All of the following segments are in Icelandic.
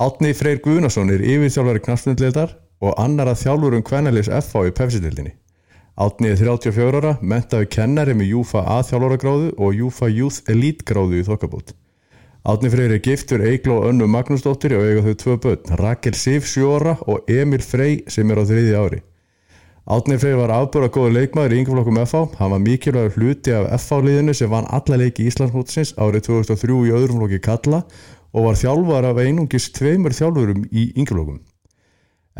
Átni Freyr Guðnason er yfirþjálfari knastundleildar og annar að þjálfur um kvennalis FH í pepsitildinni. Átni er 34 ára, mentaði kennari með Júfa A-þjálfaragráðu og Júfa Youth Elite gráðu í þokkabót. Átni Freyr er giftur Eigló Önnu Magnúsdóttir og eiga þau tvö börn, Rakel Sif 7 ára og Emil Frey sem er á þriði ári. Átni Freyr var afbúra góður leikmaður í yngurflokkum FH, hann var mikilvægur hluti af FH-liðinu sem vann alla leiki í Íslandsmótsins árið 2003 í öðrum flokki Kalla og var þjálfar af einungis tveimur þjálfurum í yngurflokkum.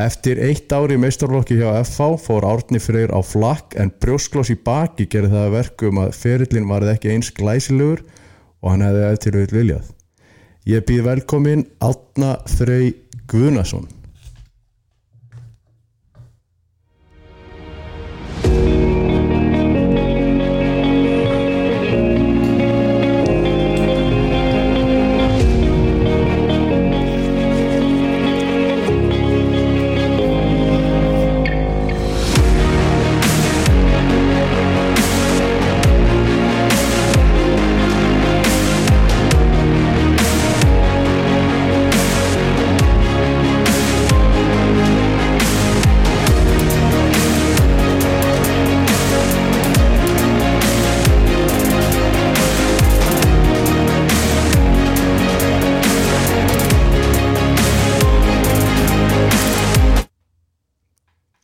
Eftir eitt ári í meistarflokki hjá FH fór Árni Freyr á flakk en brjósklós í baki gerði það að verku um að ferillin varð ekki eins glæsilegur og hann hefði eftir við viljað. Ég býð velkomin Átna Frey Guðnason.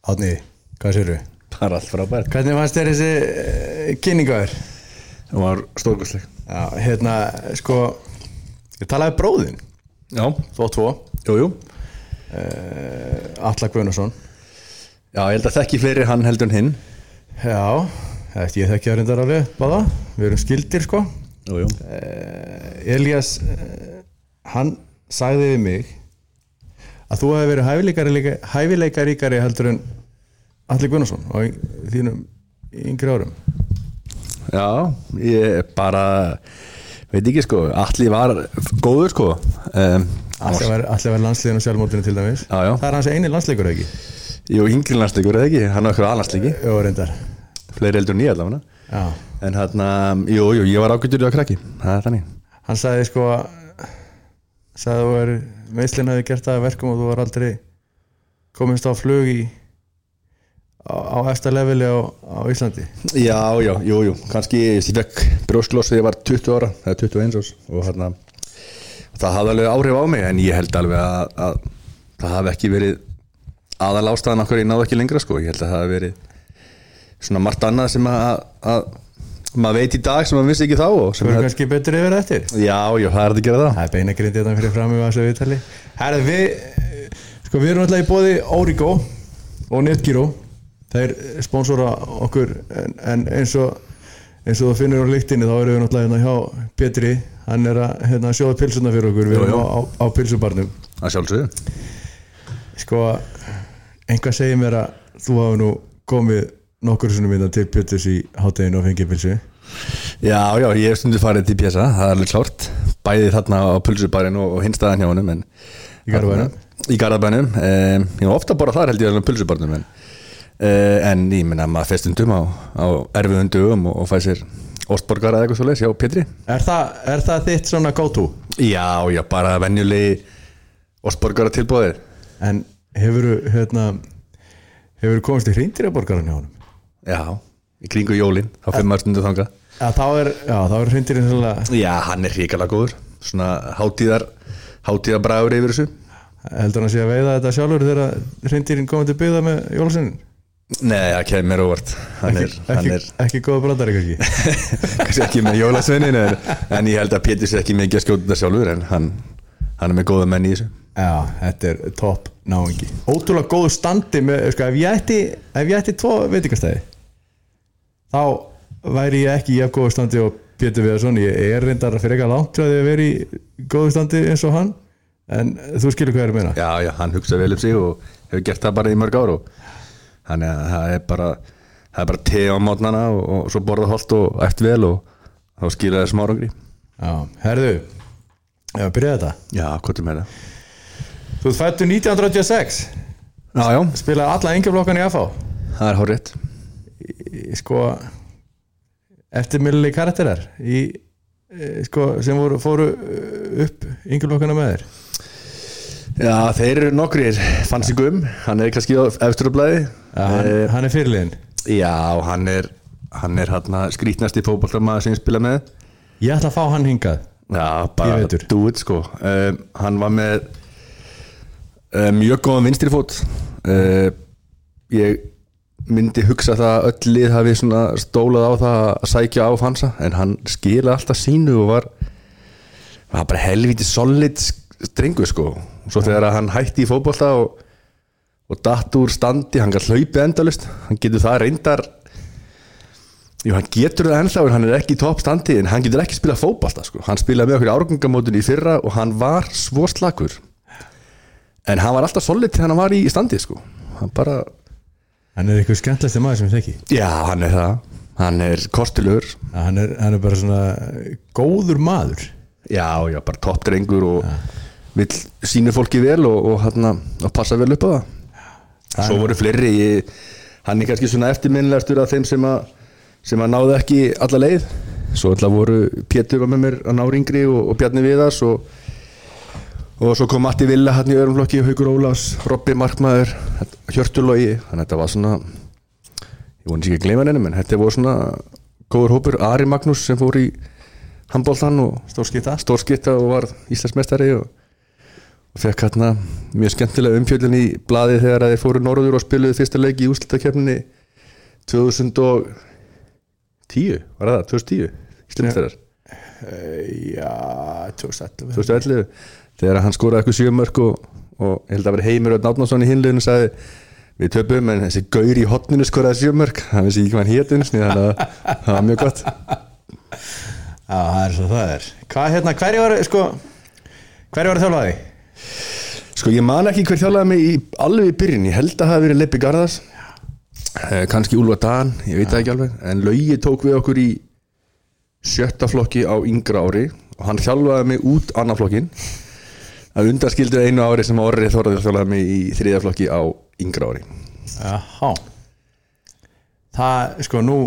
Átni, hvað sér þú? bara allt frábært. Hvernig fannst þér þessi uh, kynningaður? það var stórkostleg. Já, hérna, sko, ég talaði bróðin, já, þó tvo, jú, jú. Uh, Alla Guðnason. já, ég held að þekki fleiri hann heldur en hinn. Já, eftir ég þekki það reyndar alveg, báða, við erum skildir, sko. jú, jú, Uh, Elías, uh, hann sagði við mig að þú hefði verið hæfileikari, hæfileikaríkari heldur en Alli Gunnarsson á þínum yngri árum. já, ég bara veit ekki sko, allir var góður sko um, Allir var, var landsliðin á sjálfmótinu til dæmis. Já, já. Það er hans eini landsleikur, ekki? jú, yngri landsleikur eða ekki, hann var eitthvað aðlandsleiki Jó, reyndar. fleiri heldur ég allavega en hann, jú, jú, ég var ágættur í að krakki það er þannig Hann sagði sko sagði að þú er meðslinn hafi gert það að verkum og þú var aldrei komist á flug í á, á eftir leveli á, á Íslandi. Já, já, jú, jú, kannski ég fekk brjóskloss þegar ég var 20 ára eða 21 árs og hérna það hafði alveg áhrif á mig en ég held alveg að, að það hafi ekki verið aðal ástæðan okkur ég náðu ekki lengra sko, ég held að það hafi verið svona margt annað sem að, að maður veit í dag sem maður vissi ekki þá og sem Þú eru að, kannski betur yfir eftir. Já, já, það er að gera það Það er beina grindið þetta fyrir fram í þessu viðtali. Herðu, við, sko, við erum alltaf í bóði Origo og Netgyro. Þeir sponsora okkur en, en eins og eins og þú finnur á líktinni þá erum við náttúrulega hérna hjá Petri hann er að hérna, sjóða pilsuna fyrir okkur við erum á, á, pilsubarnum að sjálfsögðu sko, einhvað segir mér að þú hafi nú komið nokkur svona mynda til Peturs í hátteginu og fengið pilsu Já, já, ég hef stundu farið til pjesa, það er alveg klárt Bæði þarna á pulsubarinn og, hinstaðan hjá honum Í Garðabænum? Í Garðabænum, um, ég var ofta bara þar held ég alveg pulsubarnum en, uh, en ég menna maður fer stundum á, á erfiðum dögum og, og fæ sér Óstborgar eða eitthvað svo leys, já, Pétri er það, er það þitt svona go to? Já, já, bara venjulegi Óstborgar tilbúðir en hefur hérna hefur komist í hreindirjaborgaran hjá honum? Já, í kringu jólin, þá fyrir maður stundu þangað. Já, þá er, er hreindirinn svolítið Já, hann er hrikalega góður. Svona hátíðar, hátíðarbræður yfir þessu. Heldur hann sé að veiða þetta sjálfur þegar hreindirinn komið til byggða með jólasinin Nei, það kemur mér óvart. Er, ekki, ekki, er ekki góða kannski? Kannski ekki með jólasveinin en, en ég held að Pétur sé ekki mikið að skjóta þetta sjálfur en hann, hann er með góða menn í þessu. Já, þetta er topp náingi Ótrúlega góðu standi með, sko, ef ég ætti ef ég ætti tvo veitingastæði þá væri ég ekki í jafn góðu standi og Pétur Viðarsson. Ég er reyndar fyrir eitthvað langt að vera í góðu standi eins og hann en þú skilur hvað ég er að meina. Já, já, hann hugsa vel um sig og hefur gert það bara í mörg ár og hann er, það er bara það er bara te á mótnana og, og svo borða holt og eftir vel og þá skilja það smárangri Já, herðu Já, byrja þetta. Já, hvað er með það? Þú ert fættur 1986 Já, já, spilaði alla yngjaflokkan í AFA það er í, sko eftirminnilegi karakterar í, e, sko, sem voru, fóru e, upp yngjaflokkana með þér? Já, þeir eru nokkrir Fansi Gum, hann er kannski á eftirblæði ja, hann, hann er fyrirliðin Já, hann er hann er hann skrítnasti fótballtamaður sem ég spila með. Ég ætla að fá hann hingað. Já, bara Í do it sko. Um, Hann var með um, mjög góðan vinstri fót uh, Ég myndi hugsa það að öll lið hafi stólað á það að sækja á Fansa en hann skila alltaf sínu og var, var bara helviti solid strengu sko svo þegar hann hætti í fótbolta og, og datt úr standi, hann gæti hlaupið endalust hann getur það reyndar Jú, hann getur það ennþá en hann er ekki í toppstandi en hann getur ekki spilað fótbolta sko. hann spilaði með okkur í árgangamótun í fyrra og hann var svo slakur en hann var alltaf solid þegar hann var í standi sko. hann bara, Hann er eitthvað skemmtilegsti maður sem ég þekki. Já hann er það. Hann er kostilegur Ja, hann, er, hann er bara svona góður maður. Já, já, bara toppdrengur og vill sínu fólki vel og, og, hann, og passa vel upp á það. Svo voru fleiri ég, hann er kannski svona eftirminnilegastur af þeim sem að sem að náðu ekki alla leið. Svo alltaf voru Pétur var með mér að ná ringri og, og Bjarni Viðars og, og svo kom Matti Villa hann í öðrum flokki, Haugur Ólafs, Robby Markmaður Hjörtulogi, þannig að þetta var svona ég voni ekki að gleyma nefnum en þetta voru svona góður hópur. Ari Magnús sem fór í handbóltan og stórskitta og var Íslandsmeistari og, og fekk hérna mjög skemmtilega umfjöldun í blaði þegar þeir fóru norður og spiluðu fyrsta leiki í úslutakefninni 2010 var það, 2010 Íslandsmeistarar, Já, 2011 2011 þegar hann skoraði eitthvað sjömörk og, og ég held að vera Heimir Ödd Átnason í hinleginu sagði við töpum en þessi gaur í hotninu skoraði sjömörk hann vissi ekki hvað hann hétun þannig að það var mjög gott. Já, það er svo það er. Hvað hérna, hverju var, sko Hverju var þjálfaði? Sko ég man ekki hver þjálfaði mig í, alveg í byrjun, ég held að það hafi verið Leppi Garðars. Eh, kannski Úlfa Dan, ég veit það ekki alveg. En Laugi tók við okkur í sjötta flokki á yngra ári og hann þjálfaði mig út annar flokkin að undarskildu einu ári sem Orri Þorður þjálfaði mig í þriðja flokki á yngra ári. Jaha Það, sko, nú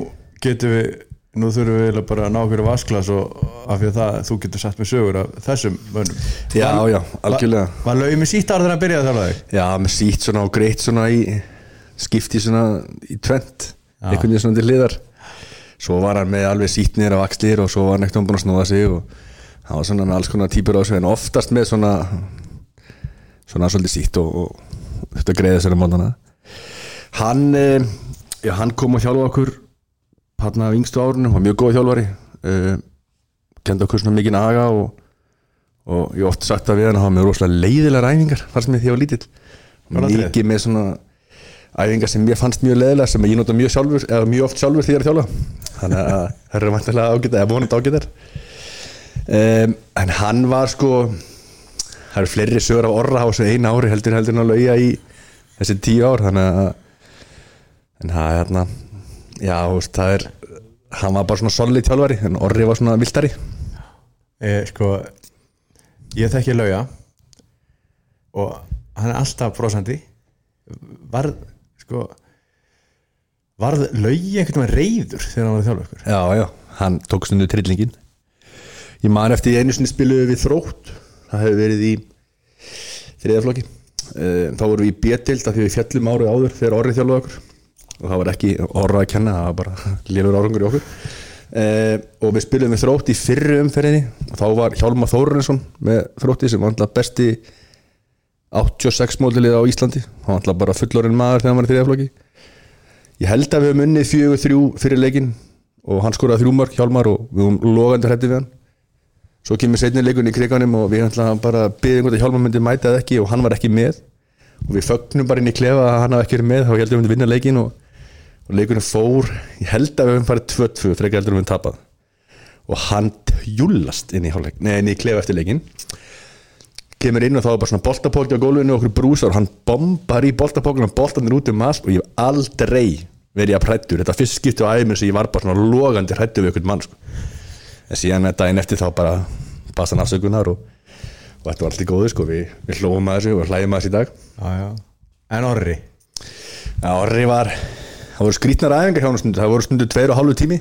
getum við Nú þurfum við bara að ná okkur vasklas og af því að það, þú getur satt með sögur af þessum mönnum. Já, já, algjörlega. Var, var laugi með sítt ára þegar hann byrjaði að þjálfaði? Já, með sítt svona og greitt svona í skipti svona í tvent einhvern veginn svona til hliðar. Svo var hann með alveg sítt niður af axlir og svo var hann ekkert búin að snúða sig og hann var svona með alls konar típur á sig en oftast með svona svona svolítið sítt og, og þetta greiði þessari mótana hann, eh, já, hann kom að hjálpa okkur hann af yngstu árunum, var mjög góð þjálfari uh, kendi okkur svona mikinn aga og, og ég hef oft sagt að við hann hafa með rosalega leiðilega ræfingar fannst mér því að ég var lítill. Mikið með svona æfingar sem mér fannst mjög leiðilega sem ég nota mjög sjálfur mjög oft sjálfur því ég er að þjálfa. Þannig að það eru vantilega ágæta eða vonandi ágætar um, en hann var sko það eru fleiri sögur á þessu eina ári heldur heldur en að lauja í þessi tíu ár þannig að en það er hérna já, veist, það er hann var bara svona solid þjálfari en orri var svona viltari Eh, sko, ég þekki lauga og hann er alltaf brosandi. Varð, sko Varð laugi einhvern veginn reyður þegar hann var ykkur? Já, já, hann tók stundu trillingin Ég man eftir einu sinni spiluðu við þrótt. Það hefur verið í þriðaflokki Þá vorum við í B-dild af því við fjallum árið áður þegar orrið þjálfuðu okkur. Og það var ekki orra að kenna það var bara lélur árangur í okkur. Uh, og við spilum við þrótt í fyrru umferðinni. Og þá var Hjálmar Þóruninsson með þrótti sem var alltaf besti 86 mótilið á Íslandi. Hann var alltaf bara fullorinn maður þegar hann var í þriðaflokki ég held að við höfum unnið fjögur þrjú fyrir leikinn og hann skoraði þrjú mark Hjálmar og við höfum logandi hrætti við hann svo kemur setni leikun í kriganum og við ætla bara byggðum hvort að Hjálmar myndi mæta eða ekki og hann var ekki með. Og við fögnum bara inn í klefa að hann hafi ekki verið með þá heldum við myndi vinna leikin og, og leikunum fór, ég held að við höfum farið 2-2 frekar heldur við höfum tapað. Og hann tjúlast inn í, inn í klefa eftir leikin kemur inn og þá er bara svona boltapóki á gólfinu og okkur brúsar og hann bombar í boltapókinu og boltanir út um allt og ég hef aldrei verið að prættur þetta fyrst á æfimir sem ég var bara svona logandi hrættu við okkur mann sko. En síðan daginn eftir þá bara basta hann afsökunar og, og þetta var allt í góðu sko. við, við hlófum að þessu og hlægjum að þessu í dag. Já, já. En orri? Já, orri var það voru skrítnar æfingar hjá hann það voru stundu tveir og hálfu tími.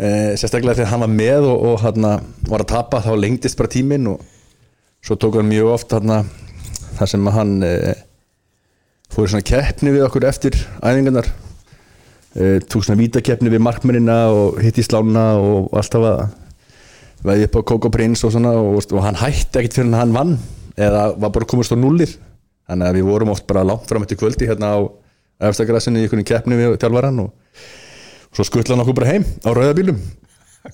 Eh, sérstaklega þegar hann var með og, og hann var að tapa þá lengdist bara tíminn og svo tók hann mjög oft hann þar sem hann e, fór í svona keppni við okkur eftir æfingarnar. e, tók svona vítakeppni við markmennina og hitt í slána og alltaf að veði upp á Coco Prince og svona og, og hann hætti ekkert fyrir hann vann eða var bara komast á nullir þannig að við vorum oft bara langt fram eftir kvöldi hérna á efstagrassinu í einhvern keppni við tjálvaran og svo skuttla hann okkur bara heim á rauðabílum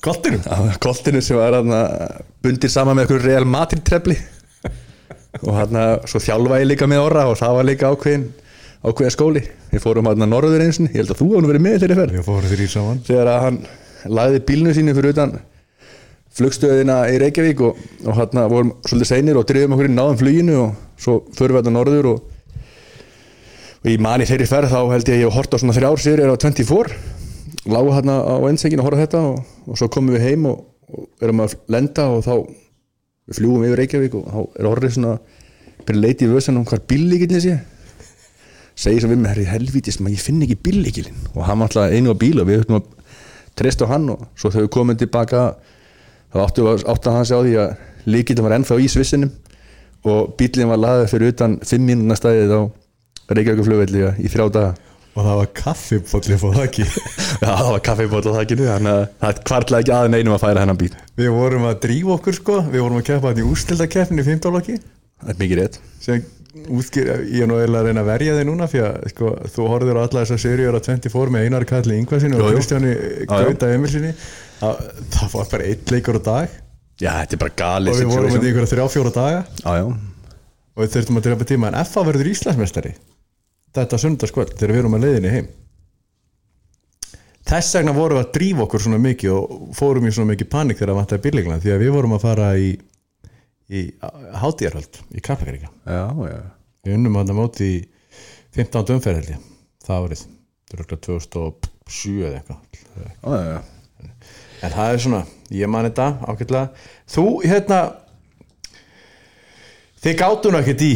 Koltinum? Á koltinu sem var hann bundir saman með einhverju Real Madrid trefli. Og hann svo þjálfaði líka með orra og það var líka ákveðin ákveðin skóli. Við fórum hann að norður einsin ég held að þú hann verið með þeirri ferð. Við fórum þrý saman. Þegar að hann lagði bílnu sínu fyrir utan flugstöðina í Reykjavík og, og hann vorum svolítið seinir og drifum okkur inn náðum fluginu og svo förum við þetta norður og, og í mani þeirri ferð þá held ég að ég hef hort á svona þrjár sérir á 24 lágu hann á einsengin að horfa þetta og, og svo komum við heim og, og erum að lenda og þá við fljúum yfir Reykjavík og þá er orðið svona segir svo við mig, herri helvítis maður ég finn ekki bíllíkilin og hann var alltaf einu á bíl og við höfum að treysta á hann og svo við komum tilbaka þá áttu, áttu hann sig á því að líkillin var ennþá í svissinum og bíllinn var laðið fyrir utan 5 mínúna staðið á Reykjavík flugvelli í þrjá daga. Og það var kaffipolli fóð það ekki Já, það var kaffibót á þakkinu þannig að það kvartlaði ekki aðeins einum að færa hennan bíl. Við vorum að drífa okkur sko. Við vorum að keppa hann í úrstildakeppinu í 15 lokki Það er mikið rétt. Sem útskýr, ég er nú eiginlega að reyna að verja þig núna fyrir að sko, þú horfður á alla þessar seríur á 24 með Einar Kalli Ingvarsinni og. Kristjáni já. Gauta Emilsinni það, það var bara eitt leikur á dag. Já, þetta er bara og galið við vorum með ykkur þrjá fjóra daga. Já, já, og við þurftum að drepa tíma. En FA verður Íslandsmestari þetta sundarskvöld þegar við erum að leiðinni heim. Þess vegna vorum við að drífa okkur svona mikið og fórum í svona mikið panik þegar það við vorum að fara í, hátíðarhöld í já við unnum að það móti í 15. umferð held ég það árið, þetta er örugglega 2007 eða eitthvað. Já, já, já. en það er svona, ég man þetta ágætlega. Þú hérna þið gáttu nú ekkert í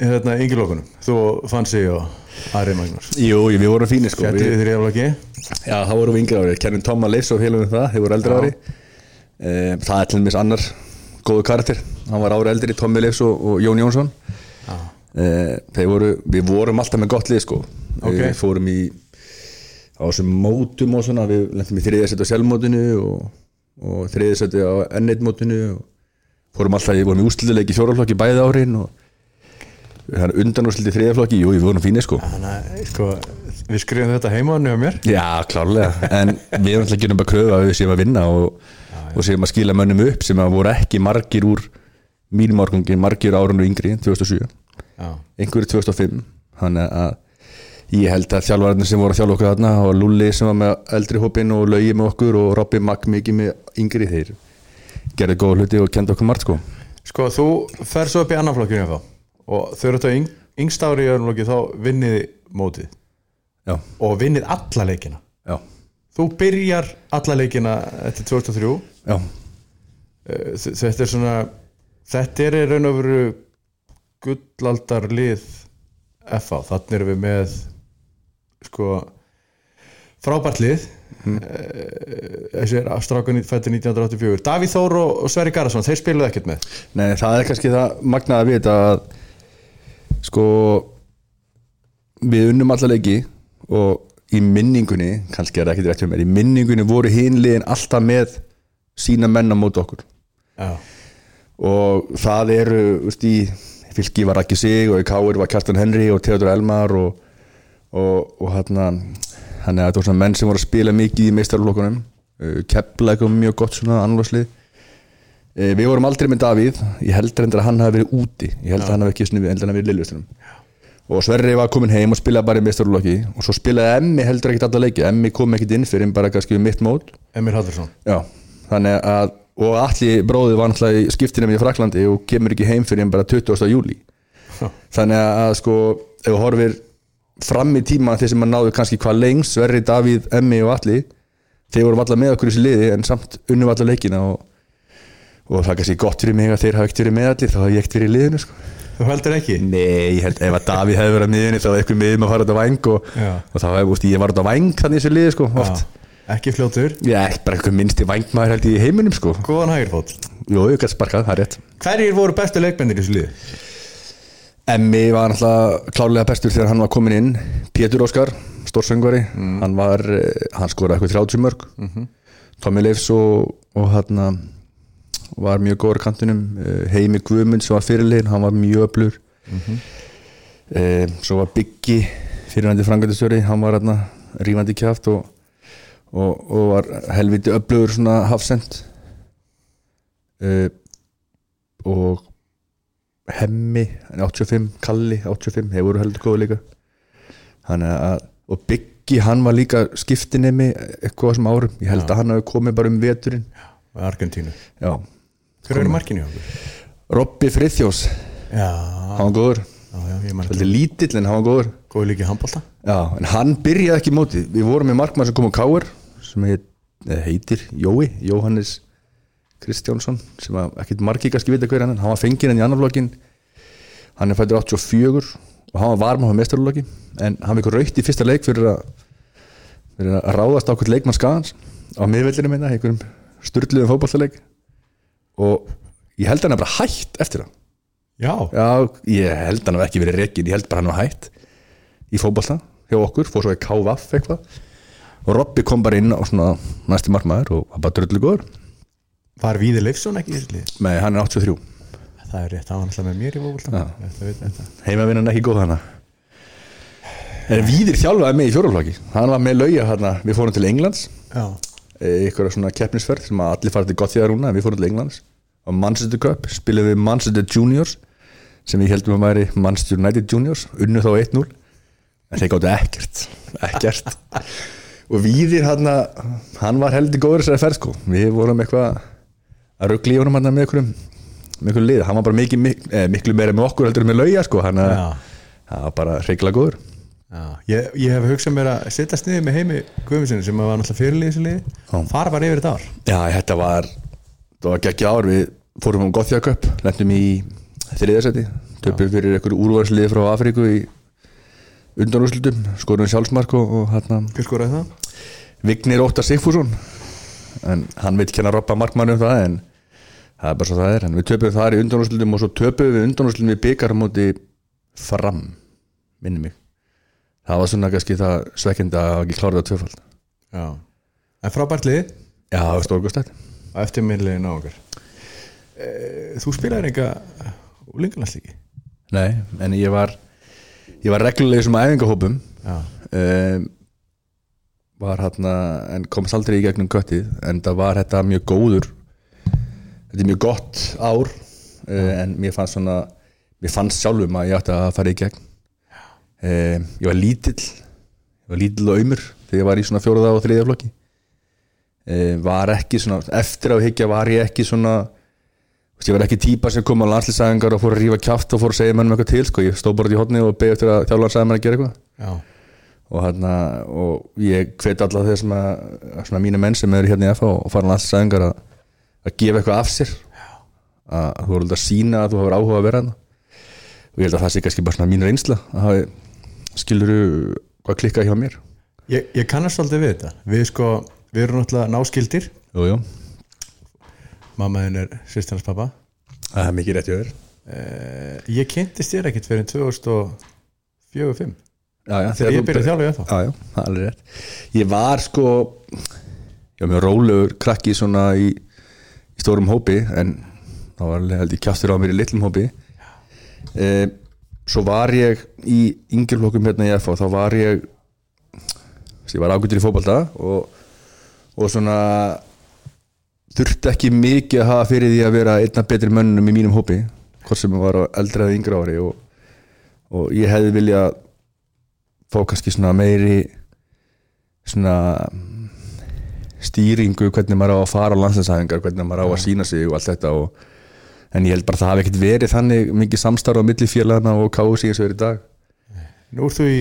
hérna yngirlokunum, þú fann sig og Ari Magnús. Jú, við vorum fínir sko. Þetta við, er þrjáflokki Já, þá vorum við yngri ári. Kennum Tom að leysa og við það, þeir voru eldri Já. ári. E, Það er til dæmis annar góðu karakter Hann var ári eldri, Tommi Leifs og, og Jón Jónsson. Já. e, Þeir voru, við vorum alltaf með gott lið sko. Ok. Við fórum í á þessum mótum og svona Við lendum í þriðasetti á selmótinu og, og þriðasetti á N1 mótinu og fórum alltaf, við vorum í úsliðleiki fjóraflokki bæði árin og undan úrsliti þriðaflokki, jú, við vorum fínir sko. Sko, við skrifum þetta heimaðinu á mér. Já, klárlega, en við erum alltaf ekki bara að kröfa að við séum að vinna og, og séum að skila mönnum upp sem að voru ekki margir úr mínum árgangi, margir árunum yngri 2007, Já, einhverju 2005 þannig að ég held að þjálfararnir sem voru að þjálfa okkur þarna og Lulli sem var með eldri hópin og Laugi með okkur og Robby Magg mikið með yngri þeir gerði góða hluti og kendi okkur margt sko. Sko þú fer svo upp í þá og þau eru þetta yng, yngst ári í öðrum flokki þá vinnið mótið. Já, og vinnið alla leikina. Já, þú byrjar alla leikina eftir 2003 já. Eh, þetta er svona þetta er raun og veru gullaldar lið FA, þannig erum við með sko frábært lið. Mm. þessi er strákunni fættur 1984 Davíð Þór og Sverri Garðarsson þeir spiluðu ekkert með. Nei, það er kannski það magnaða við þetta að sko við unnum alla leiki og í minningunni, kannski er það mér, í minningunni voru hinliðin alltaf með sína menn á móti okkur. Já, og það eru, veist í fylki var ekki sig og í Káir var Kjartan Henry og Theodor Elmar og, og, og hérna þannig að þetta var svona menn sem voru að spila mikið í meistarflokkunum Keplæk og mjög gott svona annarslið Eh, Við vorum aldrei með Davíð. Ég held að hann hafi verið úti. Ég held að hann hafi ekki snuði, ég held að hann hafi verið lillustunum Og Sverri var komin heim og spilaði bara í meistarflokki Og svo spilaði Emmi heldur ekkert alla leiki. Emmi kom ekkert inn fyrir bara kannski um mitt mót. Emil Haldursson þannig að og allir bróði var náttúrulega í skiptinum í Fraklandi og kemur ekki heim fyrir bara 20. júli Já. þannig að sko ef þú horfir fram í tíma þeir sem að náðu kannski hvað lengst Sverri, Davíð, Emmi og allir þeir voru allar með okkur í þessi liði en samt unnum allar leikina og, og það er kannski gott fyrir mig að þeir hafa ekkert verið með allir þá hafa ég ekkert verið í liðinu sko. Þú heldur ekki? Nei, ég held ef að Davíð hefði verið að miðinni þá hefði eitthvað að fara út á væng og, og þá hefði, ég var út á væng þannig í þessu liði sko, oft Já, ekki fljótur. Já, ekki bara eitthvað minnst í vængmaður held ég í heiminum sko. Góðan hægirfót. Jú, ég gæti sparkað, það er rétt. Hverjir voru bestu leikmennir í þessu liði? Emmi var náttúrulega klárlega bestur þegar hann var komin inn. Pétur Óskar, stórsöngvari hann var, eh, hann skoraði eitthvað 30 mörg Tommy Leifs og, og hann var mjög góður kantinum. Eh, Heimi Guðmund sem var fyrirlegin, hann var mjög öflur eh, svo var Biggi fyrirvændi frangöndistjóri hann var hann rífandi kjáft og, og, og var helviti öflugur svona hafsend. Eh, og Hemmi, hann er 85, Kalli 85, þeir voru heldur góðu líka. Að og Biggi hann var líka skiptinemi eitthvað á þessum árum, ég held að hann hafi komið bara um veturinn. Argentínu. Já, Hver eru markinu? Robby Friðjós Já, hann var góður, já, já, svolítið lítill en hann var góður. Góði líki handbólta já, en hann byrjaði ekki í móti. Við vorum með markmann sem kom á Káur sem heit, eða heitir Jói Jóhannes Kristjánsson sem að ekkit margi kannski vita hver hann hann var fenginn en í annar flokkin hann er fættur 84 og hann var varm á mestarlokki en hann fikk raukt í fyrsta leik fyrir að, fyrir að ráðast á hvern leikmann skadans á miðveldinu minna, einhverjum sturluðum fótballtaleik og ég held að hann er bara hætt eftir það Já, Já, ég held hann hef ekki verið rekin ég held bara hann var hætt í fótballta hjá okkur, fór svo í KVF eitthvað og Robby kom bara inn á svona næsti markmaður og var bara dröllu góður. Var Víði Leifsson ekki í þessu lið? með hann er 83, Það er rétt, það var alltaf með mér í þetta heimavinnan ekki góð hana en Víðir þjálfaði mig í fjóraflokki hann var með lauja hérna, við fórum til Englands. Ykkur svona keppnisferð sem að allir fara til gott þjóðar núna en við fórum til Englands. Á Manchester Cup, spilum við Manchester Juniors sem við heldum að væri Manchester United Juniors, unnu þá 1-0 en þeir gáttu ekkert ekkert og Víðir hann, hann var heldur góður þessari ferð sko, við vorum eitthvað að ruggli í honum hann með einhverjum með einhverjum lið, hann var bara mikið, mik eh, miklu meira með okkur heldur með lauja sko, hann var bara reikla góður. Ég, ég hef hugsað mér að setja sniðið með heimi Guðmundsson sem var náttúrulega fyrirlið. Fara bara yfir þetta ár. Já, þetta var það var geggja ár, við fórum um Gothia Cup lendum í þriðarsæti töpum fyrir einhverju úrvarsliði frá Afríku í undanúrslutum skorum sjálfsmark og, og hérna Hver skoraði það? Vignir Óttar Sigfússon. En hann vil kenna robba markmann um það en það er bara svo það er. En við töpum þar í undanúrslutum og svo töpum við undanúrslutum við byggar á móti fram minni mig. Það var svona kannski það svekkindi að ekki klára það tvöfald Já. En frábært lið. Já, það var stórgustætt á okkar. E, Þú spilaðir enga úlingalanslíki Nei, en ég var ég var reglulega sem æfingahópum. Já, um, var hérna en komst aldrei í gegnum göttið en það var þetta mjög góður þetta er mjög gott ár uh, en mér fannst svona mér fannst sjálfum að ég átti að fara í gegn. Um, ég var lítill ég var lítill og aumur þegar ég var í svona fjóraða og þriðja flokki. Um, var ekki svona eftir á higgja var ég ekki svona ég var ekki típa sem kom á landslýsæðingar og fór að rífa kjátt og fór að segja mennum eitthvað til sko. ég stóð bara út í hodni og beði eftir að mér að gera eitthvað. Já, og, hérna, og ég hvet alla þeir sem að, svona mínu menn sem eru hérna í FH og fara alls sæðingar að, að gefa eitthvað af sér. Að, þú voru að sína að þú hefur áhuga að vera hérna og ég held að það sé kannski bara svona mín reynsla að hafi skiluru hvað klikka hjá mér? Ég, ég kannast aldrei við þetta. Við sko, við erum náttúrulega náskildir jú, jú. Mamma þinn er sýstarnas pappa það er mikið rétt hjá þér. Uh, Ég kynntist þér ekkert fyrir 2004-05 já, já, Þegar ég byrjaði í FH já, já, alveg rétt. Ég var sko var mjög rólegur krakki svona í, í stórum hópi en þá var alveg held ég kjástur á mér í litlum hópi. E, svo var ég í yngjörflokkum hérna í FH þá var ég ég var ágættur í fótbalta og, og svona þurfti ekki mikið að hafa fyrir því að vera einna betri mönnum í mínum hópi hvort sem var eldra eða yngra ári og, og ég hefði vilja fá kannski svona meiri svona stýringu hvernig maður á að fara á landsinsæðingar hvernig maður á að sína sig og allt þetta og, en ég held bara að það hafi ekkert verið þannig mikið samstarf á milli félagana og kási eins og er í dag. Nú ert þú í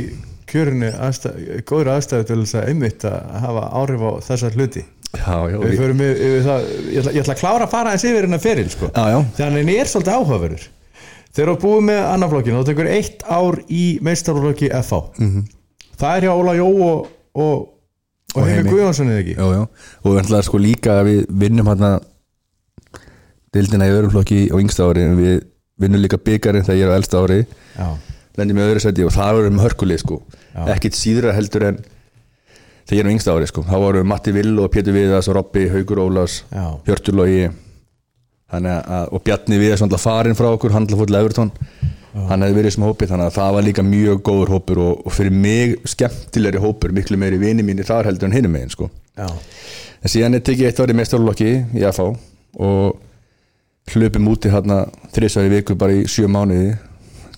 kjörinu aðstæð, góður aðstæðu til þess að einmitt að hafa áhrif á þessar hluti. Já, já, Við við, við það, ég ætla, ég ætla að klára að fara þessi yfir hennar feril sko. já, já, Þannig en ég er svolítið áhugaverður Þegar þú búið með annarflokkinu þá tekur eitt ár í meistarflokki FH -hmm. Það er hjá Óla Jó og, og, og, Og Heimi. Guðjónsson eða ekki? Já, já. og við ætlaðum sko líka að við vinnum hérna dildina í öðrum flokki á yngsta ári. En við vinnur líka byggarinn þegar ég er á elsta ári. Já, lendi með öðru seti og það voru um hörkulið sko. Ekkit síðra heldur en þegar ég er á yngsta ári sko. Þá voru Matti Vill og Pétur Viðas og Robby, Haugur Ólafs já, Hjörtur þannig að, og Bjarni Viðas var alltaf farinn frá okkur, hann fór til Evertón hann hefði verið sem hópi, þannig að það var líka mjög góður hópur og, og fyrir mig skemmtilegri hópur, miklu meiri vini mínir þar heldur en hinum megin sko. Já, en síðan er tekið eitt árið meistarlokki í FH og hlupum úti hérna þrísværi viku bara í sjö mánuði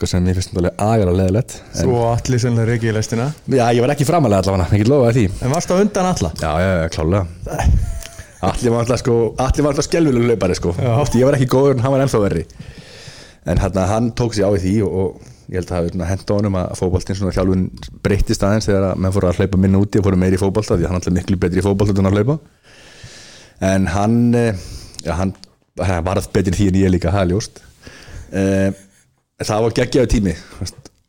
sem ég finnst alveg agalega leðilegt Svo allir sennilega reiki í lestina. Já, ég var ekki framalega allavega, get lofaði því. En varst á undan alla? já, já, já, klálega allir var alltaf sko, allir var alltaf skelvilega hlaupari sko. Oft, ég var ekki góður en hann var ennþá verri. En hérna, hann tók sér á í því og, og ég held að það hafi henda honum að fótboltinn svona þjálfun breyttist aðeins þegar að menn fóru að hlaupa minna úti og fóru meiri í fótbolta því hann alltaf miklu betri í fótbolta en að hlaupa. En hann eh, já, hann, hann varð betri því en ég líka, það er ljóst. Eh, það var geggjaðu tími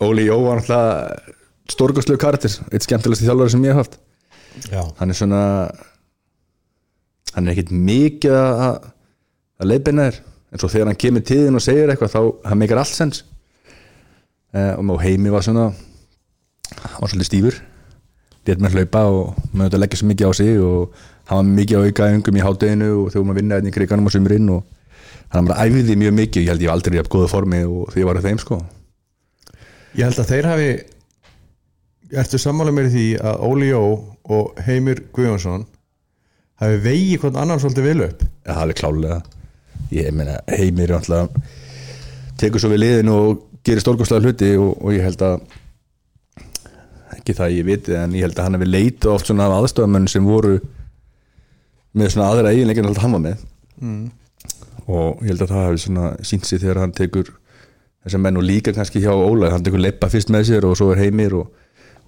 Óli Jó var alltaf stórgóðslegu karakter, eitt skemmtilegst þjálfari sem ég hef haft. Já, hann er svona hann er ekkert mikið að að leiðbeina þér. En svo þegar hann kemur þín og segir eitthvað þá hann meikar allt sens. Eh, og heimi var svona hann var svolítið stífur. Létt með hlaupa og með þetta leggja svo mikið á sig og hann var mikið á aukaðingum í hádeginu og þegar maður vinna hérna í kriganum á sumurinn og hann bara æfiði mjög mikið. Ég held ég aldrei jafn góða formi og því ég var að þeim sko. Ég held að þeir hafi Ertu sammála mér í því að Óli Jó og Heimir Guðjónsson hafi vegi hvern annan svolítið vel upp. Já, það er klálega ég meina heimir er tekur svo við liðinu og gerir stórkostlega hluti og, og ég held að ekki það ég viti en ég held að hann hefur leitað oft svona af aðstofamenn sem voru með svona aðra eiginleikir en alltaf hann var með. Mm. og ég held að það hefur svona sínt sig þegar hann tekur þessar menn og líka kannski hjá Óla hann tekur leppa fyrst með sér og svo er heimir og,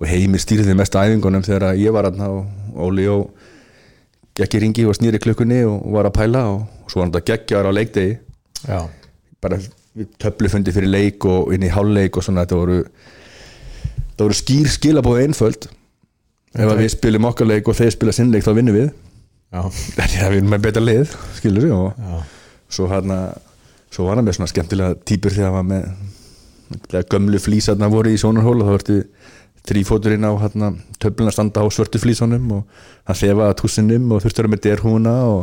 og heimir stýrði mest æfingunum þegar ég var hann og Óli og gekk í ringi og snýri klukkunni og var að pæla og, og svo var hann að geggjar á leikdegi. Já, bara töflufundi fyrir leik og inn í hálfleik og svona þetta voru það voru skýr skilabóð einföld. Ef að við spilum okkar leik og þeir spila sinn leik þá vinnum við. Þannig að við erum með betra lið skilur við og já, svo hann svo var hann með svona skemmtilega típur þegar hann var með gömlu flísarna voru í sónarhól og það vartu þrýfóturinn á hérna, töflun að standa á svörtu flísunum og hann þefa að túsinum og þurftur að með derhúna og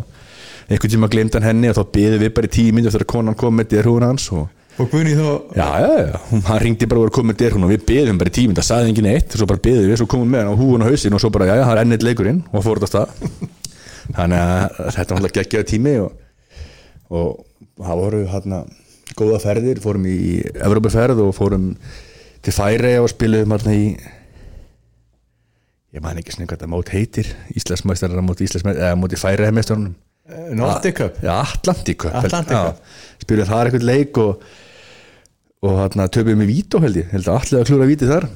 einhvern tíma glemt hann henni og þá byði við bara í tíminn eftir að konan kom með derhúna hans og og Guðni þá já, já, já, hann ringdi bara og var komið með derhúna og við byðum bara í tíminn, það saði enginn eitt og svo bara byðum við, svo komum við með hann á húun og hausinn og svo bara, já, já, það er ennið leikurinn og fór þetta þannig að þetta og, og það og til Færi og spilum hérna í ég man ekki svona hvað þetta mót heitir Íslandsmeistarar móti Íslandsmeistarar eða móti Færi meistarunum eh, Nordic Cup. Já, Atlantic Cup Atlantic Já, Cup. spilum þar eitthvað leik og, og hérna töpum við vító held ég. Held að allir að klúra vítið þar.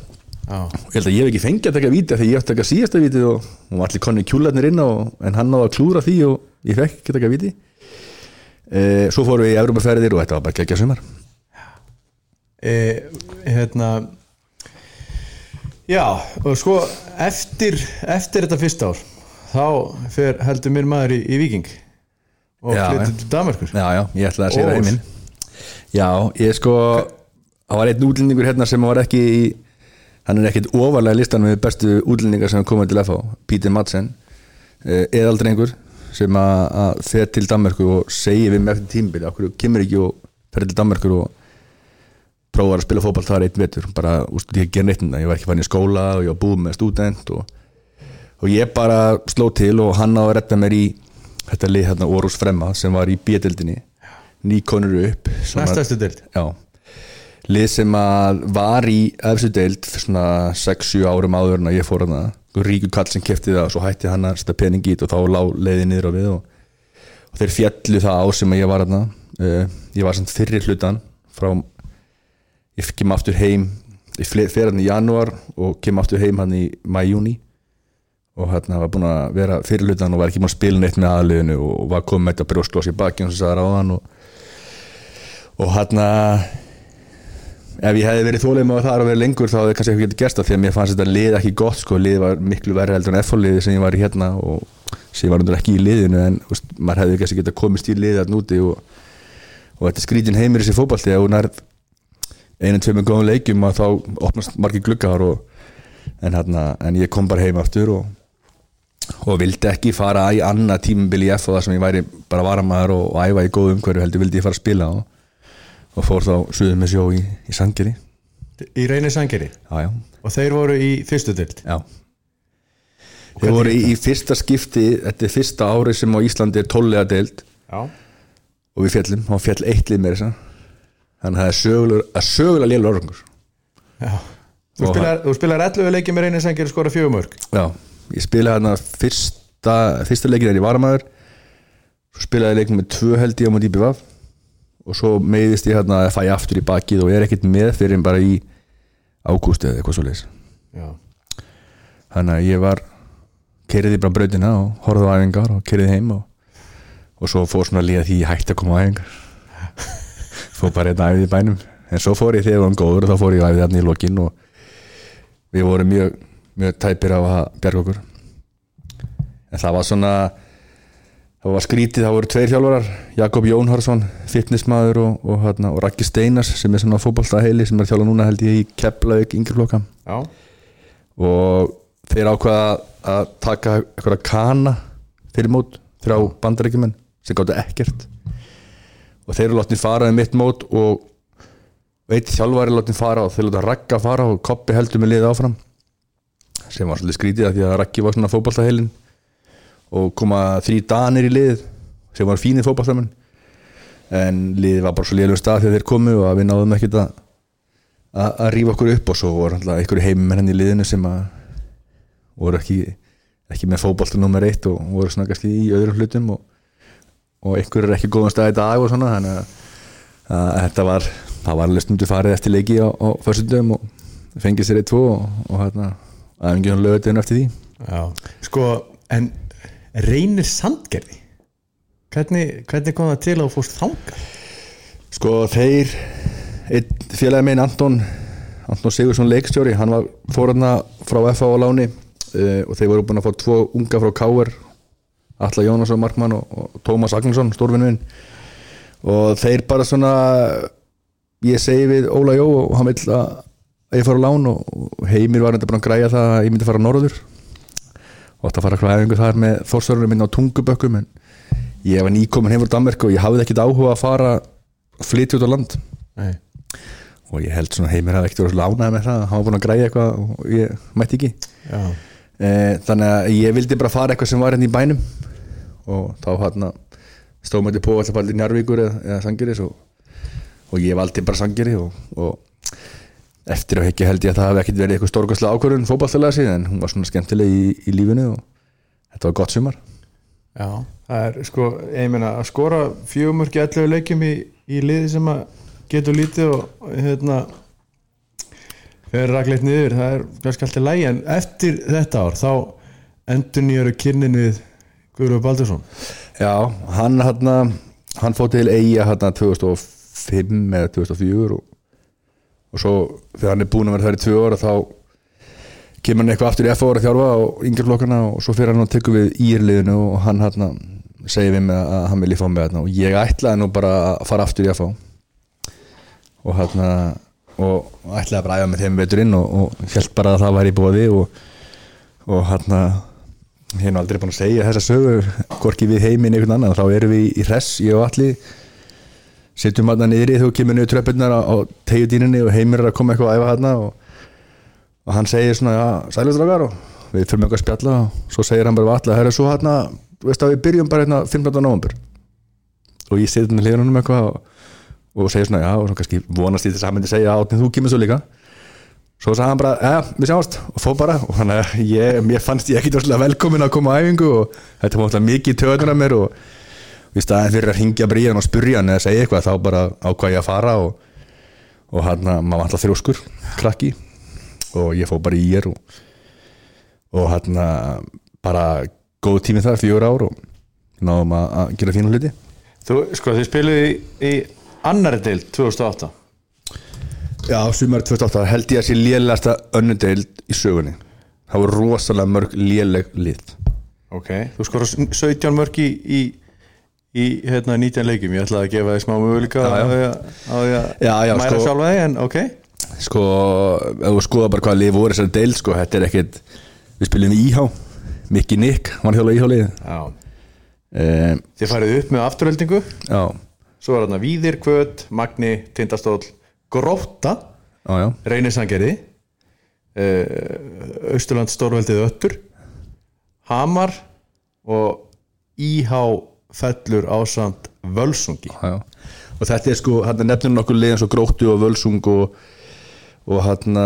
Já, ég held að ég hef ekki fengið að taka vítið því ég átti að taka síðasta vítið og, og allir konni kjúlarnir inn á en hann náði að klúra því og ég fekk ekki að taka vítið e, svo fórum við í Európaferðir og þetta var bara geggja sumar e, hérna Já, og sko eftir, eftir þetta fyrsta ár þá fer heldur mér maður í, í Viking og flyttur til Danmarkur Já, já, ég ætlaði að segja Ós. heiminn Já, ég sko það var einn útlendingur hérna sem var ekki í, hann er ekkit ofarlega listan með bestu útlendingar sem komið til FH Pítur Madsen eðaldrengur sem að fer til Danmarku og segir við með eftir tímbili okkur kemur ekki og fer til Danmarkur og prófar að spila fótball þar einn vetur. Bara úst, ég ger neitt það, ég var ekki fann í skóla og ég var búið með student og, og ég bara sló til og hann á að redda mér í þetta lið hérna Orus Fremma sem var í B-deldinni nýkonur upp Næstæstu deild? Lið sem að var í efstu deild fyrir svona 6-7 árum áður en að ég fór hana ríku kall sem kefti það og svo hætti hann að setja pening í og þá lá leiði niður á við og, og þeir fjallu það á sem að ég var hana uh, ég var samt fyrri hlutan frá ég kem aftur heim ég fer hann í janúar og kem aftur heim hann í mæjúni og hérna var búin að vera fyrir hlutan og var ekki búin að spila neitt með aðliðinu og var komið með þetta brjósklós í baki og sagði ráðan og, og hérna ef ég hefði verið þólið með þar að vera lengur þá hefði kannski ekki getið gerst það því að mér fannst þetta lið ekki gott sko, lið var miklu verið heldur en F-liði sem ég var í hérna og sem ég var undir ekki í liðinu en úst, maður hefði kannski getið komist í liðið þarna úti og, og þetta skrítin heimir að hún er einu tveimur góðum leikjum að þá opnast margir gluggar og, en, hérna, en ég kom bara heim aftur og, og vildi ekki fara í annað tímabili í F og það sem ég væri bara varamæður og, og æfa í góðu umhverju heldur vildi ég fara að spila og, fór þá suðum með sjó í, í Sangeri Í reynir sangeri já, já, og þeir voru í fyrstu dild já. Þeir voru í, í fyrsta skipti þetta er fyrsta ári sem á Íslandi er tóllega deild. Já, og við fjallum, hann fjall eitt lið með þess þannig að það er sögulega, lél orðungur Þú spilar, þú spilar 11 leikið með reynir sangeri og skora fjögur mörg Já, ég spilaði hérna fyrsta, fyrsta leikin er í varamæður svo spilaði ég leikin með tvö held ég á múti í BVF og svo meiðist ég hérna að fæ aftur í bakið og er ekkert með fyrir en bara í ágúst eða eitthvað svo leis Já, þannig að ég var kerið bara brautina og horfði á æfingar og kerið heim og, og svo fór svona líða því ég hætti að koma á æfingar fór bara einn æfið í bænum. En svo fór ég þegar það var góður og þá fór ég æfið þarna í lokin og við vorum mjög, mjög tæpir á að bjarga okkur. En það var svona það var skrítið, það voru tveir þjálfarar Jakob Jónharsson, fitnessmaður og, og, og, og Raggi Steinars sem er svona fótballtaheili sem er þjálfa núna held ég í Keflavík yngjurflokka já, og þeir ákvaða að taka eitthvað kana fyrir mót þrjá bandaríkjumenn sem gáttu ekkert og þeir eru látnið fara um mitt mót og veit þjálfari látnið fara og þeir láta Ragga fara og Koppi heldur með liðið áfram. Sem var svolítið skrítið að því að Raggi var svona fótballtaheilin og koma þrý danir í liðið sem var fínir fótballtamenn en liðið var bara svo liðlega stað þegar þeir komu og að við náðum ekkert að að að rífa okkur upp og svo alltaf einhverju heimmenn henni í liðinu sem að voru ekki, ekki með fótbolta nummer eitt og voru svona kannski í öðrum hlutum og, og einhverju er ekki góðan stað í dag og svona þannig að, að þetta var það var alveg stundu farið eftir leiki á, á försundum og fengið sér eitt tvo og, hérna aðeins lögutin eftir því já Sko, en reynir sandgerði hvernig, hvernig kom það til að fórst þanga? Sko þeir félagi minn Anton Anton Sigursson leikstjóri hann var fórarna frá FA á láni uh, og þeir voru búin að fá tvo unga frá Káer Alla Jónasson Markmann og, og Tómas Agnarsson stórvinn minn. Og þeir bara svona ég segi við Óla Jó og hann vill að að ég fara á lán og, heimir var þetta bara að græja það að ég myndi fara á norður. Og að fara að klæðingu þar með fórsörunum minn á tungubökkum en ég var nýkomin heim frá Danmark og ég hafði ekkit áhuga að fara að flytja út á land. Nei, og ég held svona heimir að ekkert voru lánaði með það hann var búin að græja eitthvað og ég mætti ekki. Já, e, þannig að ég vildi bara fara eitthvað sem var hérna í bænum og þá hann stóð mætti på alltaf allir Njarvíkur eða, eða Sangiris og, og ég valdi bara Sangiri og, og eftir að ekki held ég að það hefði ekkert verið eitthvað stórkastlega ákvörðun fótballtalega síðan. En hún var svona skemmtileg í, í lífinu og þetta var gott sumar. Já Það er sko, ég meina að skora fjögumörki 11 leikjum í, í liði sem að getur lítið og hérna fer ræklegt niður, það er kannski alltaf lægi en eftir þetta ár þá endur nýjaru kynnin Guðrúf Baldursson Já, hann hann, hann fótt til eiga hann 2005 eða 2004 og, og svo þegar hann er búin að vera þær í tvö ára þá kemur hann eitthvað aftur í F.O. að þjálfa og yngjörflokkana og svo fyrir hann og tekur við írliðinu og hann hann segir við mig að hann vilja fá mig þarna og ég ætlaði nú bara að fara aftur í F.O. og hann og ætlaði bara að æfa með þeim veturinn og, og held bara að það væri í bóði og, og hann ég hef aldrei búin að segja þessa sögu hvorki við heiminn einhvern annan þá erum við í hress, ég og allir sittum hann niðri þegar við kemur niður tröppurnar á, á tegjudíninni og heimir er að koma eitthvað að æfa hann og, og hann segir svona, já, sælustrákar og við fyrir eitthvað að spjalla og svo segir hann bara allir, það er svo hann að við byrjum bara hérna 15. november og ég seti með hlýðunum eitthvað og, og segir svona, já, og kannski vonast í þess að hann myndi segja, átnið þú kemur svo líka svo sagði hann bara, ja, við sjáumst. Og fóð bara. Og þannig að ég, mér fannst ég ekki velkomin að koma á æfingu og þetta var mikið töðun af mér og í staðin fyrir að ringja bríðan og spurja hann eða segja eitthvað þá bara ákvað ég að fara og, og hann, maður var alltaf þrjóskur krakki. Og ég fóð bara í ég og, og hann bara góð tími þar, fjögur ár og náðum að, gera fínu hluti. Þú, sko, þið spiluði í, í annari deild 2008 Já, sumar 2008 held ég að sé lélegasta önnudeild í sögunni. Það voru rosalega mörg léleg lið. Ok, þú skora 17 mörg í, í, í hérna 19 leikjum. Ég ætlaði að gefa þið smá möguleika á því að- mæra sko. sjálfa þig en ok. Sko, ef þú skoða bara hvað lið voru þessari deil sko, þetta er ekkit við spilum í íhá, Mikki Nick hann hjóla íhálið já. um, þið farið upp með afturöldingu já, svo var þarna Víðir, Kvöt, Magni Tindastóll, Gróta Reynisangerði uh, Austurland Stórveldið Öttur Hamar og Íhá fellur ásamt Völsungi. Já, já. og þetta er sko, hann nefnir nokkur eins og gróttu og völsung og, og hann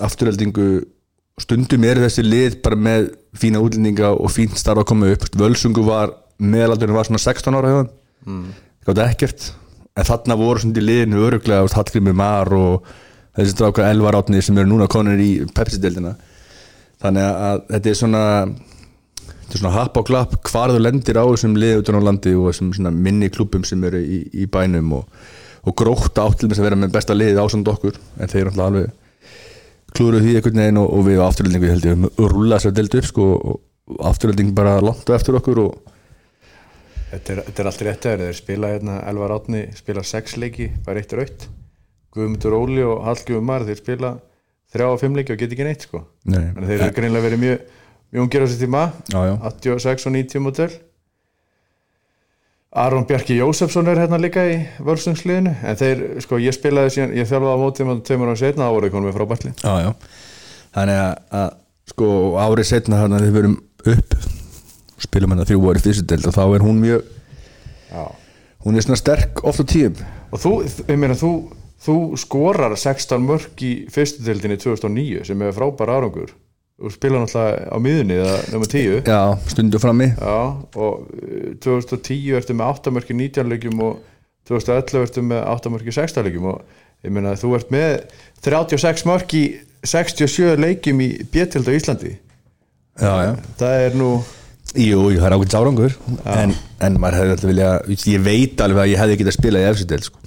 afturöldingu stundum er þessi lið bara með fína útlendinga og fínt starf að koma upp. Völsungu var, meðalaldurinn var svona 16 ára hjá hann, gátt ekkert en þarna voru svona í liðinu öruglega Hallgrimur Mar og þessi strákar Elvar Átni sem eru núna konur í Pepsi-deildina. Þannig að þetta er svona þetta er svona happ á klapp hvar þú lendir á þessum liði utan á landi og þessum minni klubum sem eru í, í bænum og, og gróta átt til þess að vera með besta liðið ásand okkur. En þeir eru alltaf alveg klúruð því einhvern veginn og, og við á afturlendingu ég held ég að rúla þess að delta upp sko, og afturlending bara langt eftir okkur og Þetta er, þetta er allt rétt að þeir spila hérna Elvar Átni spila sex leiki, bara eitt raut Guðmundur Óli og Hallgjum Mar þeir spila þrjá og fimm leiki og get ekki neitt sko. Nei. en þeir eru greinlega verið mjög mjög ungir á þessi tíma. Já, já. 86 og 90 model Aron Bjarki Jósefsson er hérna líka í völsungsliðinu. En þeir, sko, ég spilaði síðan ég þjálfaði á mótið með tveimur á setna þeir konum Já, já. Þannig að, að sko árið setna hann að við verum upp spilum hann að þrjú ári fyrstu deild og þá er hún mjög Já. hún er svona sterk oft á tíum og þú, ég meina, þú, þú skorar 16 mörg í fyrstu deildinni 2009 sem er frábær árangur. Og spila náttúrulega á miðunni eða nummer 10 Já, stundu frammi. Já, og uh, 2010 ertu með 8 mörg í 19 leikjum og 2011 ertu með 8 mörg í 16 leikjum og ég meina þú ert með 36 mörg í 67 leikjum í Bjettild á Íslandi. Já, já. Það er nú Jú, það er ákveðt árangur. En, en maður hefði alltaf vilja ég veit alveg að ég hefði getað spilað í efstu deild sko.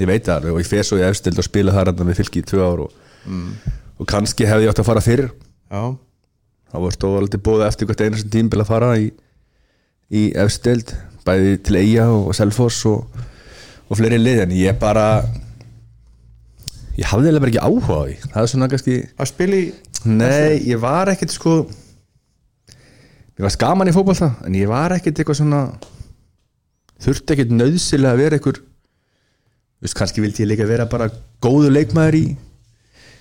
Ég veit það alveg og ég fer svo í efstu deild og spila þar andan við fylki í tvö ár og, og kannski hefði ég átt að fara fyrir já, þá var stóðaldi bóða eftir hvert einast tím til að fara í, í efstu deild bæði til Eyja og Selfoss og, og fleiri lið en ég bara ég hafði bara ekki áhuga á því. Það er svona kannski að spila í Nei, ég var ekkert sko Ég var skaman í fótbolta En ég var ekkert eitthvað svona Þurfti ekkert nöðsilega að vera eitthvað veist, kannski vildi ég líka vera bara Góðu leikmaður í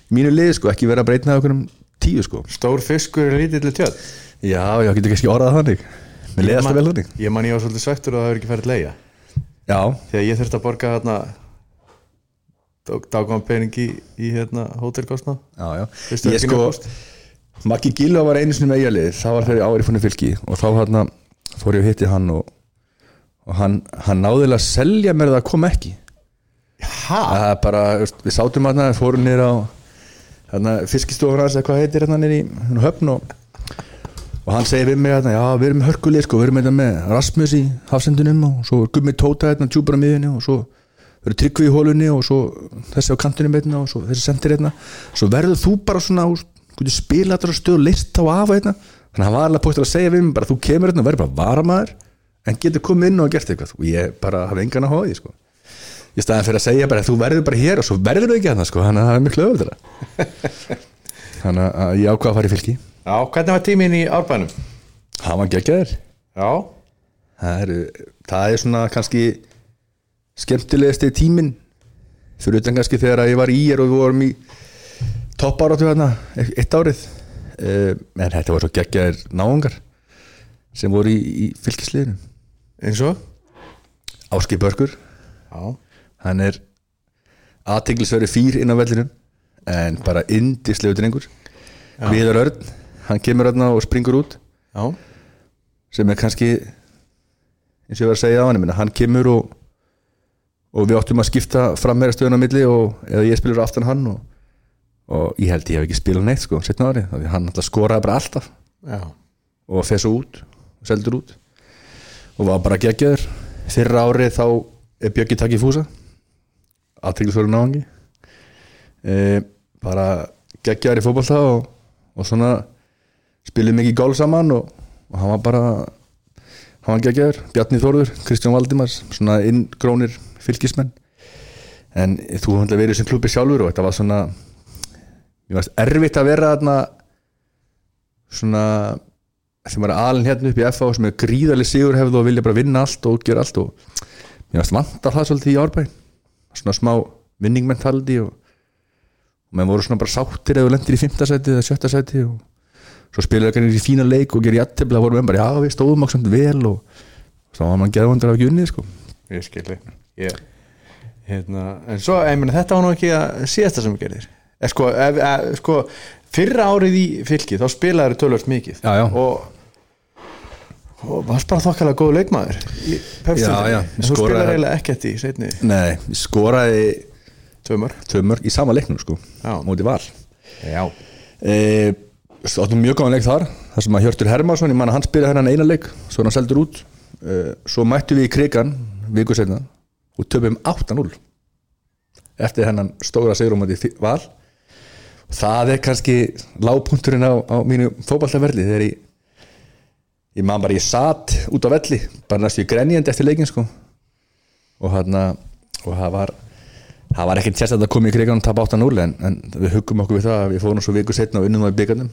Mínu liði sko, ekki vera að breytna okkur um tíu sko. Stór fiskur er lítill tjöld. Já, ég getur kannski orðað þannig. Mér leiði alltaf vel þannig. ég man ég var svolítið svektur og það hefur ekki færið leia Já, þegar ég þurfti að borga hérna dagvann pening í, í hérna hótelkostnað. Já, já. Ég sko. Maggi Gilva var einu sinni með eigalið Það var þegar árið fónum fylki Og þá hérna fór ég að hitti hann Og, og hann, hann náðilega að selja mér það kom ekki? Það er bara, við sátum hérna fórum niður á fiskistofur hans eða hvað heitir hérna hérna, höfn og, og hann segir við mig hérna, já við erum hörkulið sko, við erum hérna með Rasmus í hafsendunum og svo Gummi Tóta hérna tjúpar á miðunni og svo verður Tryggvi í hólunni og svo þessi á kantinum hérna og svo þessi sendir hérna svo verður þú bara svona getur spila þetta stöð og list þá af hérna. Þannig að hann var alveg póstur að segja við mig bara þú kemur hérna og verður bara varamæður en getur komið inn og gert eitthvað. Og ég bara hafi engan að hóði sko. Í staðan fyrir að segja bara þú verður bara hér og svo verður þú ekki hann sko, þannig að það er miklu öðvöldra þannig að ég ákvað að fara í fylki. Já, hvernig var tíminn í árbænum? hann var geggjaður. Já, það er, það er svona kannski skemmtilegasti tíminn. Fyrir utan kannski þegar ég var í og við vorum í toppáratu hérna eitt árið. Uh, en þetta var svo geggjaður náungar sem voru í, í fylkisliðinu eins og? Áski Börkur. Já, hann er aðteglisverið fýr inn á vellinum en bara indislegu drengur. Viðar Örn, hann kemur öðna og springur út. Já, sem er kannski eins og ég var að segja á hann minna, hann kemur og, og við áttum að skipta fram meira stöðun á milli og, eða ég spilur aftan hann og, og ég held ég hef ekki spilað neitt sko, setna ári, því hann alltaf skoraði bara alltaf. Já, og fer svo út og seldur út. Og var bara geggjaður. Fyrra árið þá er Bjöggi takkið fúsa. Aðtryggisverður náðangi e, bara geggjaður í fótbolta og, og svona spilum mikið gól saman og, og hann var bara hann var geggjaður, Bjarni Þórður Kristján Valdimars, svona inngrónir fylgismenn. En þú hann verið sem klubi sjálfur og þetta var svona mér varst erfitt að vera þarna svona sem var alin hérna upp í FA sem er gríðarlega sigur hefðu og vilja bara vinna allt og gera allt og mér varst vantar það svolítið í árbæ. Svona smá vinningmentaldi og, og menn voru svona bara sáttir eða lendir í fymta sæti eða sjötta sæti og svo spilaði kannski í fína leik og gerir jættibla það voru menn bara, já við stóðum okkur samt vel og þá var mann geðvandur af ekki unnið sko. ég skilji ég, hérna, en svo, ég meni, þetta var nú ekki að síðasta sem við gerðir eh, sko, ef, eh, sko, fyrra árið í fylki þá spilaður tölvöld mikið. Já, já. og og varst bara þokkalega góð leikmaður í pepsildinni, en þú skoraði- spilaði eiginlega ekkert í setni Nei, ég skoraði tömur í sama leiknum sko, móti val. Já, e, áttum mjög góðan leik þar þar sem að Hjörtur Hermansson, ég man að hann spila hennan eina leik svo hann seldur út. E, svo mættu við í krigan viku setna og töpum 8-0 eftir hennan stóra sigurum á val það er kannski lágpunturinn á, á mínu fótballtaferli þegar ég ég man bara, ég satt út á velli bara næstu í grenjandi eftir leikin sko. Og hann og það var það var ekkert sérstætt að koma í kriganum og tapa 8-0 en, en við huggum okkur við það að við fórum svo viku setna og unnum það í byggarnum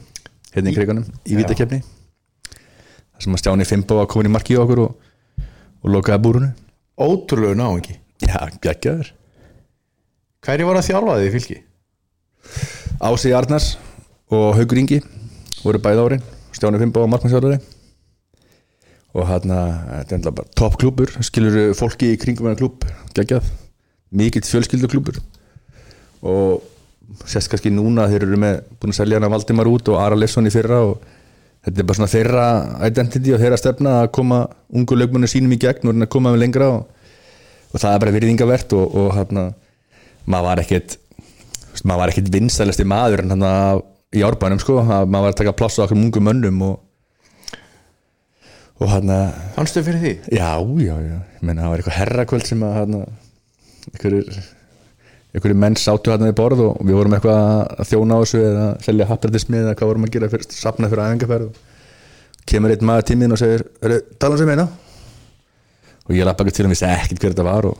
hérna í kriganum, í vítakefni þar sem að Stjáni Fimbo var komin í marki á okkur og, og lokaði búrunu ótrúlegu náungi. Já, geggjaður. Hverju var að þjálfa þig í fylki? Ási Arnars og Haugur Ingi voru bæði árin Stjáni Fimbo og Markmannsjálfari og hann þetta er enda bara topp klúbur skilur fólki í kringum hennar klúb geggjað, mikill fjölskylduklúbur og sérst kannski núna þeir eru með búin að selja hana Valdimar út og Ara Lesson í fyrra og þetta er bara svona þeirra identity og þeirra stefna að koma ungu lögmunni sínum í gegn og koma með lengra og, og það er bara virðingavert og, og hann maður var ekkert veist, maður var ekkert vinstælasti maður en hann í árbænum sko, að maður var að taka pláss á okkur ungu mönnum og og hann fannstu fyrir því? já, já, já, ég meina það var eitthvað herrakvöld sem að hann einhverjir einhverjir menn sátu hann við borð og við vorum eitthvað að þjóna á þessu eða selja happertismi eða hvað vorum að gera fyrir, sapna fyrir æfingarferð og kemur einn maður tíminn og segir "Heyrðu, tala sem eina. Og ég lappa ekki til hann vissi ekkert hver þetta var og,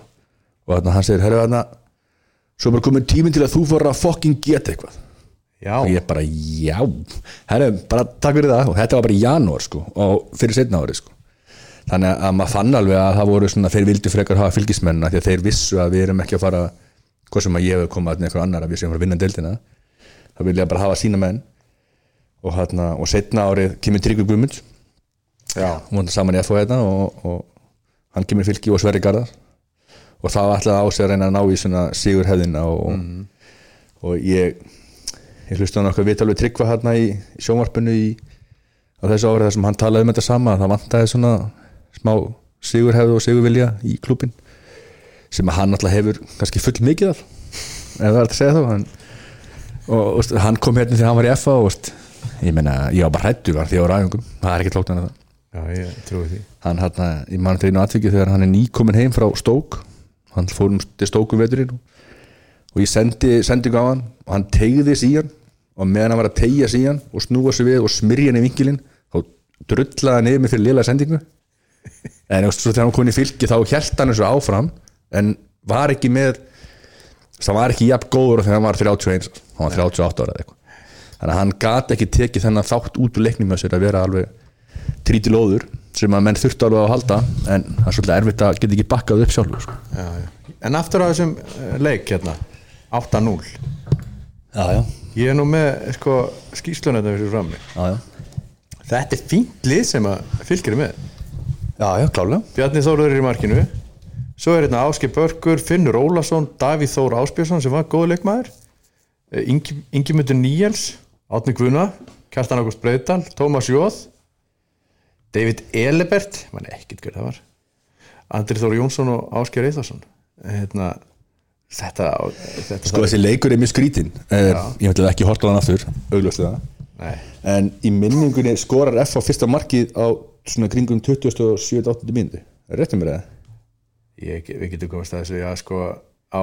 og hann, segir, herru hann svo er bara komin tíminn til að þú fór að fucking geta eitthvað. Já, og ég bara, já. Herru, bara takk fyrir það. Og þetta var bara í janúar sko, og fyrir setna ári sko. þannig að maður fann alveg að það voru svona, þeir vildu frekar hafa fylgismennina því að þeir vissu að við erum ekki að fara hvað sem að ég hef komað með eitthvað annar að við séum að fara vinna deildina. Það vilja bara hafa sína menn. Og, hana, og setna árið kemur Tryggvi Guðmund já, hún var saman í FO hérna og, og hann kemur í fylki og Sverri Garðar og það alltaf á sig að reyna að ná í svona sigur hefðina og, og ég ég hlusti hann okkar viðtalveg tryggva hérna í, í sjónvarpinu í, á þessu árið þar sem hann talaði um þetta sama að það vantaði svona smá sigur hefð og sigur vilja í klubin sem hann alltaf hefur kannski full mikið af ef það er að segja þá hann, og, og hann kom hérna þegar hann var í FA og ég meina, ég var bara hættu því var á æfingum, það er ekki tlóknan að það. Já, ég trúi því. Hann hann, ég man þeirinu atvikið þegar hann er nýkomin heim frá Stók hann fór um til Stóku veturinn og ég sendi sendingu á hann og hann tegði hann og meðan hann var að tegja hann og snúa sig við og smyrja hann í vinkilinn þá drullaði hann yfir mig fyrir lila sendingu. En svo þegar hann kom inn í fylki þá hjælt hann þessu áfram en var ekki með það var ekki jafn góður þegar hann var 31 hann var 38 ára eða eitthvað. Þannig að hann gat ekki tekið þennan þátt út úr leiknum sér að vera alveg trítilóður sem að menn þurftu alveg að halda en það er svolítið erfitt að geta ekki bakkað upp sjálfur sko. en aftur á þessum eh, leik hérna 8-0 já, já, ég er nú með sko, skýslun þetta fyrir frammi já, já, þetta er fínt lið sem að fylgir er með. Já, Bjarni Þóruður er í markinu. Svo er hérna Áski Börkur, Finnur Ólason Davíð Þór Áspjörsson sem var góð leikmaður. Eh, Ingi, Ingimundur Níels Átni Guðna, Kjartan Ágúst Breiðdal Tómas Jóð David Elebert, mann ekkert hver það var. Andri Þór Jónsson og Ásker Eithvarsson hérna, þetta, þetta sko þessi leikur er mjög skrítin er, ég ætla ekki horta á hann aftur augljóslega. Nei, en í minningunni skorar F á fyrsta markið á svona kringum 27-8 mínúti er réttum mér ég, við getum komast að þessu já, sko, á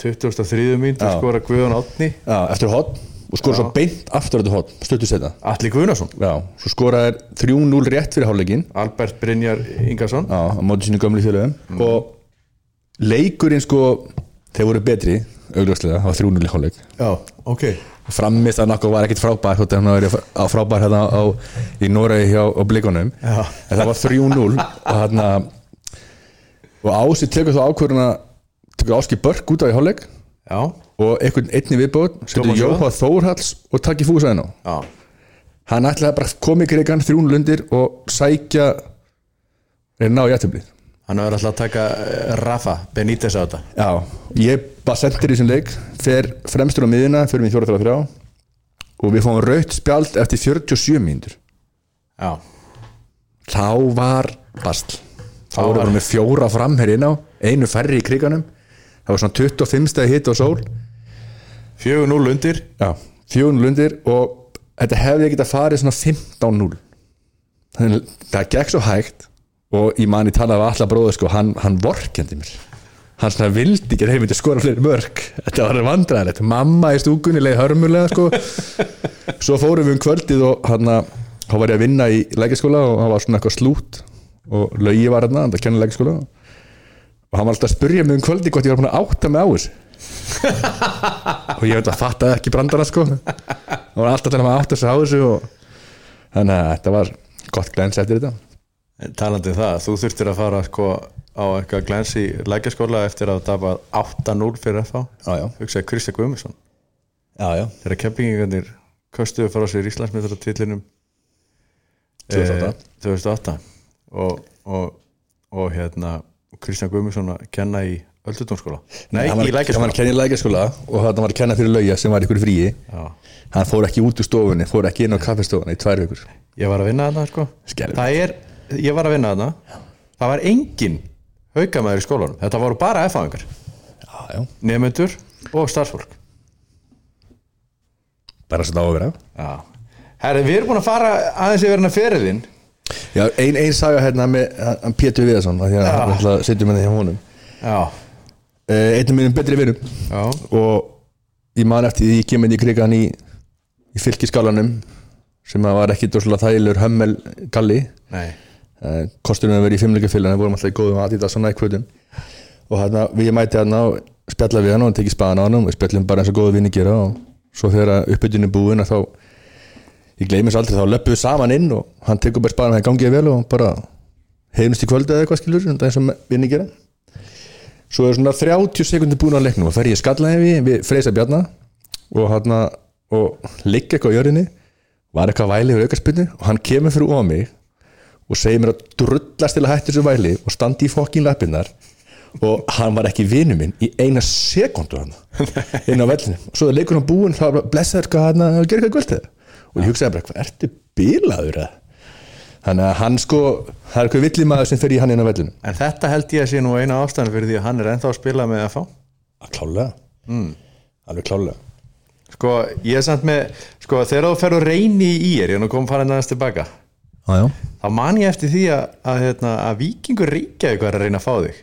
23. mínútu Já. skora Guðan Átni Já, eftir hot og skora svo beint aftur þetta hot, stuttu setna Atli Guðnason, já, svo skoraði er 3-0 rétt fyrir hálfleikin Albert Brynjar Ingarsson já, á móti sínu gömlu félögum. Og leikurinn sko þeir voru betri, augljóslega það var 3-0 í hálfleik. Já, ok. Frammist að nokkuð var ekkit frábær þótt að hann var á frábær hérna á, í Noregi hjá á blikunum. Já. en það var 3-0 og hérna og Ási tekur þá ákvörðuna tekur Áski Börk út á í hálfleik. Já, og einhvern einni viðbót setur Jóha Þórhalls og takki fúsaðin á já, hann ætlaði bara að koma í krigan þrjúnlundir og sækja reyna á jættublið hann er alltaf að taka eh, Rafa Benítez á þetta. Já, ég bara sendir í þessum leik fer fremstur á miðina, fyrir mig 4-3-3 og við fáum raut spjald eftir 47 mínútur. Já, þá var bastl þá voru var- bara með fjóra framherinn á einu færri í kriganum það var svona 25 stæði hitt og sól 4-0 undir. Já, 4-0 og þetta hefði ekki að farið svona 15-0 Þannig, það gekk svo hægt og ég mani talaði af alla bróður sko, hann, hann vorkendi mér. Hann svona vildi ekki að þeir myndi skora fleiri mörg þetta var vandræðilegt, mamma í stúkunni leið hörmulega sko. Svo fórum við um kvöldið og hann að þá var ég að vinna í lækjaskóla og hann var svona eitthvað slút og lögi var hann að kenna lækjaskóla og hann var alltaf að spyrja mig um kvöldið hvort ég var búin að átta mig á þessu. Og ég veit að fatta ekki brandara sko. Það var alltaf til að átta sig á þessu og þannig að þetta var gott glens eftir þetta. En talandi um það, þú þurftir að fara sko, á eitthvað glens í lækjaskóla eftir að tapa 8-0 fyrir FH hugsaði Já, já, þegar kempingingarnir köstuðu frá sér Íslandsmyndartillinum 2008. 2008 og, og, og hérna Kristján Guðmundsson að kenna í Öldudómskóla Nei, var, í hann var lækjaskóla að kenna í lækjaskóla og hann var að kenna fyrir lögja sem var ykkur fríi. Já. hann fór ekki út úr stofunni, fór ekki inn á kaffestofunni í tvær vikur. Ég var að vinna þarna sko. Er, ég var að vinna þarna. Það var engin haukamæður í skólanum. Þetta voru bara já, Nefnendur og starfsfólk. Bara setja á að vera. Já. Herri, við erum búin að fara aðeins yfir hérna ferilinn Já, ein, ein saga hérna með Pétur Viðarsson af því að hann ætla að setja með það hjá honum. Já, uh, Einnum minnum betri vinum. Og ég man eftir því ég kemur í krigan í, í fylkisgálanum sem að var ekki dórslega þælur hömmel galli. Nei. Uh, kosturinn að vera í fimmleikafélagin við vorum alltaf í góðum Adidas og Nike kvötum og hérna við mæti hérna og spjalla við hann og hann tekið spaðan á hann og við spjallum bara eins og góðu vinni gera og svo þegar uppbytun er búin að þá ég gleymis aldrei þá löpum við saman inn og hann tekur bara að það gangið vel og bara heimist í kvöldi eða eitthvað skilur það er eins og vinni gera. Svo er svona 30 sekundir búin á leiknum og fer ég skallaði við, við Freysa Bjarna og hann og ligg eitthvað á jörðinni var eitthvað væli yfir aukarspinnu og hann kemur fyrir ofan mig og segir mér að drullast til að hætti þessu væli og standi í fokkin lappinnar og hann var ekki vinnu minn í eina sekundu hann inn á vellinu og svo er leikur hann bara, blessaður hann að gera eitthvað kvöld og ég hugsaði bara, hvað ertu bilaður eða? Þannig að hann sko það er eitthvað villimaður sem fer í hann inn á vellinu. En þetta held ég að sé nú eina ástæðan fyrir því að hann er ennþá að spila með að fá að klálega. Mm. alveg klálega. Sko, ég er samt með Sko, þegar þú ferður reyni í Ég er nú kom farin aðeins tilbaka. Já, já. Þá man ég eftir því að, að, hérna, að Víkingur Reykjavík var að reyna að fá þig.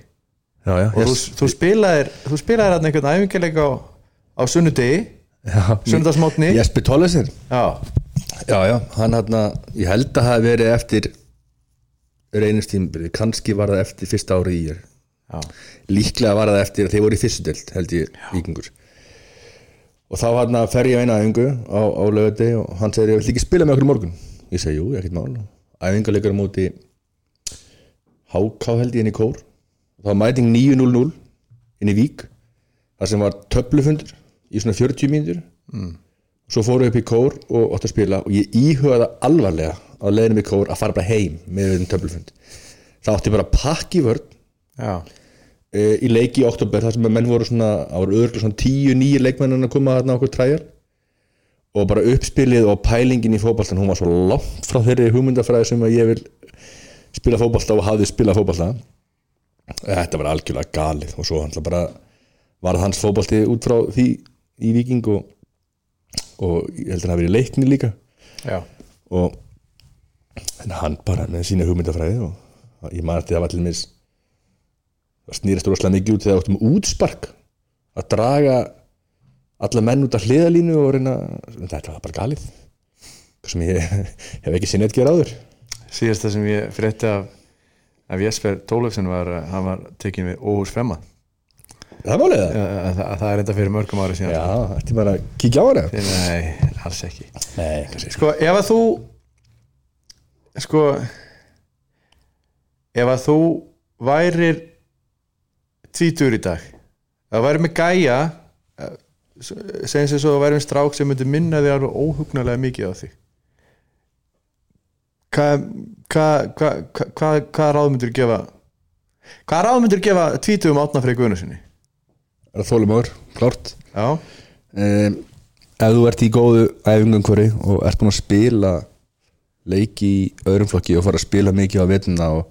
Já, já, Og þú, þú spilaðir Þú spilaðir hann einhvern æfingarleik á, á sunnudegi já, Sunnudagsmótni Jesper Tollesir Já, Já, já, hann hann ég held að það hafi verið eftir reynustímbrið, kannski var það eftir fyrsta ári í ég líklega var það eftir að þeir voru í fyrstu deild held ég, vikingur og þá hann fer ég á eina æfingu á, á lögati og hann segir, ég vil ekki spila með okkur í morgun. Ég segi, jú, ekkert mál. Æfingarleikar á móti HK held ég inn í kór. Þá mæting 9.00 inn í Vík þar sem var töflufundur í svona 40 mínútur. Svo fóru upp í kór og ótt að spila og ég íhugaði alvarlega á leiðinum í kór að fara bara heim með þeim töflufund. Það átti bara pakki vörn. Já, e, í leiki í oktober þar sem menn voru svona það voru örgulega svona tíu nýju leikmenn að koma þarna okkur træjar og bara uppspilið og pælingin í fótballtan hún var svo langt frá þeirri hugmyndafræði sem að ég vil spila fótballta og hafði spilað fótballta þetta var algjörlega galið og svo hann bara var hans fótballti út frá því í viking og, og ég held að hann hafi verið leikni líka. Já. Og hann bara með sína hugmyndafræði og ég maður þetta var allir mis það snýrist rosalega mikið út þegar áttum útspark að draga alla menn út af hliðalínu og reyna þetta var bara galið. Sem ég hef ekki sinnið að gera áður. Síðast það sem ég frétti af af Jesper Tólöfsson var að hann var tekin við Óhús Femma það er málið það? það, það, það er enda fyrir mörgum ári síðan. Já, þetta er bara að kíkja á hana? Nei, alls ekki. Nei, kannski Sko, ef að þú sko ef að þú værir tvítur í dag þú værir með gæja eh, segjum sér svo að þú værir með strák sem myndi minna þig alveg óhugnarlega mikið á því hvað hvað hva, hva, hva, hva ráð myndir gefa hvað ráð myndir gefa tvítugum átnafrið Guðnarsinni Er það þólumóður, klárt. Um, Ef þú ert í góðu hverju og ert búin að spila leiki í öðrum flokki og fara að spila mikið á vetuna og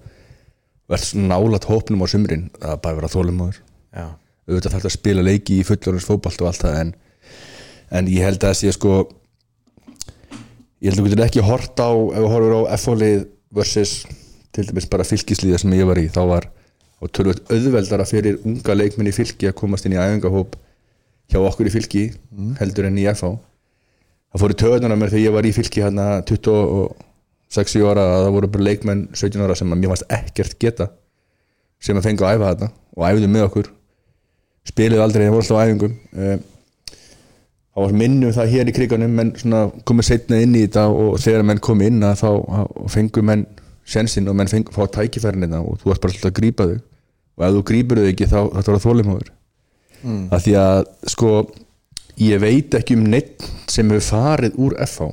verð svona nálat hópnum á sumrin það er bara að vera þólumóður já, auðvitað þarf að spila leiki í fullorins fótbalt og allt það en, en ég held að það sé sko ég held að þú getur ekki hort á ef þú horfur á F-fólið versus til dæmis bara fylkislíða sem ég var í þá var og tölvöld auðveldara fyrir unga leikmenn í fylki að komast inn í æfingahóp hjá okkur í fylki heldur en í FH það fóru töðunar mér þegar ég var í fylki hérna 26 ára að það voru bara leikmenn 17 ára sem að mér fannst ekkert geta sem að fengu að æfa þetta og æfðu með okkur. Spilið aldrei, það voru alltaf æfingum. Eh, það var minnum það hér í kriganum menn komið setna inn í þetta og þegar menn komið inn að þá fengu menn sensinn og menn fengu fá tækifærin þetta og þú varst bara alltaf að grípa þau og ef þú grípur þau ekki þá þetta var þólimóður mm. að því að sko ég veit ekki um neitt sem hefur farið úr FH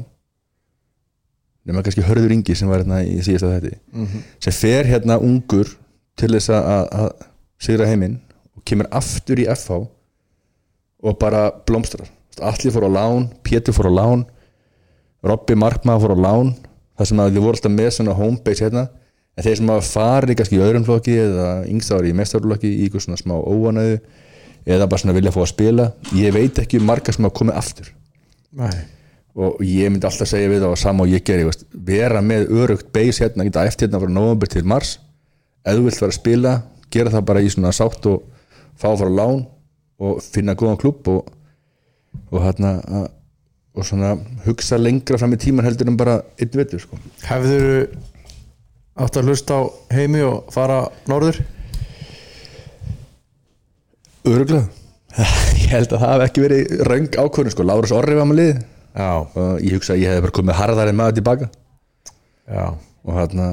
nema kannski Hörður Ingi sem var hérna í síðasta þetta sem fer hérna ungur til þess að, að, að sigra heiminn og kemur aftur í FH og bara blómstrar. Allir fór á lán, Pétur fór á lán Robby Markma fór á lán það sem að við vorum alltaf með svona homebase hérna en þeir sem hafa farið kannski í öðrum flokki eða yngstaður í mestarflokki í eitthvað svona smá óanæðu eða bara svona vilja fá að spila ég veit ekki um marga sem hafa komið aftur. Nei. Og ég myndi alltaf segja við það og sama og ég geri veist, vera með örugt base hérna geta eftir hérna frá november til mars. Ef þú vilt fara að spila, gera það bara í svona sátt og fá að fara á lán og finna góðan klubb og, og hérna að- og svona hugsa lengra fram í tíman heldur en bara einn vetur sko. Hefur átt að hlusta á heimi og fara norður? öruglega ég held að það hef ekki verið röng ákvörðun sko. Lárus Orri var með lið Já, og ég hugsa að ég hef bara komið harðar en maður tilbaka já, og hérna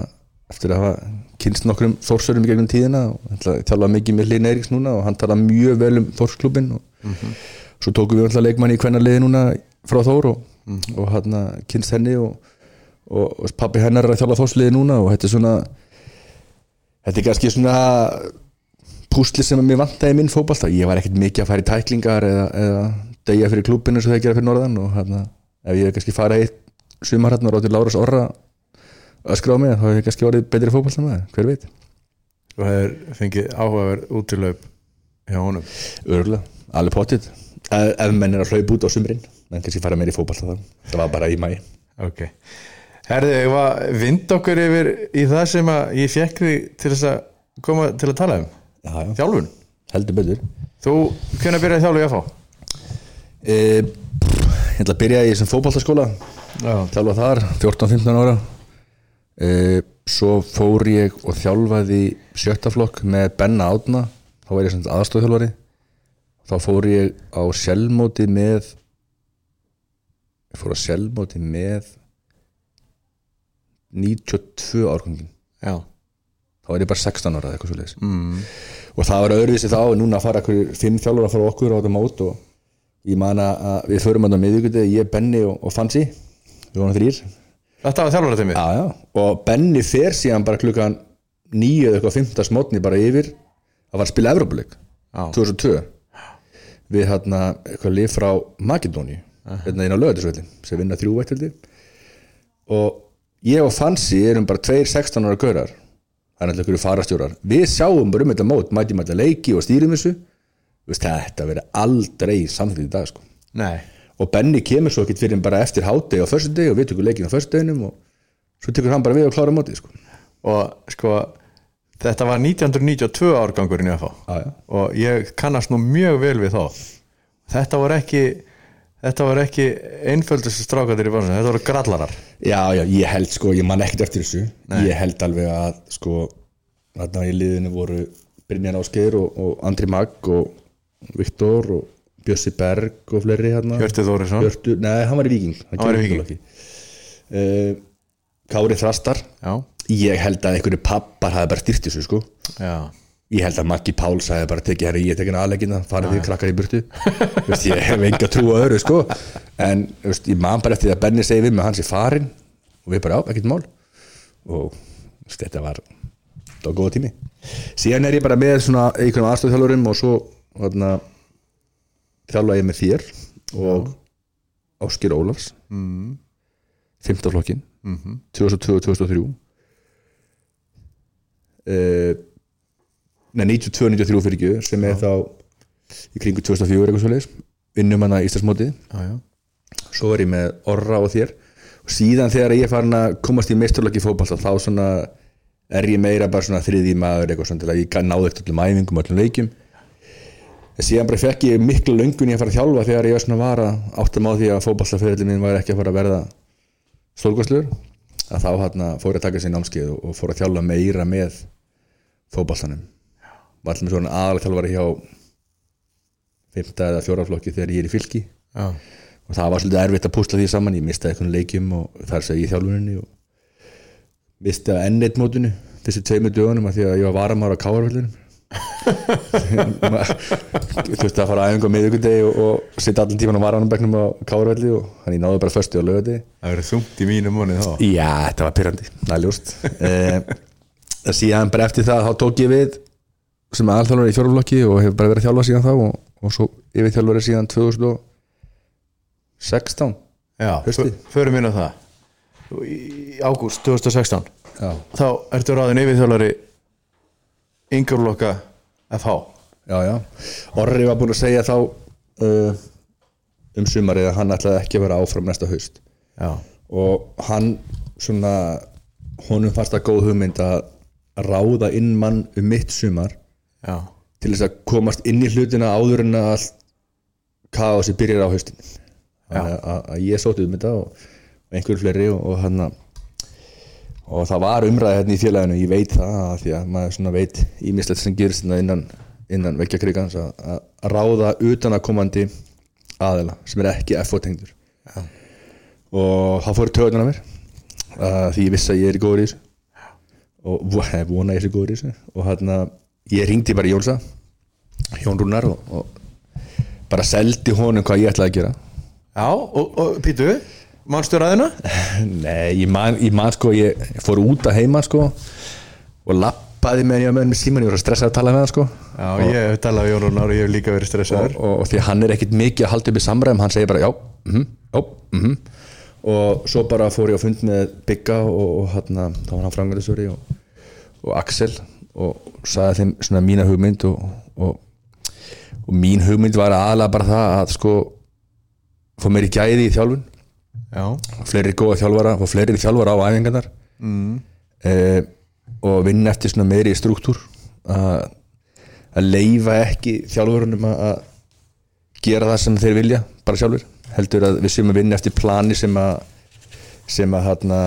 eftir að hafa kynst nokkrum þórsurum í gegnum tíðina og þjálfa mikið með Linn Eiríks núna og hann tala mjög vel um þórsklubin og svo tókum við alltaf leikmanni í kvennarliði núna frá Þór og, og hérna kynst henni og, og, og pappi hennar er að þjálfa þórsliði núna og þetta er svona þetta er kannski svona púsli sem að mér vantaði minn fótballta ég var ekkert mikið að fara í tæklingar eða, eða degja fyrir klúbinu sem það gera fyrir norðan og hérna ef ég kannski farið eitt sumar hérna og rátti Lárus Orra öskra á mig þá hef ég kannski orðið betri fótballta með hver veit, þú hefur fengið áhugaverð útilaup hjá honum. Örgulega, alveg potið ef, menn er að hlaupa út á sumrin menn kannski fara meir í fótballta það það var bara í mæ Ok. Herði, ég var vind okkur yfir í það sem að ég fekk þig til þess að koma til að tala um? Já, já. Þjálfun? Heldur betur. Þú, hvernig byrjaði þjálfu ég að fá? e, ég ætla að byrja í þessum fótballtaskóla Já, þjálfa þar 14-15 ára. E, svo fór ég og þjálfaði sjötta flokk með Benna Átna þá var ég sem aðstofþjálfari þá fór ég á sjálfmóti með ég fór á sjálfmóti með 92 árgangin já, þá var ég bara 16 ára eða eitthvað svo leiðis mm. og það var öðruvísi þá núna fara fimm þjálfur að fara okkur á þetta mót og ég man að að við förum að það miðvíkuti ég, Benni og, og Fansi við vorum þrýr Þetta var þjálfur til mig já, já. og Benni fer síðan bara klukkan nýju eða eitthvað fymta smotni bara yfir að var að spila Evropuleik Já. 2002 við hérna eitthvað lið frá Makedóni hérna inn á lögatisvöldin sem vinna þrjú veitt held ég og ég og Fansi erum bara tveir 16 ára það er alltaf einhverju farastjórar við sjáum bara um þetta mót, mætum alltaf leiki og stýrum þessu. Þú veist, þetta verður aldrei samþýtt í dag sko. Og Benni kemur svo ekkert fyrir en bara eftir hátegi á föstudegi og við tökum leikin á föstudeginum og svo tekur hann bara við og klára mótið sko. og sko þetta var 1992 árgangurinn í að fá já, já. og ég kannast nú mjög vel við þá. Þetta var ekki þetta var ekki einföldust strákatir í bánsinu, þetta voru grallarar. Já, já, ég held sko, ég man ekkert eftir þessu. Ég held alveg að sko þarna í liðinu voru Brynjar Ásgeir og, og Andri Magg og Viktor og Bjössi Berg og fleiri hérna. Hjörti Þórisson. Hjörtu, nei, hann var í Víking. Hann var í ekki. uh, Kári Þrastar. Já, Ég held að einhverju pappar hafi bara styrt þessu sko. Já, Ég held að Maggi Páls hafi bara tekið herri, ég tekið aðleggina, farið því krakkar í burtu. Veist, ég hef enga trú á öðru sko. en veist, ég man bara eftir að Benni segi við með hans í farin og við bara á, ekkert mál. Og veist, þetta var var góða tími. Síðan er ég bara með svona einhvern aðstofþjálfurum og svo þjálfa ég með þér og Áskir Ólafs. Mm. 15 flokkin mm -hmm. 2002-2003 uh, Nei, 92-93 fyrir ekki sem er þá í kringu 2004 eitthvað svo leis vinnum hana í Íslandsmótið svo er ég með Orra og þér. Og síðan þegar ég er farin að komast í meisturlöki fótballta þá svona er ég meira bara svona þriði maður eitthvað svona til að ég náði eftir öllum æfingum öllum leikjum. En síðan bara fekk ég miklu löngun í að fara að þjálfa þegar ég var svona var að áttum á því að fótballtaferðin minn var ekki að fara að verða stólgvæslur að þá hérna fór ég að taka sér námskeið og fór að þjálfa meira með fótballtanum var allir með svona aðalega þjálfari hjá fymta eða fjóraflokki þegar ég er í fylki. Já. og það var svolítið erfitt að púsla því saman. Ég mistaði einhvern leikjum og þar segi ég þjálfuninni og mistaði enn eitt mótinu fyrstu tveimur dögunum af því að ég var varamár á káarvöldunum þú veist að fara aðeins á miðugundegi og, og sitta allir tíman á varanumbegnum á káarvöldi og hann ég náði bara förstu á lögadegi það verið þungt í mínu múni þá. Já, þetta var pyrrandi, það er ljóst eh, síðan bara eftir það þá tók ég við sem aðalþjálfur í fjóruflokki og hefur bara verið að þjálfa síðan þá og, og svo yfir þjálfur síðan 2016 já, förum inn á það. Í ágúst 2016 já, þá ertu ráðin yfirþjálari yngurlokka FH já, já. Orri var búin að segja þá uh, um sumarið að hann ætlaði ekki að vera áfram næsta haust. Já, og hann svona honum fannst það góð hugmynd að ráða inn mann um mitt sumar já, til þess að komast inn í hlutina áður en að allt kaosi byrjar á haustin. Að, að, að ég sóti um þetta og, og einhverju fleiri og, og hann og það var umræði hérna í félaginu ég veit það að því að maður svona veit ímislegt sem gerist hérna innan, innan vekkja krigans að, að að ráða utan að komandi aðila sem er ekki FO tengdur. Já. og það fór töðunar að mér að því ég vissi að ég er í góður í þessu og eh, vona ég sé góður í þessu. Og hann að ég ringdi bara í Jónsa Jón Rúnar og, og bara seldi honum hvað ég ætlaði að gera. Já og, og Pítu, mannstu ræðina? Nei, ég man, ég man sko ég fór út að heima sko og lappaði með ég með síman ég var að stressa að tala með hann sko. Já, ég hef talað við Jón Rúnar og ég hef líka verið og, stressaður og, og því að hann er ekkit mikið að halda upp í samræðum hann segir bara já, mhm, já, mhm og svo bara fór ég á fund með Bigga og, og hann þá var hann frangarisvöri og, og Axel og sagði þeim svona mína hugmynd og, og, og mín hugmynd var aðalega bara það að sko fá meiri gæði í þjálfun. Já, fleiri góða þjálfara og fleiri þjálfara á æfingarnar. Mm. eh, og vinna eftir svona meiri struktúr. Að leifa ekki þjálfurunum að að gera það sem þeir vilja bara sjálfur, heldur að við séum að vinna eftir plani sem að sem að hana,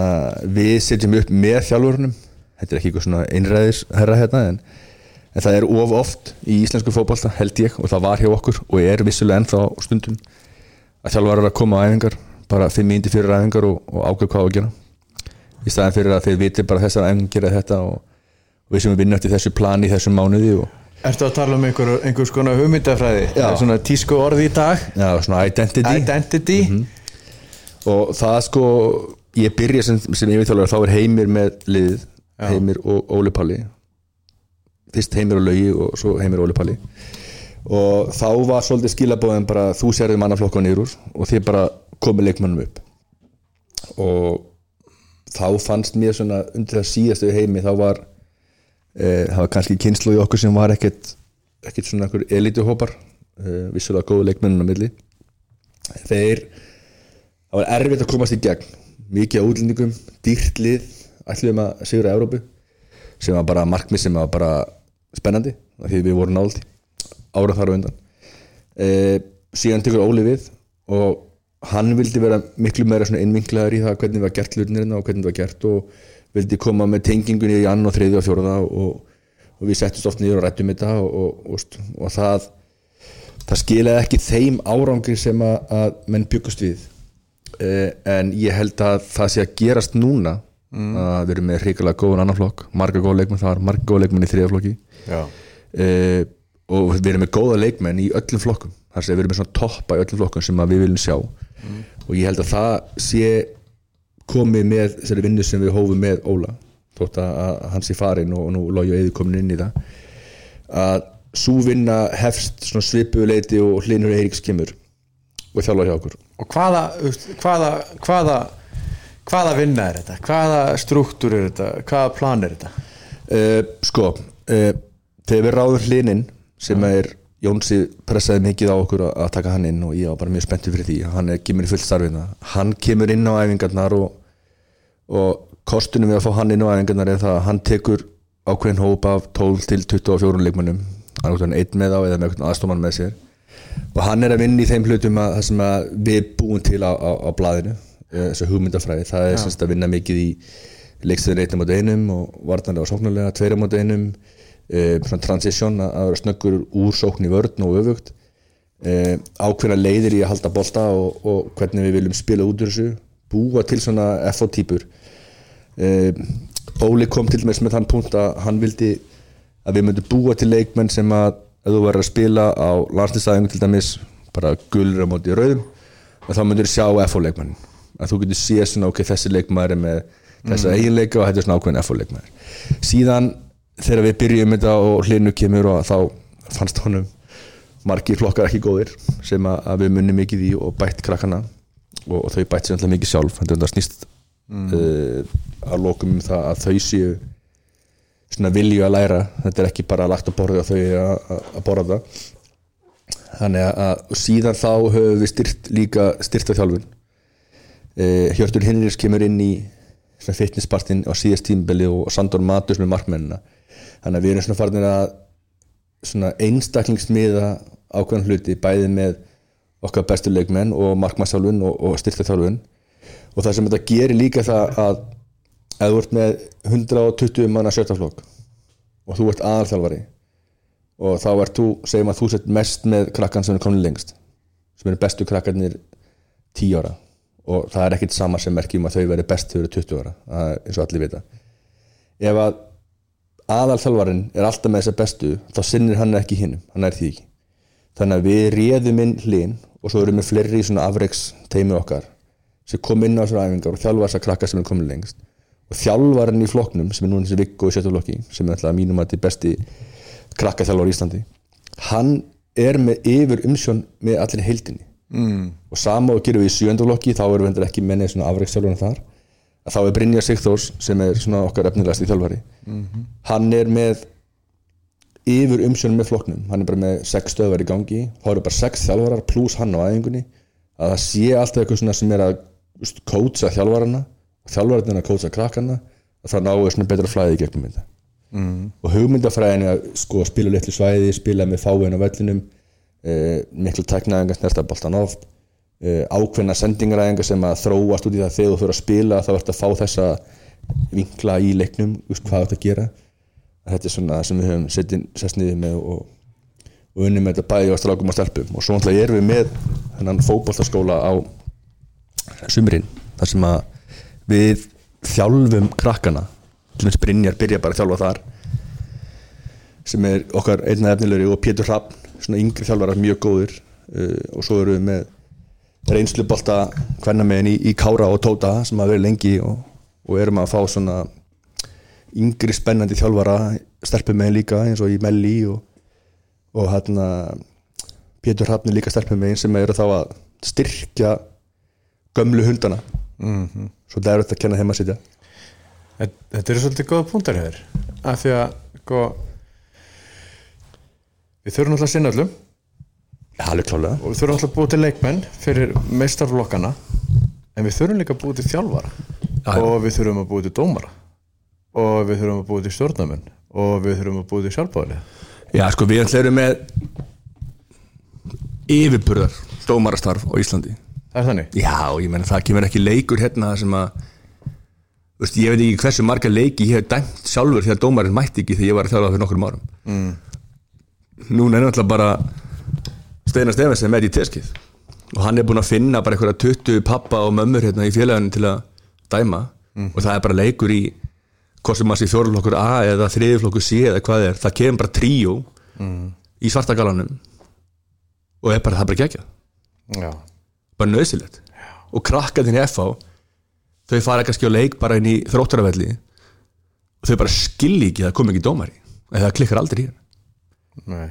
við setjum upp með þjálfurunum þetta er ekki eitthvað svona einræðis herra hérna en, en það er of oft í íslensku fótbolta held ég og það var hjá okkur og er vissulega ennþá stundum að þjálfarar að koma á æfingar bara fimm mínúti fyrir æfingar og, og ákveð hvað á að gera. Í staðan fyrir að þeir viti bara þessar æfingar gera þetta og, og við sem við vinna eftir þessu plani í þessum mánuði og ertu að tala um einhver, einhvers konar hugmyndafræði? Já. svona tísku orði í dag? Já, svona identity. Identity. Og það sko ég byrja sem, sem yfirþjálfur þá er Heimir með liðið Heimir og Óli Palli. Fyrst Heimir og Laugi og svo Heimir og Óli Palli. Og þá var svolítið skilabóðin bara þú sérðið mannaflokka nýr úr og þið bara komið leikmannum upp. Og þá fannst mér svona undir það síðastu heimi þá var e, það var kannski kynslu í okkur sem var ekkert ekkert svona einhver elituhópar e, vissulega góðu leikmennun á milli. Þeir það var erfitt að komast í gegn. Mikið á útlendingum, dýrt lið ætlum að sigra Evrópu sem var bara markmið sem var bara spennandi því við vorum nált ára þar á undan. E, síðan tekur Óli við og hann vildi vera miklu meira innvinklaður í það hvernig var gert hlutnirinn og hvernig það var gert og vildi koma með tengingunni í ann og þriði og fjóraða og, og við settist oft niður og rættum þetta og, og, og, það það skilaði ekki þeim árangri sem að, að menn byggust við. Eh, en ég held að það sé að gerast núna að við erum með hrikalega góðan annan flokk marga góða leikmenn þar, marga góða leikmenn í þriða flokki. Uh, og við erum með góða leikmenn í öllum flokkum. Þar sem við erum með svona toppa í öllum flokkum sem við viljum sjá. Og ég held að það sé komið með þessari vinnu sem við hófum með Óla þótt að hann sé farin og nú logi og eði komin inn í það að svo vinna hefst svona svipuðu leiti og hlinur Eiríks kemur og þjálfar hjá okkur og hvaða, hvaða, hvaða, hvaða vinna er þetta? Hvaða struktúr er þetta? Hvaða plan er þetta? uh, sko uh, þegar við ráðum hlinin sem er Jónsi pressaði mikið á okkur að taka hann inn og ég var bara mjög spenntið fyrir því hann er, kemur í fullt starfina hann kemur inn á æfingarnar og, og kostunum við að fá hann inn á æfingarnar er það að hann tekur ákveðin hóp af 12 til 24 leikmönnum. Hann er einn með á eða með aðstofann með sér. Og hann er að vinna í þeim hlutum að, sem að við búum til á, á, á blaðinu eh, þessu hugmyndafræði, það er semst að vinna mikið í leikstöðin einnig mot einum og vartanlega og sóknarlega tveira mot einum. Uh, svona transition að að vera snöggur úr sókn í vörn og öfugt. Uh, ákveðna leiðir í að halda bolta og, og hvernig við viljum spila út úr þessu. Búa til svona FO-týpur Óli kom til með með þann punkt að hann vildi að við myndum búa til leikmenn sem að ef þú verður að spila á landslýstæðingum til dæmis bara gulur á móti rauðum að þá myndur sjá FO-leikmenn að þú getur séð svona ok, þessi leikmæður er með þessa eiginleika og þetta er svona ákveðin FO-leikmæður síðan þegar við byrjum þetta og hlinu kemur og þá fannst honum margir flokkar ekki góðir sem að, að við munum mikið í og bætt krakkana og, og þau bætt sér alltaf mikið sjálf þetta er þetta snýst uh, að lokum um það að þau séu svona vilju að læra. Þetta er ekki bara lagt að borða þau að, borða það. Þannig að, síðan þá höfum við styrt líka styrta þjálfun uh, Hjörtur Hinriðs kemur inn í fitnesspartin á síðast tímbeli og Sandor Matus með markmennina. Þannig að við erum svona farin að svona einstaklingsmiða ákveðan hluti bæði með okkar bestu leikmenn og markmannstjálfun og, og styrta þjálfun og það sem þetta gerir líka það að ef þú ert með 120 manna sjötaflokk og þú ert aðalþjálfari og þá ert þú, segjum að þú sett mest með krakkan sem er komin lengst sem eru bestu krakkarnir 10 ára. Og það er ekkit sama sem merkjum að þau veri best þau eru 20 ára það er eins og allir vita. Ef að aðalþjálfarin er alltaf með þessa bestu þá sinnir hann ekki hinnum, hann er því ekki. Þannig að við réðum inn hlinn og svo erum við fleiri í svona afreiks teimi okkar sem kom inn á þessar æfingar og þjálfa þessar krakka sem er komin lengst. Og þjálfarinn í flokknum sem er núna þessi Viggo í sjötaflokki sem er alltaf mínum að þetta er besti krakkaþjálfar í Íslandi hann er með yfir umsjón með allir heildinni. Mm. og sama og gerum við í sjöndaflokki þá erum við ekki mennið svona afreiksþjálfarinn þar. Að þá er Brynjar Sigþórs sem er svona okkar efnilegast í þjálfari hann er með yfir umsjón með flokknum. Hann er bara með sex stöðvar í gangi. Þá eru bara sex þjálfarar pluss hann á æfingunni. Að það sé alltaf eitthvað svona sem er að kótsa þjálfarana þjálfararnir að kótsa krakkana að það náu svona betra flæði gegnum þetta. Mm. og hugmyndafræðin að sko, spila litlu svæði, spila með fáin á vellinum eh, miklu teknaðingar snertaboltan oft eh, ákveðna sendingaræðingar sem að þróast út í það þegar þú fyrir að spila þá ert að fá þessa vinkla í leiknum just, hvað að gera. Þetta er svona sem við höfum settin sest niður með og, og unnum með þetta bæði á strákum og stelpum. Og svo náttúrulega erum við með þennan fótballtaskóla á sumrin þar sem að við þjálfum krakkana. Er Brynjar byrja bara að þjálfa þar sem er okkar einna efnilegri og Pétur Hrafn svona yngri þjálfarar mjög góður uh, og svo erum við með reynslubolta hvernig meginn í, í Kára og Tóta sem að vera lengi og, og erum að fá svona yngri spennandi þjálfara stelpum meginn líka eins og í Melli og, og hérna Pétur Hrafn er líka stelpum meginn sem eru þá að styrkja gömlu hundana. Mhm. svo það er þetta að kenna heima að sitja. Þetta eru svolítið góða punktar hér af því að sko, við þurfum alltaf að sinna klálega og við þurfum alltaf að búa til leikmenn fyrir meistarflokkana en við þurfum líka að búa til þjálfara. Já, já. og við þurfum að búa til dómara. Og við þurfum að búa til stjórnamenn og við þurfum að búa til sjálfbáðlega Já, sko, við ætlum með yfirburðar dómarastarf á Íslandi Það er þannig? Já, ég menn það kemur ekki leikur hérna sem að veist, ég veit ekki hversu marga leiki ég hef dæmt sjálfur því að dómarinn mætti ekki þegar ég var að þjála fyrir nokkur árum. Mm. Núna er náttúrulega bara Steinar Stefens sem er í teskið. Og hann er búinn að finna bara einhverja 20 pappa og mömmur hérna í félaginu til að dæma. Og það er bara leikur í hvort sem maður sé fjóruflokkur A eða þriðuflokkur C eða hvað er, það kemur bara tríó í svartagalanum. Og er bara, það er bara gegja Já, bara nöðsilegt og krakkaðin í FH þau fara kannski á leik bara inn í þróttaravelli og þau bara skilji ekki að það komi ekki dómari. Eða það klikkar aldrei í hann nei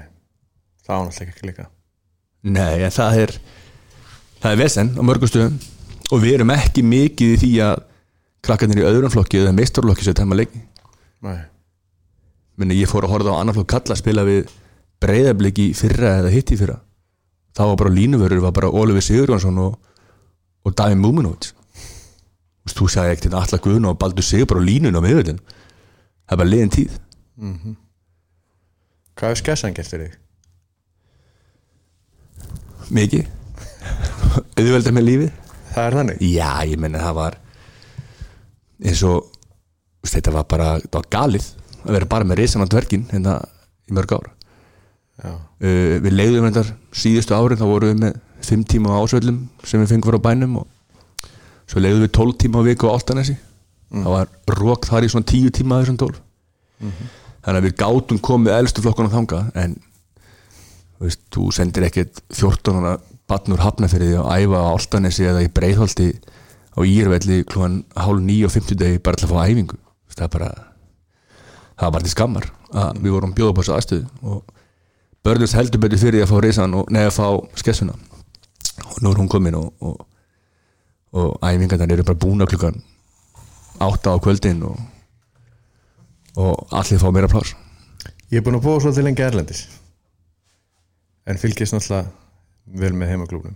Það var náttúrulega ekki líka Nei, en það er það er vesen á mörgum stöðum. Og við erum ekki mikið í því að krakkarnir í öðrum flokki eða meistarflokki sem tæma leiki. Nei. Minni, ég fór að horfa á annar flokk kalla að spila við breyðabliki fyrra eða hitt í fyrra þá var bara línuvörur var bara Ólfi Sigurjónsson og, og Davi Múminovits þú sagði ekkert hérna Alla Guðn og Baldur Sigur bara á línun á miðvöldin. Það er bara liðin tíð. Hvað er skessan gert fyrir þig? mikið. Auðveldar með lífið. Það er þannig? Já, ég menna það var eins og þetta var bara, þetta var galið að vera bara með risan á dvergin hérna í mörg ár. Já, uh, við leiðum þetta síðustu árin þá vorum við með 5 tíma á ásvöllum sem við fengum frá bænum og svo leiðum við 12 tíma á viku á Altanesi það var rók þar í svona 10 tíma þessum 12 þannig að við gátum komið elstu flokkunum þanga en veist, þú sendir ekkert 14 ára batnur hafnafyrir því að æfa á Altanesi eða í Breiðholti á Írvelli klúan hálf 9 og 50 degi bara til að fá æfingu. Það er bara það var til skammar að við vorum þessu aðstöðu og börnust heldur betur fyrir að fá risan og neða að fá skessuna. Og nú er hún komin og, og, og æfingarnar eru bara búna klukkan átta á kvöldin og, og allir fá meira plás Ég er búin að búa svolítið lengi erlendis En fylgist náttúrulega vel með heimaklúbnum.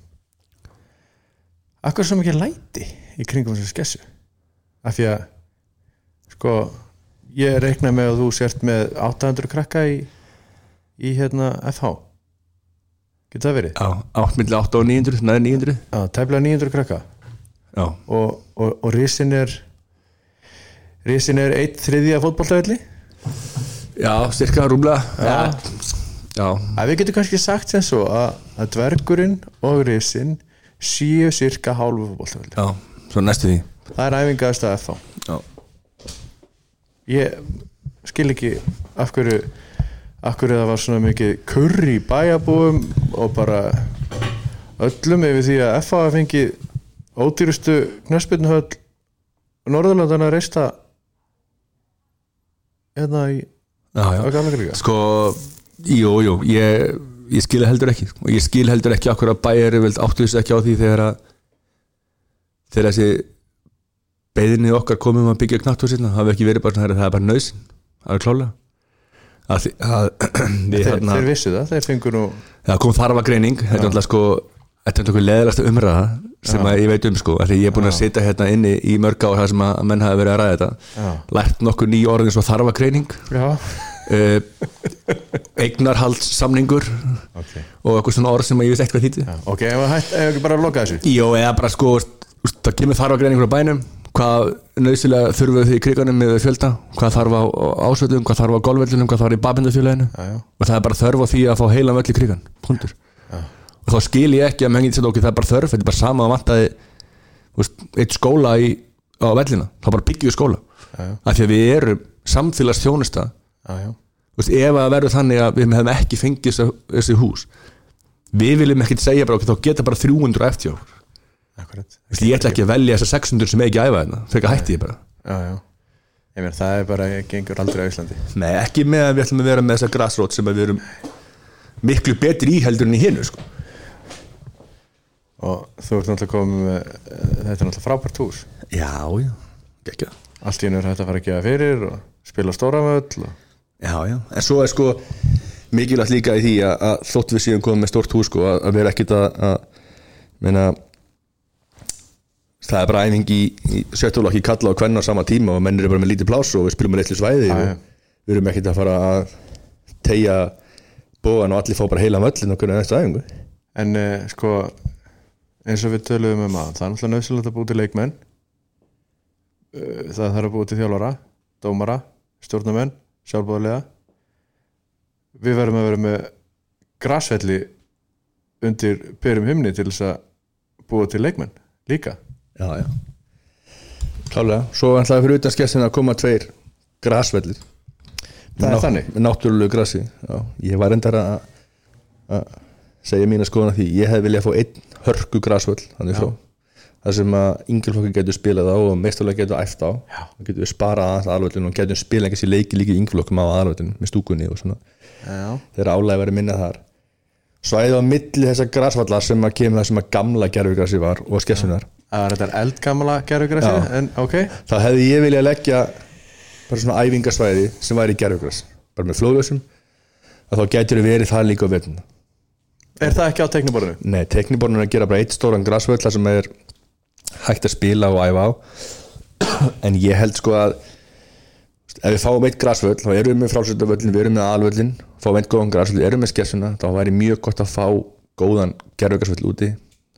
Akkur sem ekki læti í kringum þessu skessu? Af því að Sko Ég reikna með að þú sért með 800 krakka í, í hérna FH Getur það verið? Já, átt milli 8 og 900, næði 900 Já, tæplega 900 krakka. Já, og, og, og risin er risin er eitt þriðja fótboltavelli? Já styrka rúmlega Já. Já, að við getum kannski sagt sem svo að, að dvergurinn og risin séu cirka hálfu fótboltavelli. Já, svo næstu því. Það er æfingaðast að FH Já, ég skil ekki af hverju hverju það var svona mikið kurr í bæjabúum og bara öllum yfir því að FH hafa fengið ódýrustu knöspinnuhöll Norðurlandana reista hérna í kriga Sko, jú, jú, ég, ég skil heldur ekki og ég skil heldur ekki okkur að bæjar áttu þess ekki á því þegar að þegar þessi beðinni okkar komum að byggja knatthúsina það hafi ekki verið bara svona, það er bara nöðsin það er klálega að, að við þeir, hérna þeir vissu það, þeir fengur nú það kom þarfa greining þetta er alltaf sko þetta er einhver leðilegsta umræða sem ég veit um sko því ég er búin að sitja hérna inni í mörg ár þar sem að menn hafi verið að ræða þetta. Lært nokkur ný orðin svo þarfa greining já, uh, eignarhaldssamningur ok. og eitthvað svona orð sem ég veist eitthvað þýtti ok, ef ekki bara að loka þessu. Jó, eða bara sko það kemur þarfa greiningur á bænum hvað nöðsilega þurfum við því í kriganum með fjölda? Hvað þarf á ásvöldum, hvað þarf á golfvöldunum hvað þarf í já, og það er bara þörf á því að fá heilan völl í krigan punktur. Og þá skil ég ekki að menn getur okkur það er bara þörf, þetta er bara sama að vantaði eitt skóla í, á vellina. Þá bara byggjum skóla. Af því að við erum samfélags þjónusta ef að verður þannig að við hefum ekki fengið þessi, þessi hús við viljum ekkert segja bara okkur þá geta bara 300 eftir okkur akkurat. Vist, ég ætla ekki að velja þessar 600 sem ekki æfa hérna þegar hætti ég bara. Já, já, ég meina það er bara gengur aldrei á Íslandi. Nei, ekki með að við ætlum að vera með þessa grassrót sem við erum miklu betri í heldur en í hinu sko. og þú ert náttúrulega komið með eh, þetta er náttúrulega frábært hús. Já, já, ekki allt í hennu er hægt að fara að gefa fyrir og spila stóramöll og... Já, já, en svo er sko mikilvægt líka í því að, að þótt við séum komið með stórt hús sko, að, að vera ekkit að, að meina það er bara æfing í, í sjöttúlokki kalla og kvenna á sama tíma og menn eru bara með lítið pláss og við spilum með litlu svæði Já, og við erum ekkit að fara að tegja bóðan og allir fá bara heila völlin og kunna næstu æfingu. En uh, sko eins og við töluðum um að það er náttúrulega nöðsilegt að búið til leikmenn. Uh, það þarf að búið til þjálfara dómara, stjórnamenn sjálfbóðlega við verðum að vera með grasvelli undir perum himni til þess að búið til leikmenn líka já, já. Klálega, svo ætlaði fyrir utan skessin að koma tveir grasvellir. Það er þannig? náttúrulegu grasi. Já, ég var endar að að segja mína skoðan að því. Ég hef viljað fá einn hörku grasvöll þannig frá. Það sem að yngjölflokki getur spilað á og meistarlega getur æft á. Já. þá getur við sparað aðeins aðalvöllin og getur spilað einhversi leiki líka í yngjölflokkum á aðalvöllin með stúkunni og svona. Já, þegar álæði verið minna þar. Svæðið á milli þessar grasvallar sem að kemur það sem að gamla gerfugrasi var og skessunar það er þetta eldgamla gerfugrassi Já. en ok, þá hefði ég viljað leggja bara svona æfingasvæði sem væri gerfugras bara með flóðlösum að þá getur við verið það líka á vettuna er það ekki á tekniborðinu? Nei, teknibornun er að gera bara eitt stóran grasvöll þar sem er hægt að spila og æfa á en ég held sko að ef við fáum eitt grasvöll þá erum við með frálsöldavöllin, við erum með alvöllin fáum eitt góðan grasvöll, erum með skessuna þá væri mjög gott að fá góðan gerfugrasvöll úti,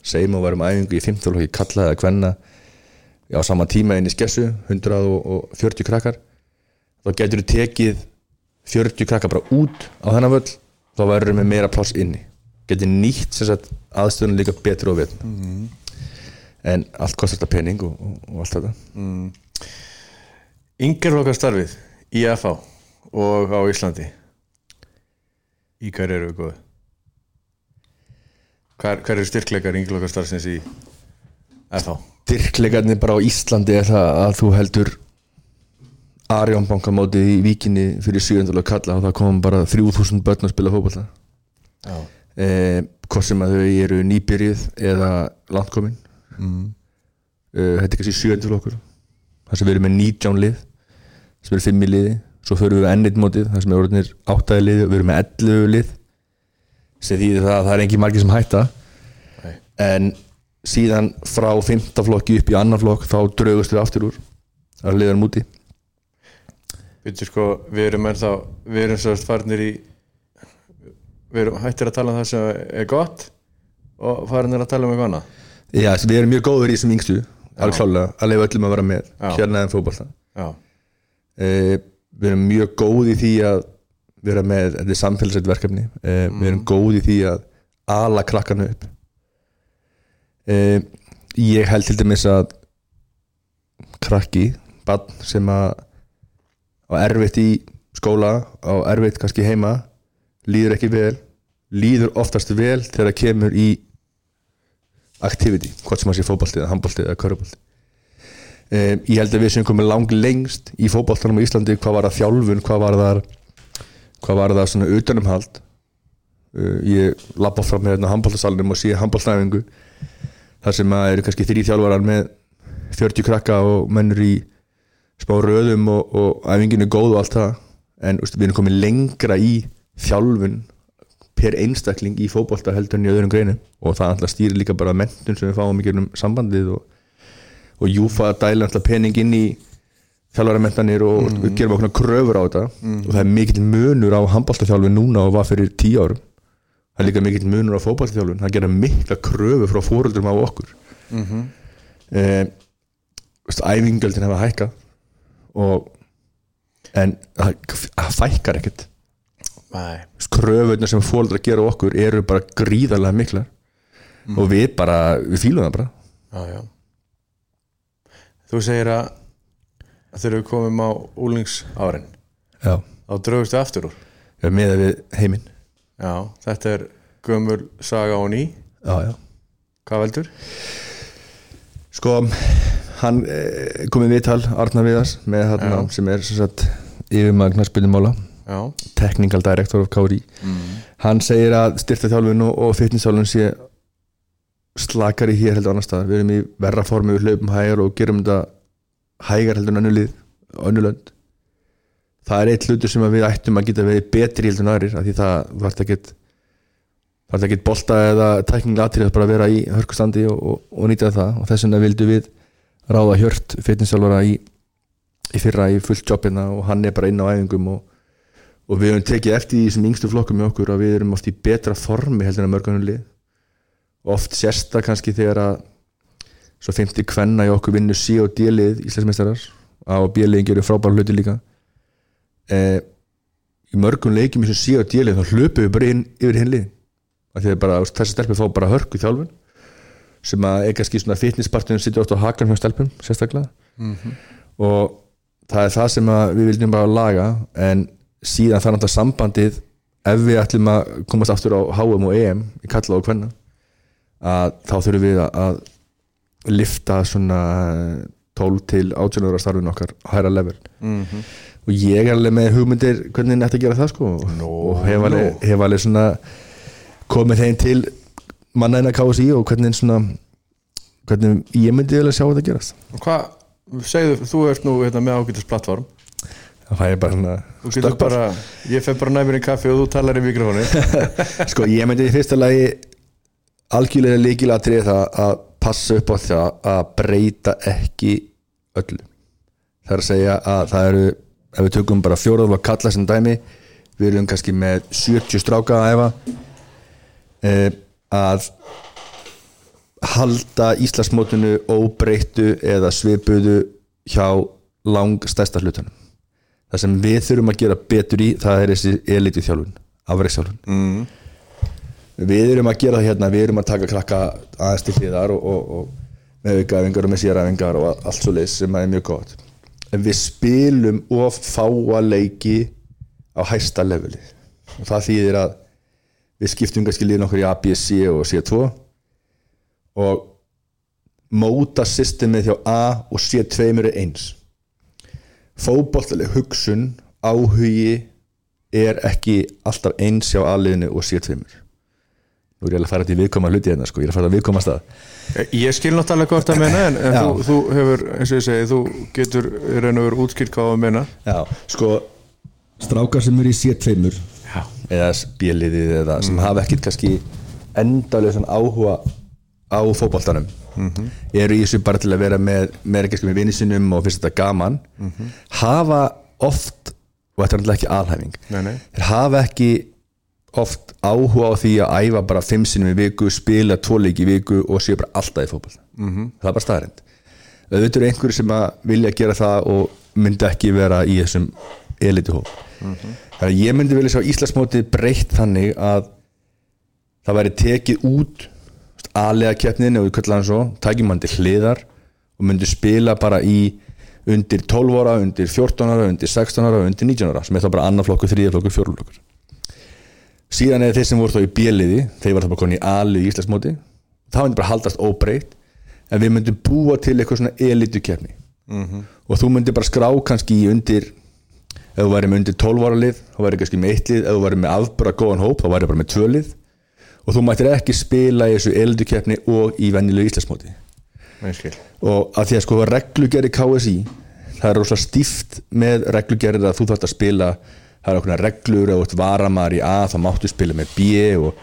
segjum og varum æfingu í 15 flokki kalla eða kvenna á sama tíma inn í skessu 140 krakkar. Þá getur við tekið 40 krakkar bara út á þennan völl þá verður við með meira pláss inni. Getur nýtt sem sagt, aðstöðun líka betur og við mm. en allt kostar þetta pening og, og, og allt þetta. Yngjörlokkastarfið í FH og á Íslandi. Í hverju eru við góðu? Hver, hver eru styrkleikar yngjörlokkastarfsins í FH? Dyrkleikarnir bara á Íslandi er það að þú heldur Arjón bankamótið í víkinni fyrir 700 kalla og það komum bara 3000 börn að spila fótballa Já, eh, hvort sem að þau eru nýbyrjuð eða landkomin mm. þetta er kannski 700 flokkur. Þar sem við erum með 19 lið sem eru 5 í liði. Svo förum við við ennit mótið þar sem er orðinir 8 lið og við erum með 11 lið sem þýðir það að það er engin margir sem hætta. Nei. en síðan frá 5. flokki upp í annar flokk þá draugust við aftur úr. Að liðan múti sko, við erum ennþá við erum svo farnir í við erum hættir að tala um það sem er gott og farnir að tala um eitthvað annað. Já, við erum mjög góður í þessum yngstu alveg klálega, að leifa öllum að vera með hérna en fótbolta. Já, eh, við erum mjög góð í því að vera með, þetta er samfélagsætt verkefni. Eh, við erum góð í því að ala krakkanu upp. Eh, ég held til dæmis að krakki, barn sem að á erfitt í skóla á erfitt kannski heima líður ekki vel líður oftast vel þegar það kemur í activity, hvort sem að sé fótbolti eða handbolti eða körubolti um, ég held að við sem komum lang lengst í fótboltanum á Íslandi hvað var það þjálfun, hvað var það hvað var það svona utanumhald? Uh, ég labba fram með hérna handboltasalunum og sé handboltnæfingu þar sem að eru kannski þrý þjálfarar með 40 krakka og mennur í smá röðum og, og æfingin er góð og allt það. En úst, við erum komið lengra í þjálfun per einstakling í fótbolta heldur en í öðrum greinum. Og það alltaf stýrir líka bara mentun sem við fáum í gegnum sambandið og, og Júfa dæla alltaf pening inn í þjálfaramentanir og mm. gerum okkur kröfur á þetta. Og það er mikill munur á handboltaþjálfun núna og var fyrir tíu árum. Það er líka mikill munur á fótboltaþjálfun. Það gera mikla kröfur frá fóröldrum á okkur. Mm -hmm. eh, æfingjöldin hefa hækkað og en það fækkar ekkert. Kröfunar sem fóldra gera á okkur eru bara gríðarlega miklar. Og við bara, við fýlum það bara. Já, já. Þú segir að að þegar við komum á úlingsárin já, þá draugust við aftur úr. Já með við heiminn. Já, þetta er gömul saga og ný. Já, já. Hvað veldur? sko, hann eh, komið viðtal, Arnar Viðars með hann sem er yfirmagnar spilumóla Já, technical director of KRI hann segir að styrta þjálfun og, fitnessþjálfun sé slakari hér heldur annar staðar. Við erum í verra formi, við hlaupum hægar og gerum þetta hægar heldur en önnulið önnulönd það er eitt hlutur sem að við ættum að geta verið betri heldur en aðrir af því það vart að get vart að get bolta eða tækninga atrið bara að vera í hörkustandi og, og, og nýta það. Og þess vegna vildu við ráða hjört fitnessþjálfara í, í fyrra í fullt jobbina og hann er bara inn á æfingum og og við höfum tekið eftir því sem yngstu flokkum með okkur að við erum oft í betra formi heldur en að mörgunum lið. Oft sérsta kannski þegar að svo 50 kvenna í okkur vinnu C og D-lið Íslandsmeistarar. A og B-liðin gerir frábæra hluti líka. Eh, í mörgum leikjum í þessu C og D-lið þá hlupum við bara inn yfir hinn lið. Af því að bara, þessi stelpur fá bara hörku þjálfun sem að er kannski svona fitnesspartinu sittur átt á hakan hjá stelpum sérstaklega. Og það er það sem við viljum bara laga en síðan það er náttúrulega sambandið ef við ætlum að komast aftur á HM og EM í kalla og kvenna að þá þurfum við að lifta svona 12 til 18 ára starfin okkar hæra level. Mhm. og ég er alveg með hugmyndir hvernig þetta gera það sko. Nú, og hef alveg, hef alveg svona komið þeim til mannaðina KSI og hvernig svona hvernig ég myndi vel að sjá þetta gerast. Og Hvað, segðu, þú ert nú hérna, með ágætis plattform það fæði bara svona bara, ég fer bara næmur í kaffi og þú talar í mikrofóni sko ég myndi í fyrsta lagi algjörlega líkilatrið það að passa upp á það að breyta ekki öllu. Það er að segja að það eru ef við tökum bara fjóraðum að kalla sem dæmi við erum kannski með 70 stráka að efa eh, að halda Íslandsmótinu óbreyttu eða svipuðu hjá lang stærsta hlutunum það sem við þurfum að gera betur í það er þessi elitu þjálfun afreiksþjálfun mm. Við erum að gera það hérna við erum að taka krakka aðeins til hliðar og, og, og með aukaæfingar og með séræfingar og allt svo leys sem er mjög gott. En við spilum of fáa leiki á hæsta leveli. Og það þýðir að við skiptum kannski liðin okkur í A, B, C og C2 og móta systemið hjá A og C2 eru eins. Fótbolltaleg hugsun áhugi er ekki alltaf eins hjá A-liðinu og C2 nú er ég að fara til viðkoma hluti hérna sko, ég er að fara til viðkoma stað. Ég skil náttúrulega hvort að menna en, en þú, þú hefur, eins og ég segi, þú getur veru útskilt hvað að menna Já, sko strákar sem eru í C2 Já, eða bjöliðið eða sem hafa ekkert kannski endalega áhuga á fótboltanum eru í þessu bara til að vera með með vinnisinum og finnst þetta gaman hafa oft og þetta er náttúrulega ekki alhæfing nei, nei. þeir hafa ekki oft áhuga á því að æfa bara fimm sinum í viku, spila tvo leiki í viku og séu bara alltaf í fótboll -hmm. það er bara staðarind auðvitað eru einhverju sem vilja gera það og myndi ekki vera í þessum elitu hóp. Þannig að ég myndi vilja sjá Íslandsmótið breytt þannig að það væri tekið út aðlega keppnin við kallar hann svo tækjum hann til hliðar og myndi spila bara í undir 12 ára, undir 14 ára, undir 16 ára og undir 19 ára sem er þá bara annar flokkur, þriðja flokkur, fjóru flokkur síðan er þeir sem voru þá í bjöliði þeir var þá bara konin í alið í Íslandsmóti það myndi bara haldast óbreytt en við myndum búa til eitthvað svona elitu keppni -hmm. og þú myndi bara skrá kannski í undir ef þú væri með undir 12 ára lið þá væri kannski með eitt lið, ef þú væri með afbara góðan hóp þá væri bara með tvö lið. Og þú mættir ekki spila í þessu elitu keppni og í venjulegu Íslandsmóti og að því að sko reglugerði KSI það er rosa stíft með reglugerði að þú þarft að spila það er okkur reglur eða ert varamar í A þá máttu spila með B og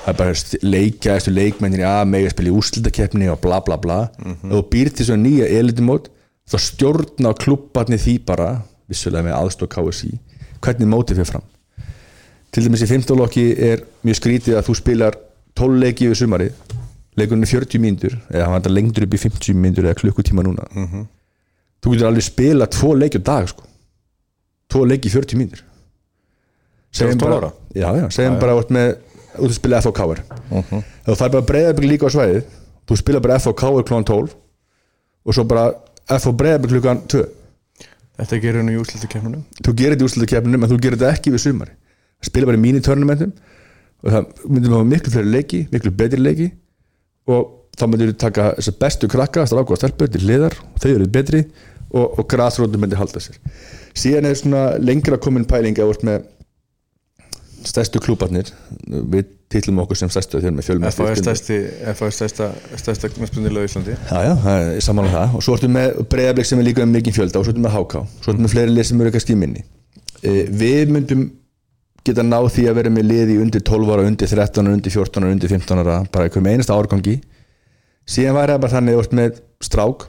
það er bara leikja eftir leikmennir í A með að spila í úrslitakeppni og bla bla bla. Ef þú býr til svona nýja elitumót þá stjórna klubbarni því bara vissulega með aðstóð KSI hvernig mótið fyrir fram. Til dæmis í 15 lokki er mjög skrítið að þú spilar 12 leiki yfir sumarið leikurinn er 40 mínútur eða hann vantar lengdur upp í 50 mínútur eða klukkutíma núna. Þú getur alveg spila tvo leiki á dag sko. tvo leiki í 40 mínútur segjum 12 bara, já, já, segjum bara út með út að spila FOKR ef þú fær bara breyðabrik líka á svæðið. Þú spila bara FOKR klón 12 og svo bara FO breyðabrik klukkan 2 Þetta gerir nú í úslitu kemnunum þú gerir þetta í úrslutakeppnum en þú gerir þetta ekki við sumari spila bara í mínitörnumentum. Og það myndum hafa miklu fleiri leiki miklu betri leiki. Og þá myndir þú taka þessar bestu krakka stráku og stelpur til hliðar. Og þau eru betri. Og, og grasrótum myndir halda sér. Síðan er svona lengra komin pæling að vart með stærstu klúbarnir. Við titlum okkur sem stærstu þegar með fjölmenn FA er er stærsta, stærsta knastbundilega í Íslandi. Já, já, saman á það. Og svo ertu með breyðablik sem er líka um mikið fjölda og svo ertu með HK, svo ertu með fleiri lið sem eru kannski í minni. E, Við myndum geta náð því að vera með lið í undir 12 ára, undir 13 ára, undir 14 ára, undir 15 ára bara einhver með einasta árgangi. Síðan væri það bara þannig að þú ert með strák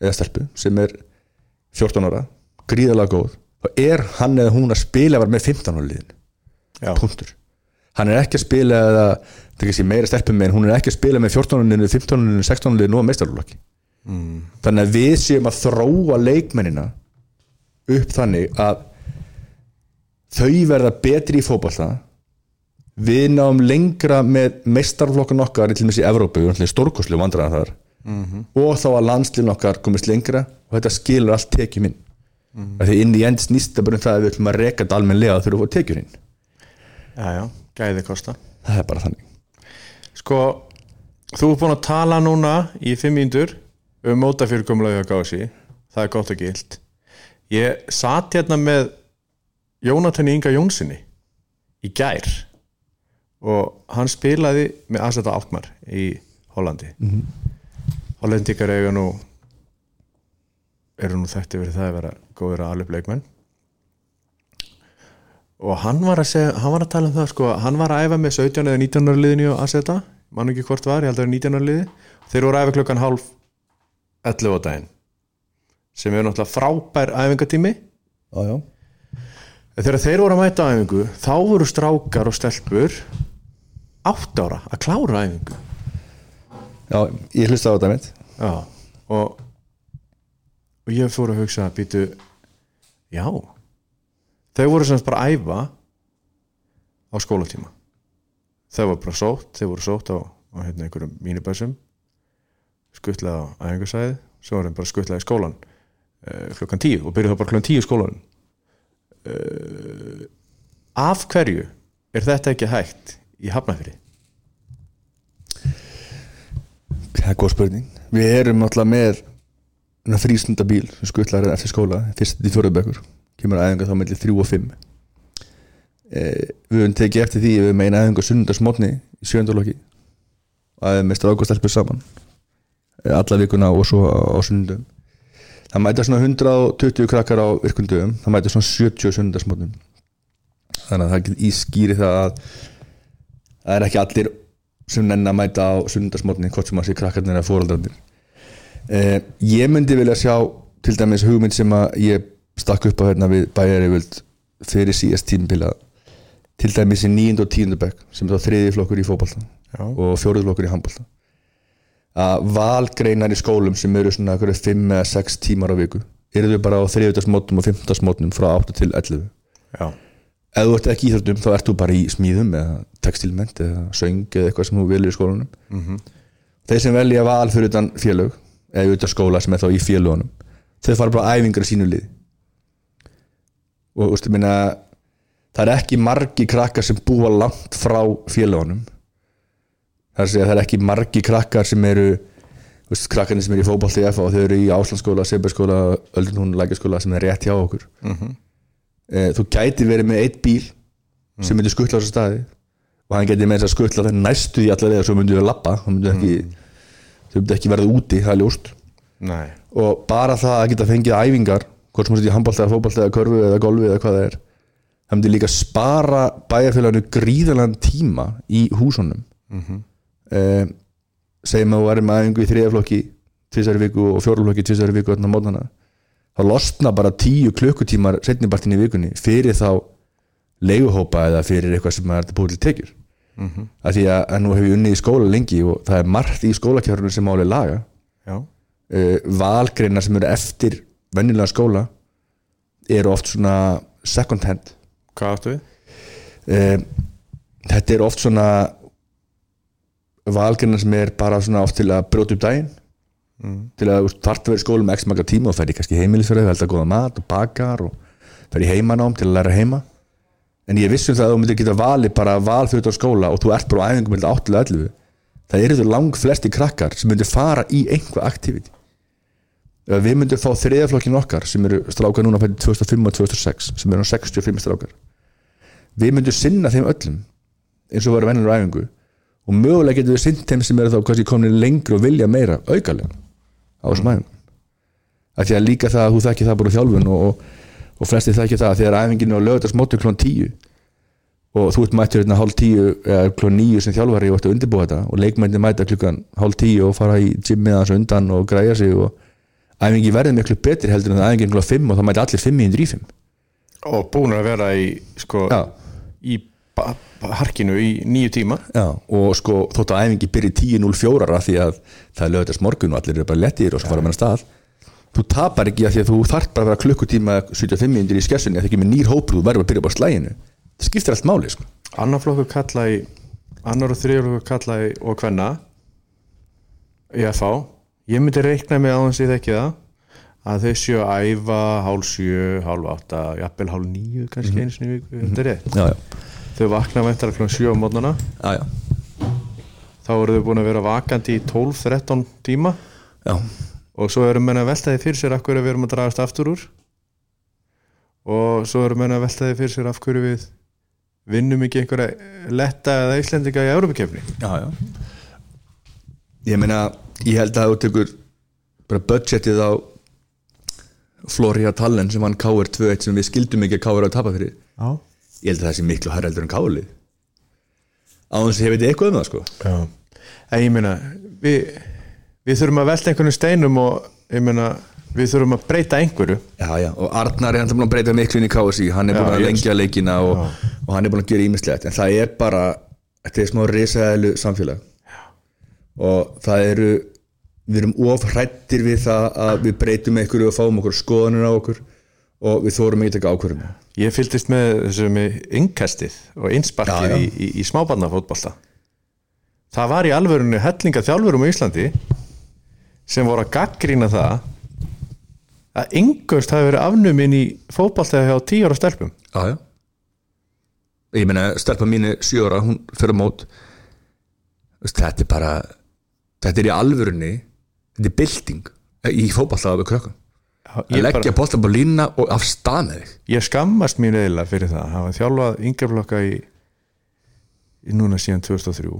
eða stelpu sem er 14 ára, gríðalega góð. Og er hann eða hún að spila bara með 15 ára liðin punktur hann er ekki að spila það er ekki meira stelpum með hún er ekki að spila með 14. 15. 16. nú að meistarlokki mm. þannig að við séum að þróa leikmennina upp þannig að þau verða betri í fótballta við náum lengra með meistarflokkan okkar til þessi Evrópu, við erum stórkoslu vandræðan þar -hmm. og þá að landslinn okkar komist lengra og þetta skilur allt tekjum inn mm -hmm. því inn í end snýst það bara um það að við ætlum að reka þetta almenlega þurfum að fá tekjur inn Jájá, gæði kosta. Það er bara þannig. Sko, þú er búin að tala núna í fimm mínútur um mótafyrirkomlaði á gási. Það er gott og gilt. Ég satt hérna með Jónatan Inga Jónssoni í gær og hann spilaði með Aseta Alkmar í Hollandi. Mm -hmm. Hollendikar eiga nú eru nú þekkt yfir það að vera góður að alveg leikmenn og hann var að segja, hann var að tala um það sko, hann var að æfa með 17 eða 19 liðinu á Aseta, mann ekki hvort var, ég held að það er 19 liði, þeir voru að æfa klokkan halv 11 á daginn sem er náttúrulega frábær æfingatími. Já. þegar þeir voru að mæta æfingu þá voru strákar og stelpur 8 ára að klára æfingu. Já, ég hlusta á þetta mitt já, og og ég fór að hugsa býtu, já þau voru semst bara að æfa á skólatíma. Þau voru bara sótt, þau voru sótt á, á hérna einhverjum mínibæsum skuttlega á æfingarsæði svo voru þeim bara skuttlega í skólan uh, klukkan tíu og byrjuð þá bara klukkan tíu í skólan uh, af hverju er þetta ekki hægt í Hafnafjörði? það er góð spurning. Við erum alltaf með frístundabíl sem skuttlar eftir skóla fyrst í fjörðubökkur kemur aðeins þá mellir 3 og 5 eh, við höfum tekið eftir því við meina aðeins sunnundarsmotni í sjöndalokki aðeins með strákastelpur saman eh, alla vikuna og svo á, sunnundum það mæta svona 120 krakkar á virkundum það mæta svona 70 sunnundarsmotnum þannig að það getur ískýri það að það er ekki allir sem nenn að mæta á sunnundarsmotni hvort sem að sé krakkarnir eða fóraldrarnir eh, ég myndi vilja sjá til dæmis hugmynd sem að ég stakk upp á hérna við bæjarivöld fyrir síðast tímpila til dæmis í nýjund og tíundabæk sem er þá þriði flokkur í fókbalta og fjóruð flokkur í handbalta að valgreinar í skólum sem eru svona 5 eða 6 tímar á viku eru þau bara á þriðutarsmótum og fymtarsmótum frá 8 til 11 Já. ef þú ert ekki í þjóttum þá ert þú bara í smíðum eða textilment eða söng eða eitthvað sem þú vilur í skólunum mm -hmm. þeir sem velja val fyrir utan félög eða utan skóla sem er þá í félugunum þau fara bara æfingar í sínu lið og ústu, minna, það er ekki margi krakkar sem búa langt frá félagunum það er að það er ekki margi krakkar sem eru krakkarnir sem eru í fókbalti og þau eru í Áslandsskóla, Seberskóla, Öldunhún lækjaskóla sem er rétt hjá okkur mm -hmm. þú gæti verið með eitt bíl sem myndir skuttla á þessu staði og hann geti með þess að skuttla það næstu í allar eða svo myndir við að lappa þau myndir ekki, mm. ekki verða úti, það er ljóst Nei. og bara það að geta fengið æfingar hvort sem þú setjum handbólt eða fókbólt eða körfu eða golfi eða hvað það er það myndi líka spara bæjarfélaginu gríðalega tíma í húsunum. Mm -hmm. eh, segjum að þú erum með aðeingu í þriðaflokki tvísari viku og fjóruflokki tvísari viku þá losna bara tíu klukkutímar setnibartin í vikunni fyrir þá leiguhópa eða fyrir eitthvað sem er búið til tekjur. Mm -hmm. að því að, að nú hefur ég unni í skóla lengi og það er margt í skólakjörnum sem máli laga. Eh, valgreina sem eru eftir vennilega skóla eru oft svona second hand. Hvað áttu við? Um, þetta er oft svona valgjörna sem er bara svona oft til að brjóta upp daginn. Mm. til að þarf að vera í skólu með ekki maka tíma og er kannski heimilisverði, það er alltaf goða mat og bakar og er í heimanám til að læra heima. En ég vissum það að þú myndir geta vali bara val fyrir þetta skóla og þú ert bara á æfingum með 8-11 það eru þú lang flesti krakkar sem myndir fara í einhvað aktiviti við myndum fá þriðaflokkin okkar sem eru strákar núna fættið 2005 og 2006 sem eru 65 strákar við myndum sinna þeim öllum eins og verður vennilega æfingu og mögulega getum við sinnt þeim sem eru þá kannski komin lengri og vilja meira augalega á þessum æfingum. Af því að líka það að þú þekki það bara þjálfun og, og, og flesti þekki það að þegar æfinginu á lögutast móti klón 10 og þú ert mættur hérna hálf 10 eða klón 9 sem þjálfari og ætti að undirbúa þetta og leikmændi mæta klukkan hálf 10 og fara í gymmið aðeins undan og græja sig og æfingi verði miklu betri heldur en æfingi einhverja 5 og þá mæti allir 5 í 5 og búin að vera í sko, í ba- ba- harkinu í nýju tíma. Já, og sko þótt að æfingi byrja 10.04 því að það er lögðast morgun og allir eru bara lettir og svo fara með að stað þú tapar ekki að því að þú þarf bara að vera klukkutíma 75 minnir í skessunni að það ekki með nýr hópur þú verður að byrja bara slæginu það skiptir allt máli sko. annar flokkur kalla í annar og þriður flokkur kalla í og hvenna í að fá ég myndi reikna með á hans ég þekki það að þau séu að æfa hálf sjö, hálf átta, jafnvel hálf níu kannski einu sinni í viku, þetta er rétt. Já, já, þau vakna væntar klokkan sjö á mótnana já, þá eru þau búin að vera vakandi í 12-13 tíma. Já. og svo eru menn að velta því fyrir sér af hverju við erum að dragast aftur úr. Og svo eru menn að velta því fyrir sér af hverju við vinnum ekki einhverja letta eða íslendinga í Európa-kefni já, já. ég meina ég held að þú tekur bara budgetið á Flória Tallen sem vann K.R. 2-1 sem við skildum ekki að K.R. að tapa fyrir Já, ég held að það sé miklu hærreldur en K.R. á þess að ég veit eitthvað um það sko Já. En ég meina við, við þurfum að velta einhvern steinum og ég meina við þurfum að breyta einhverju Já, já, og Arnar er hann búin að breyta miklu inn í KSI, hann er búin að lengja leikina og, og hann er búin að gera ímislegt en það er bara, þetta er smá risaðilu samfélag. Og það eru við erum of hrættir við það að við breytum einhverju og fáum okkur skoðanir á okkur og við þórum ekki taka ákvörðum Ég fylgdist með þessu með innkastið og einsparkið í, í, í smábarnafótbolta. Það var í alvörunni hellinga þjálfurum á Íslandi sem voru að gaggrína það að yngust hafi verið afnumin í fótbolta hjá tíu ára stelpum. Já, já. Ég meina, stelpa mín er sjö ára, hún fyrir mót. Þetta er bara þetta er í alvörunni þetta er bylting í fótballtaða við krökkum. Að leggja bolta á lína og af stað með þig. Ég skammast mín eðla fyrir það. Að hafa þjálfað yngjaflokka í, í núna síðan 2003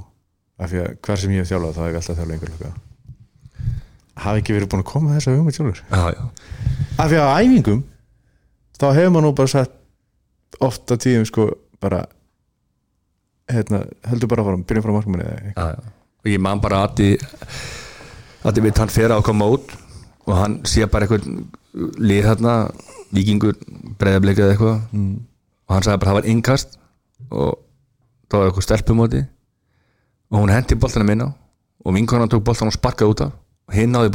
af því að hver sem ég hef þjálfað þá hef ég alltaf þjálfað yngjaflokka hafi ekki verið búin að koma þess að hugmynd sjálfur. Já, já. Af því að á æfingum þá hefur maður nú bara sagt ofta tíðum sko bara hérna, heldur bara að fara byrjum frá markmanni eða eitthvað. Og ég man bara að að við hann fer á okkar mót og hann sé bara eitthvað lið þarna, vikingur breyðablikið eða eitthvað. Mm. og hann sagði bara það var innkast og það var eitthvað stelpumóti. Og hún hendi boltanum inn á og vinkonan tók boltan og sparkaði út af. Og hinn náði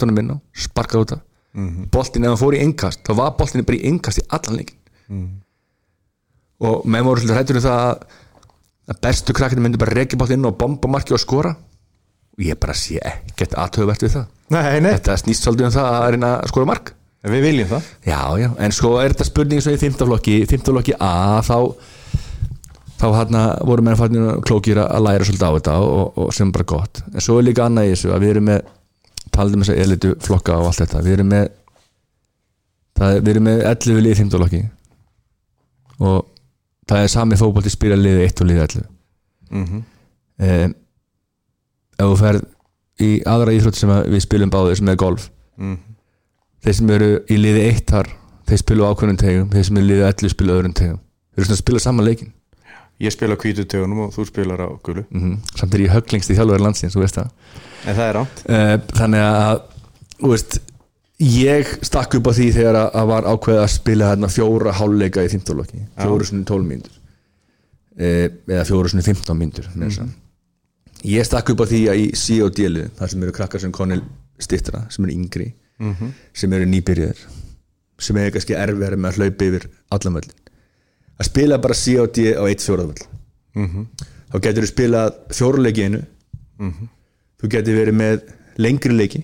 honum inn á sparkaði út af. Mm -hmm. boltin ef hann fór í innkast þá var boltin bara í innkast í allan leikin og með svolítið hrættur um það að, að bestu krakkinu myndi bara reykja bátt inn og bomba marki og skora. Og ég bara sé ekkert aðtöfuvert við það. Nei, nei, þetta snýst svolítið um það að reyna að skora mark. Við viljum það. Já, já, en sko er þetta spurning svo í fimmtaflokki, fimmtaflokki A þá þá hérna voru menn fannir klókir að læra svolítið á þetta og, og sem bara gott. En svo er líka annað í þessu að við erum með talið með þess að elitu flokka og allt þetta. Við erum með það, við erum með 11 lið í fimmtaflokki og það er sami fótbolti spila liðið 1 og liðið 11 mm um, ef þú ferð í aðra íþrótt sem við spilum báðir sem er golf. Mm. þeir sem eru í liði eitt þar þeir spilu ákveðnum tegum, þeir sem eru í liði 11 spilu öðrum tegum, þeir eru svona að spila saman leikin Ég spila hvítu tegunum og þú spilar á gulu. Mm samt er ég höglingst í þjálfur landsins, þú veist það. En það er rátt uh, þannig að þú veist, ég stakk upp á því þegar að, að var ákveð að spila hérna fjóra háluleika í 15 lokki fjóru svona 12 mínútur. Uh, eða fjóru svona 15 mínútur mm ég stakk upp á því að í C og D-lið, þar sem eru krakkar sem konil stittra, sem eru yngri sem eru nýbyrjar sem eru kannski erfiðar með að hlaupa yfir allan völlin að spila bara C og D á eitt fjóraðvöll þá getur þú spilað fjóruleiki einu. Þú getur verið með lengri leiki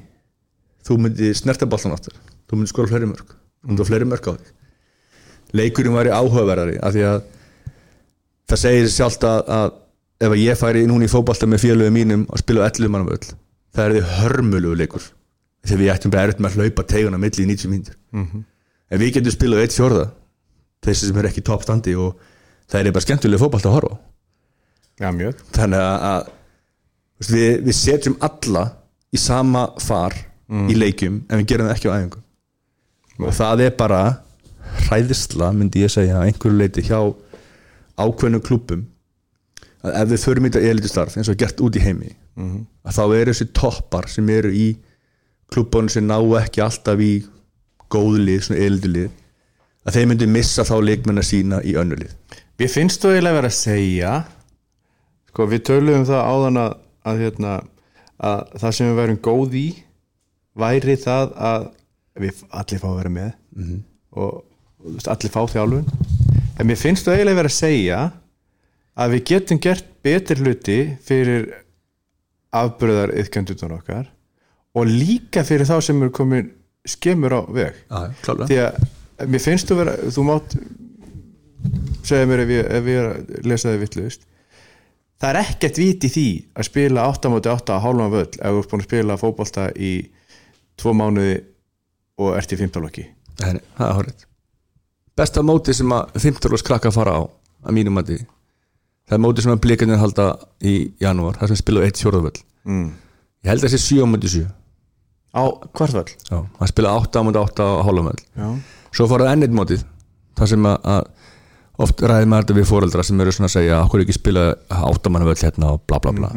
þú myndir snerta boltan áttur þú myndir skora fleiri mörg þú myndir fleiri mörg á þig. Leikurinn væri áhugaverðari af því að það segir sjálft að, að ef að ég færi núna í fótbolta með félögum mínum og spila á 11 mannum öll það er því hörmulugu leikur. Þegar við ættum bara erut með að hlaupa teguna milli í 90 mínútur. En við getum spilað á eitt fjórða þessi sem er ekki toppstandi og það er bara skemmtilega fótbolta að horfa mjög. Þannig að, að við, við setjum alla í sama far í leikjum en við gerum það ekki á æfingu og það er bara hræðisla myndi ég segja einhverju leiti hjá ákveðnum klúbbum. Að ef við förum í þetta elitustarf eins og gert út í heimi að þá eru þessi toppar sem eru í klúbbunum sem ná ekki alltaf í góðlið, svona elitulið að þeir myndi missa þá leikmenn að sína í önnulið Mér finnst þú eiginlega verið að segja sko við töluðum það áðan að, að, hérna, að það sem við verum góð í væri það að við allir fá að vera með -hmm. og allir fá þjálfun. En mér finnst þú eiginlega verið að segja að við getum gert betur hluti fyrir afbröðar yðkjöndunar okkar og líka fyrir þá sem eru komin skemur á veg. Klálega því að mér finnst þú vera þú mátt segja mér ef ég, ef ég er að lesa það vittlust það er ekkert vit í því að spila 8 móti 8 á hálfum völl ef þú ert búin að spila fótbolta í tvo mánuði og ert í 15 lokki það er horrið Besta móti sem að 15 árs krakka fara á að mínum mati það er móti sem að blikarnir halda í janúar það sem spila eitt fjórðavöll. Mm. ég held að það sé 7 á móti 7 á hvartvöll Já, það spila 8 á móti 8 á hálfumöll já, svo fór það ennið mótið það sem að, að oft ræði maður þetta við foreldra sem eru svona að segja okkur ekki spila áttamannavöll hérna og bla bla bla.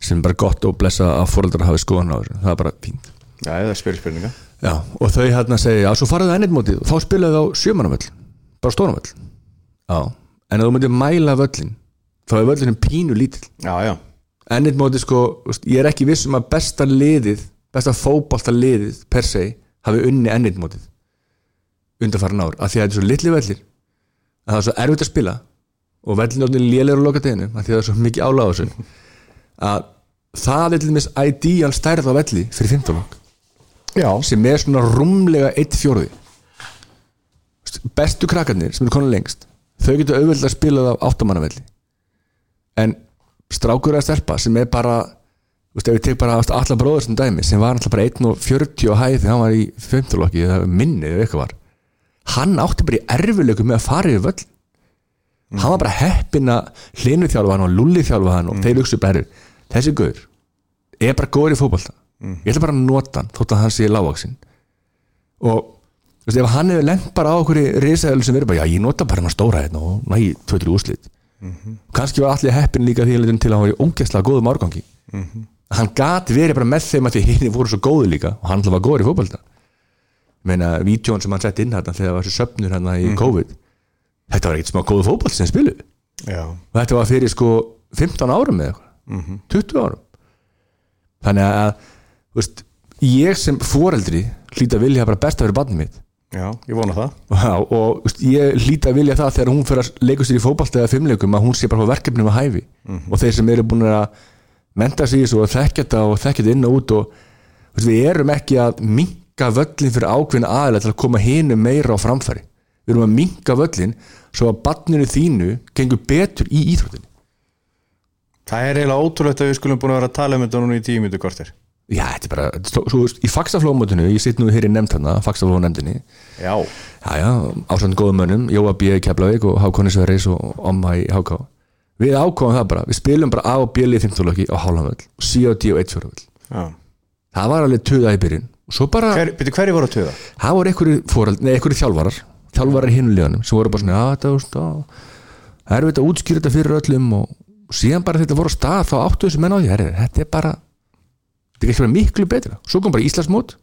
Sem er bara gott og blessa að foreldra hafi skoðan á þessu. Það er bara fínt já það er spyrir spurninga Já, og þau hérna segja, svo faraðu ennið mótið. Og þá spilaðu á sjömanavöll bara stónavöll Já, en þú myndir mæla völlin þá er völlin pínu lítill. Já, já, ennið mótið sko, ég er ekki viss um að besta liðið, besta fótbolta liðið per se, hafi unni ennið mótið undanfæran ár, af því að þetta er svo litli vellir að það er svo erfitt að spila og vellin er lélegur á lokateginu af því að það er svo mikið álag á þessu að það er til dæmis ideal stærð á velli fyrir 15 lók já. sem er svona rúmlega eitt fjórði. Bestu krakkarnir sem eru konar lengst þau getur auðvitað að spila það á áttamannavelli. En strákur að stelpa sem er bara þú veist, ef við tek bara allar bróður sem dæmi sem var alltaf bara 1.40 á hæð þegar hann var í 15 lokki eða minni eða eitthvað var. Hann átti bara í erfileikum með að fara yfir völl. Hann var bara heppin að hlinu þjálfa hann og lulli þjálfa hann og þeir hugsa bara þessi gaur er bara góður í fótbolta ég ætla bara að nota hann þótt að hann sé lágvaksinn og þú veist, ef hann hefur lent bara á okkur í risaðölu sem verður bara, já ég nota bara hann að stóra hérna og næ, tveitur úrslit. Kannski var allir heppin líka því að hann var í ógeðslega góðum árgangi. Hann gat verið bara með þeim að því hinn voru svo góðu líka og hann alltaf var góður í fótbolta. Ég meina, vítjón sem hann sett inn hérna þegar það var þessi söfnur hérna í COVID þetta var ekkert smá góðu fótbolt sem spilu og þetta var fyrir sko 15 árum eða eitthvað. 20 árum. Þannig að veist, ég sem foreldri hlýta að vilja bara besta fyrir barnið mitt. Já, ég vona það. Já, og veist, ég hlýta að vilja það þegar hún fyrir að leikur sér í fótbolta eða fimmleikum að hún sé bara á verkefnum að hæfi. Og þeir sem eru búin að menta þessu og þekkja þetta og þekkja þetta inn og út og veist, við erum ekki að minka völlin fyrir ákveðin aðeins til að koma hinu meira á framfæri. Við erum að minka völlin svo að barninu þínu gengur betur í íþróttinni. Það er eiginlega ótrúlegt að við skulum búin að vera að tala um þetta núna í tíu myndu kortir Já, þetta er bara, svo, veist, í faxaflómotinu ég sitt nú hér í nefnd hana, faxaflónefndinni já, Já, já, ásand góðum mönnum Jóa B. í Keflavík og Hákonni Sveris og Omma í Háká Við ákváðum það bara, við spilum bara A og B lið 15 löki á hálfamöll C og D og 1 fjóraföll já. Það var alveg töða í byrjun og svo bara, Hver, byrju, hverju voru að töða? það voru einhverju fórald, nei, einhverju þjálfarar þjálfarar í hinu liðanum sem voru bara svona, veist, á, það er miklu betra. Svo kom bara Íslandsmót,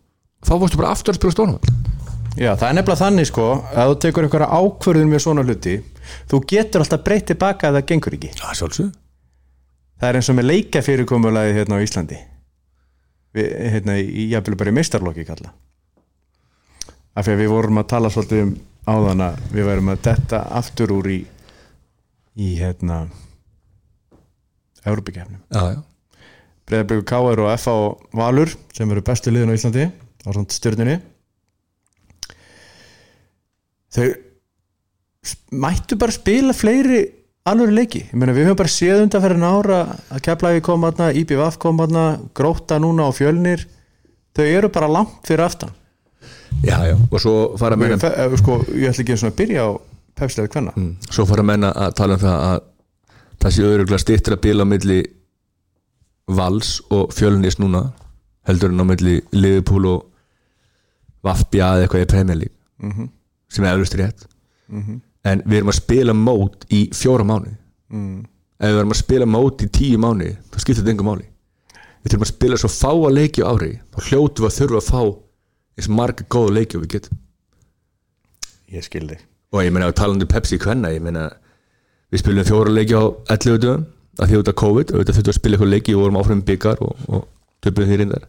þá varstu bara aftur að spila stónum Já, það er nefnilega þannig sko að þú tekur einhverja ákvörðun með svona hluti þú getur alltaf breytt tilbaka að það gengur ekki. Já, sjálfsög það er eins og með leika fyrirkomulagi hérna á Íslandi. Við, hérna í jafnvel bara í meistarlokki kalla. Af því að við vorum að tala svolítið um áðan að við værum að detta aftur úr í í hérna Európikefnum Já, já Breiðarbyggur K.R. og F.A. og Valur sem eru bestu liðin á Íslandi á svona stjörnunni þau mættu bara spila fleiri alveg leiki, ég meina við höfum bara séð undan fyrir ára að Keflavík kom aðna, IBVF kom aðna, Gróta núna og Fjölnir þau eru bara langt fyrir aftan Já, já, og svo fara menn Fe- eh, sko, ég ætla ekki að byrja á pefslega hvenna mm. svo fara menn að tala um það að það sé auðvitað stýttir að bila á milli Vals og Fjölnis núna heldur en á milli Liverpool og Vafbja eða eitthvað í Premier League Mhm. sem er eflust rétt. En við erum að spila mót í fjóra mánu mm. ef við erum að spila mót í tíu mánu þá skiptir þetta engum máli. Við þurfum að spila svo fáa leiki á ári þá hljótum við að þurfa að fá eins marga góða leiki og við getum. Ég skil þig. Og ég meina að talandi um Pepsi hvenna ég meina við spilum fjóra leiki á 11 dögum að því af COVID, auðvitað þurftum að spila eitthvað leiki og vorum áfram byggar og, og töpuðum því reyndar.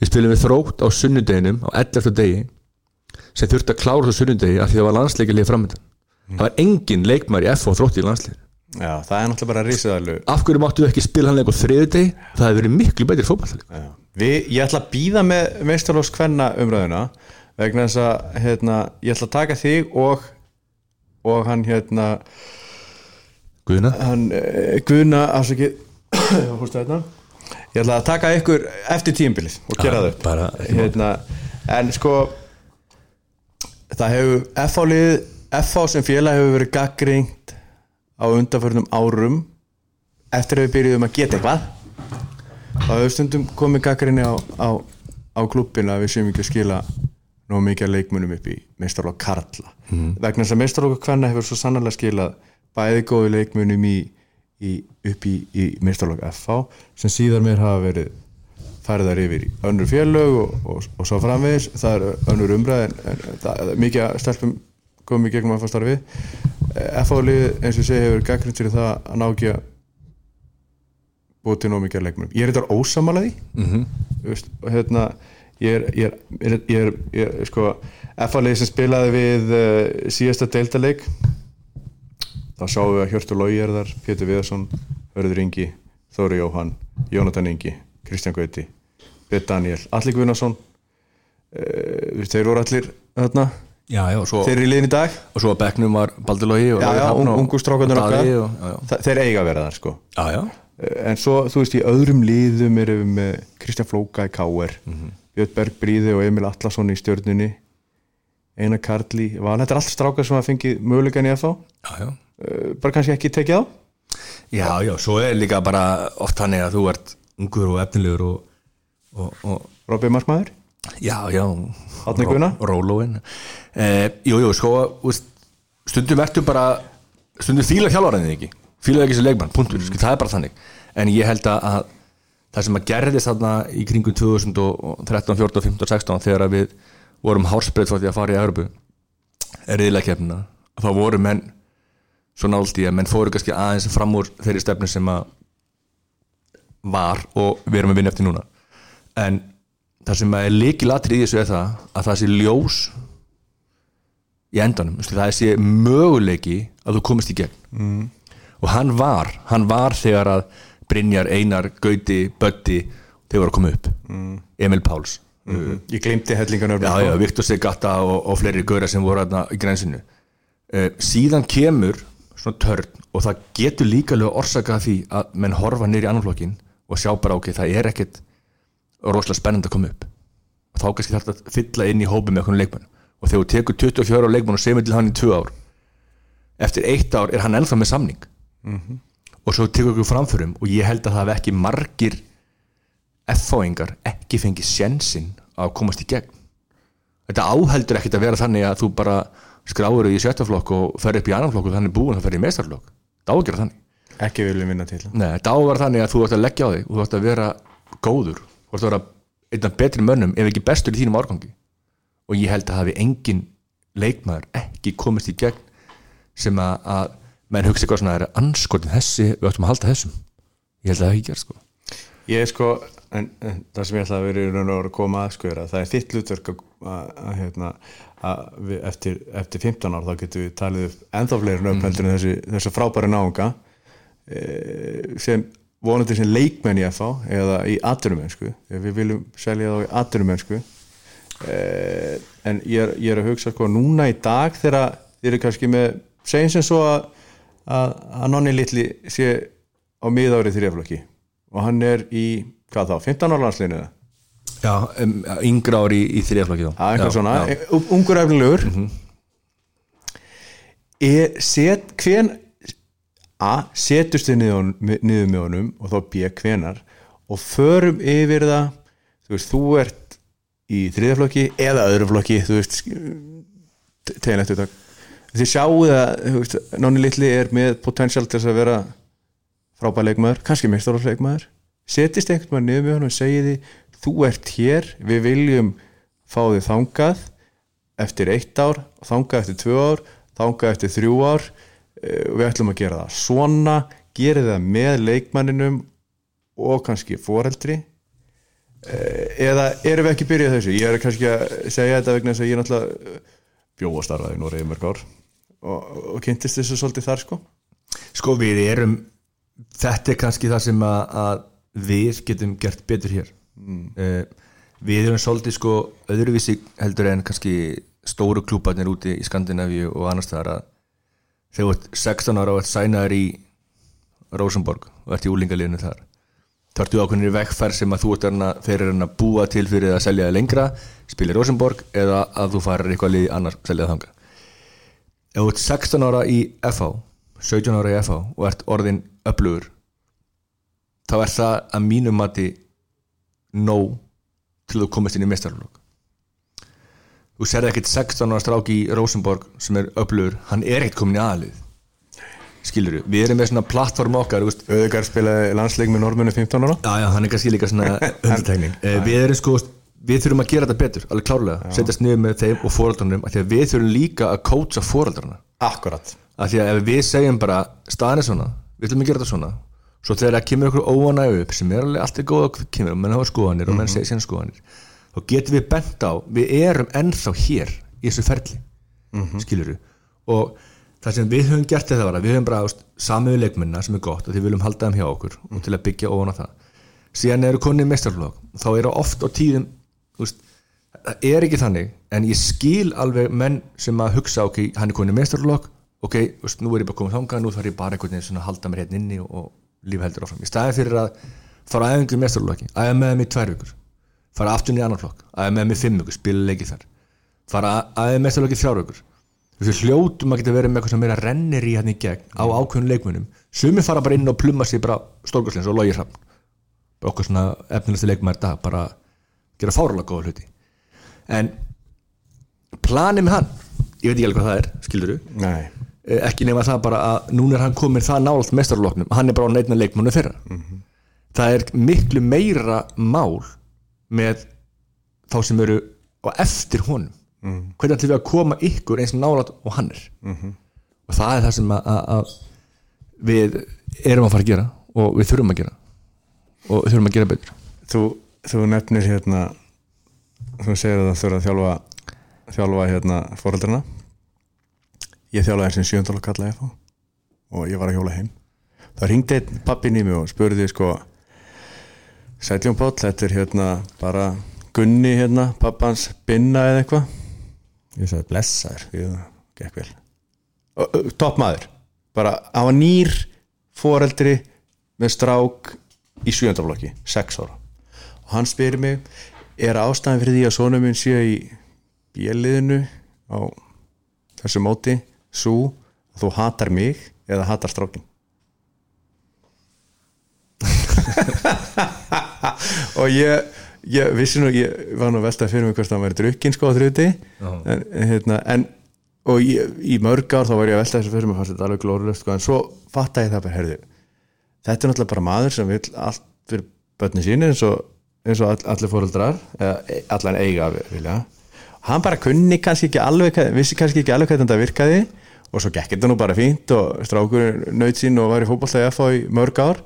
Við spilum við þrótt á sunnudeginum á 11. degi sem þurfti að klára þessu sunnudegi af því það var landsleikilið framöndan það var engin leikmar í F og þrótt í landsleik Já, það er náttúrulega bara rísiðarlu af hverju máttu við ekki spila hann leik á þriðu degi það hefði verið miklu betri fótballleik Við, ég ætla að býða með meistarlós kvenna umræðuna vegna þess að hérna, ég ætla að taka þig og og hann hérna Guðina hann eh, Guðna afsakið hérna. Ég ætla að taka ykkur eftir tímbilið og gera það upp. bara hérna, en sko það hefur FH-lið FH sem félag hefur verið gaggringt á undanförnum árum eftir að við byrjuðum að geta eitthvað. Þá hefur stundum komið gaggrinni á, á, á klubbina að við séum ekki að skila nóg mikið leikmunum upp í meistarlokk Karla. Mm. vegna þess að meistarlokk Kvenna hefur svo sannarlega skilað bæði góði leikmunum í, í, upp í, í meistarlokk FH sem síðar mér hafa verið færðar yfir í önnur félög og, og, og svo framvegis, það er önnur umræð en, en það er mikið að stelpum komið gegnum að fá starfið. FH-lið eins og segi hefur gaggrind fyrir það að ná ekki að búið til nóg mikið af leikmunum ég er þetta ósamalaði mm -hmm. og hérna ég er, ég er, ég er, ég er, sko, FH-lið sem spilaði við uh, síðasta deildaleik þá sáum við að Hjörtur Lógi er þar Pétur Viðarsson, Hörður Ingi Þóri Jóhann, Jónatan Ingi Kristján Gauti, Bett Daniel Alli Guðnason. Uh, þeir voru allir þarna. Já, já, svo, þeir eru í liðin í dag. Og svo að bekknum var Baldur Lógi þeir eiga að vera þar sko. Já. Eh, en svo, þú veist, í öðrum liðum erum við með Kristján Flóka í KR Björn Berg Bríði og Emil Atlasson í stjörnunni Einar Karli Val, þetta er allt strákar sem hafa fengið mögulegan í FH já, já. Uh, bara kannski ekki tekið á? Já, já, svo er líka bara oft þannig að þú ert ungur og efnilegur og, og, og Robby Markmaður? Já, já. Guðna? Rólóin. Eh, Jú, jú, sko stundum ertu bara stundum fíla hjálfaraðið ekki. Fíla ekki sem leikmann, punktur, mm. það er bara þannig. En ég held að, að það sem að gerðist þarna í kringum 2013, 14, 15, 16 þegar við vorum hársbreyð frá því að fara í Európu er riðilega kefna þá voru menn svo nált í að menn fóru kannski aðeins fram úr þeirri stefnu sem að var og við erum að vinna eftir núna. En það sem er líkilatri í þessu er það að það sé ljós í endanum, það sé möguleiki að þú komist í gegn. Mm. og hann var hann var þegar að Brynjar, Einar, Gauti, Bötti þeir voru að koma upp. Mm. Emil Páls. Mm. ég glemti hellingan já, já, Viktor Segata og, og fleiri gauðra sem voru þarna í grensinu uh, síðan kemur svona törn og það getur líka alveg orsaka því að menn horfa nýri annan flokkin og sjá bara ok, það er ekkit rosalega spennandi að koma upp. Og þá kannski þarf þetta að fylla inn í hópi með einhvern leikmann og þegar þú tekur 24 ára leikmann og semur til hann í 2 ár eftir eitt ár er hann ennþá með samning. Og svo tekur ykkur framförum og ég held að það hef ekki margir F-fáingar ekki fengið sjensin að komast í gegn. Þetta áheldur ekkit að vera þannig að þú bara skráður í sjöttaflokk og fer upp í annan flokk og þannig búin að fer í meistarflokk það að gera þannig. Ekki viljum vinna til Nei, að vera þannig að þú ætti að leggja á þig og þú ætti að vera góður þú ætti að vera einn af betri mönnum ef ekki bestur í þínum árgangi. Og ég held að hafi engin leikmaður ekki komist í gegn sem að, að menn hugsa eitthvað svona er anskotin þessi, við ættum að halda þessum. Ég held að það ekki gert sko. Ég er sko, en, en það sem ég ætla að vera í raun og veru að koma að sko er að það er þitt hlutverk að, að, að, hérna, að við, eftir, eftir 15 ár þá getum við talið upp ennþá fleiri nöfnheldur en þessi, þessi frábæri náunga e, sem vonandi sem leikmenn í FH eða í atvinnumennsku við viljum selja þá í atvinnumennsku e, en ég er, ég er að hugsa sko núna í dag þegar þið eru kannski með segjum sem svo að að nonni litli sé á miðárið þrjaflokki og hann er í, hvað þá, 15 ára landsliðinu? Já, um, yngra ári í, í þriðaflokki Já, eitthvað svona, já. ungur efnilegur. Mm er, set, hven A, setust þið niður, niður með honum og þá B, hvenar og förum yfir það þú veist, þú ert í þriðaflokki eða öðru flokki þú veist, teginlegt þetta þið sjáu það, þú veist, Nonni Littli er með potential til þess að vera frábæð leikmaður, kannski meistarálsleikmaður setist einhvern veginn niður með hann og segi því þú ert hér, við viljum fá þig þangað eftir eitt ár, þangað eftir tvö ár þangað eftir þrjú ár. Eh, við ætlum að gera það svona, gerið það með leikmanninum og kannski foreldri. Eh, eða erum við ekki byrjað þessu? Ég er kannski að segja þetta vegna þess að ég náttúrulega bjóð og starfaði nú reyði mörg ár og, og kynntist þessu svolítið þar sko. Sko við erum þetta er kannski það sem að, að við getum gert betur hér mm. við erum svolítið sko öðruvísi heldur en kannski stóru klúbarnir úti í Skandinavíu og annars þar að þegar þú ert 16 ára og ert sænaður í Rosenborg og ert í úlingaliðinu þar þá ertu ákveðinir vegferð sem að þú ert að þeir eru að búa til fyrir að selja það lengra spila í Rosenborg eða að þú farir eitthvað liði annars selja það þanga ef þú ert 16 ára í FH 17 ára í FH og ert orðin öflugur þá er það að mínum mati nóg til þú komist inn í mestarflokk þú serði ekkert 16 ára strák í Rosenborg sem er öflugur, hann er ekkert komin í aðlið skilur við, við erum með svona plattform okkar Öðugar spilaði landsleik með normunni 15 ára. Já já, hann er kannski líka svona undirtegning Eh, við erum sko við þurfum að gera þetta betur, alveg klárlega. Setjast niður með þeim og fóröldarnum af því að við þurfum líka að kótsa fóröldarna Akkurat. Af því að ef við segjum bara staðan er svona, við ætlum að gera þetta svona svo þegar það kemur okkur óanæg upp sem er alveg alltaf góð að kemur og menn hafa skoðanir og menn segja síðan skoðanir þá getum við bent á, við erum ennþá hér í þessu ferli mm skilur og það sem við höfum gert þetta var að við höfum bara samiðu leikmynda sem er gott og því við viljum halda þeim hjá okkur og til að byggja ofan á það. Síðan eru konið mestarflokk þá eru oft á tíðum veist, það er ekki þannig en ég skil alveg menn sem að hugsa ok, hann er konið mestarflokk ok, veist, nú er ég bara komið þangað nú þarf ég bara einhvern veginn að halda mér hérna inni og, og líf heldur áfram, í staðin fyrir að fara aðeins í mestarflokki, aðeins með þeim í tvær vikur fara aftur í annan flokk, aðeins með þeim í fimm vikur spila leikið þar, fara aðeins mestarflokki í þrjár vikur. Við hljótum að geta verið með eitthvað sem meira rennir í hann í gegn á ákveðun leikmunum sumi fara bara inn og plumma sér bara stórgóðslins og logir hramm okkur svona efnilegsti leikmæður dag bara gera fáralega góða hluti. En planið með hann ég veit ekki alveg hvað það er, skildur du Nei ekki nema það bara að núna er hann komin það nált mestarloknum, hann er bara á neitna leikmannu fyrra það er miklu meira mál með þá sem eru á eftir honum. Hvernig ætlum við að koma ykkur eins nálat og hann er? Og það er það sem að, að, að við erum að fara að gera og við þurfum að gera. Og þurfum að gera betur. Þú, þú nefnir hérna þú segir að það þurfa að þjálfa þjálfa hérna fóreldrana ég þjálfaði eins og sjöndal að kalla FH og ég var að hjóla heim. Það ringdi pappin í mig og spurði sko Sætljón Páll, þetta er hérna bara Gunni hérna, pappans binna eða eitthvað? Ég sagði blessaður, ég gekk vel. Topp maður. Bara, hann var nýr foreldri með strák í sjöndaflokki, sex ára. Og hann spyrir mig er ástæðan fyrir því að sonum minn sé í bjöliðinu á þessu móti svo að þú hatar mig eða hatar strákin og ég ég vissi nú, ég var nú að velta fyrir mig hvort það væri drukkin sko á þrjuti en, hérna, en og ég, í mörg ár þá var ég að velta þessu fyrir mig fannst þetta alveg glórulöst sko, en svo fatta ég það bara, herðu þetta er náttúrulega bara maður sem vil allt fyrir börni sín eins og, eins og all, allir fóreldrar eða e- allan eiga vilja hann bara kunni kannski ekki alveg vissi kannski ekki alveg hvernig þetta virkaði og svo gekk þetta nú bara fínt og strákur nöyt sín og var í fótballtæði FH í mörg ár.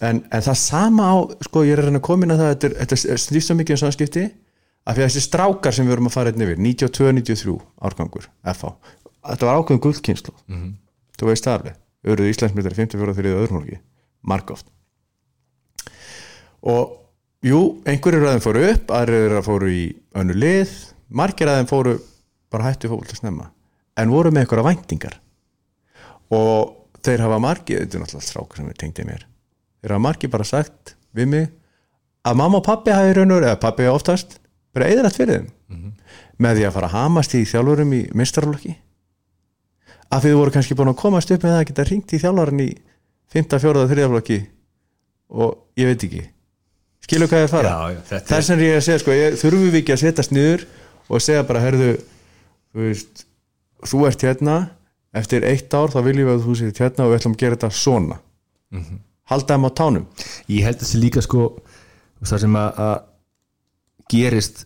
En, en það sama á, sko ég er að reyna að það þetta, þetta snýst svo mikið um samskipti af því að þessi strákar sem við vorum að fara einn yfir 92-93 árgangur FH, þetta var ákveðum gullkynslu mm -hmm. þú veist það alveg. Auðvitað Íslandsmyndari 54 fyrir öðrumálki margóft. Og jú, einhverjur að þeim fóru upp aðrir að fóru í önnu lið. Margir að þeim fóru bara hættu að snemma en voru með einhverja væntingar og þeir hafa margir, þetta er náttúrulega strákar sem við tengdi mér þeir hafa margir bara sagt við mig að mamma og pappi hafi raunur, eða pappi oftast bara eðrætt fyrir þeim Mhm. með því að fara að hamast í þjálfurum í mistarflokki af því þú voru kannski búin að komast upp með það að geta ringt í þjálfarinn í 5. 4. 3. flokki og ég veit ekki skilur hvað ég er að fara Já, já, þetta það er ég er að segja sko, ég, þurfum við ekki að setjast niður og segja bara, herðu þú veist, þú ert hérna eftir eitt ár þá viljum við að þú sért hérna og við ætlum að gera þetta svona. Halda þeim á tánum. Ég held þessi líka sko það sem að, að gerist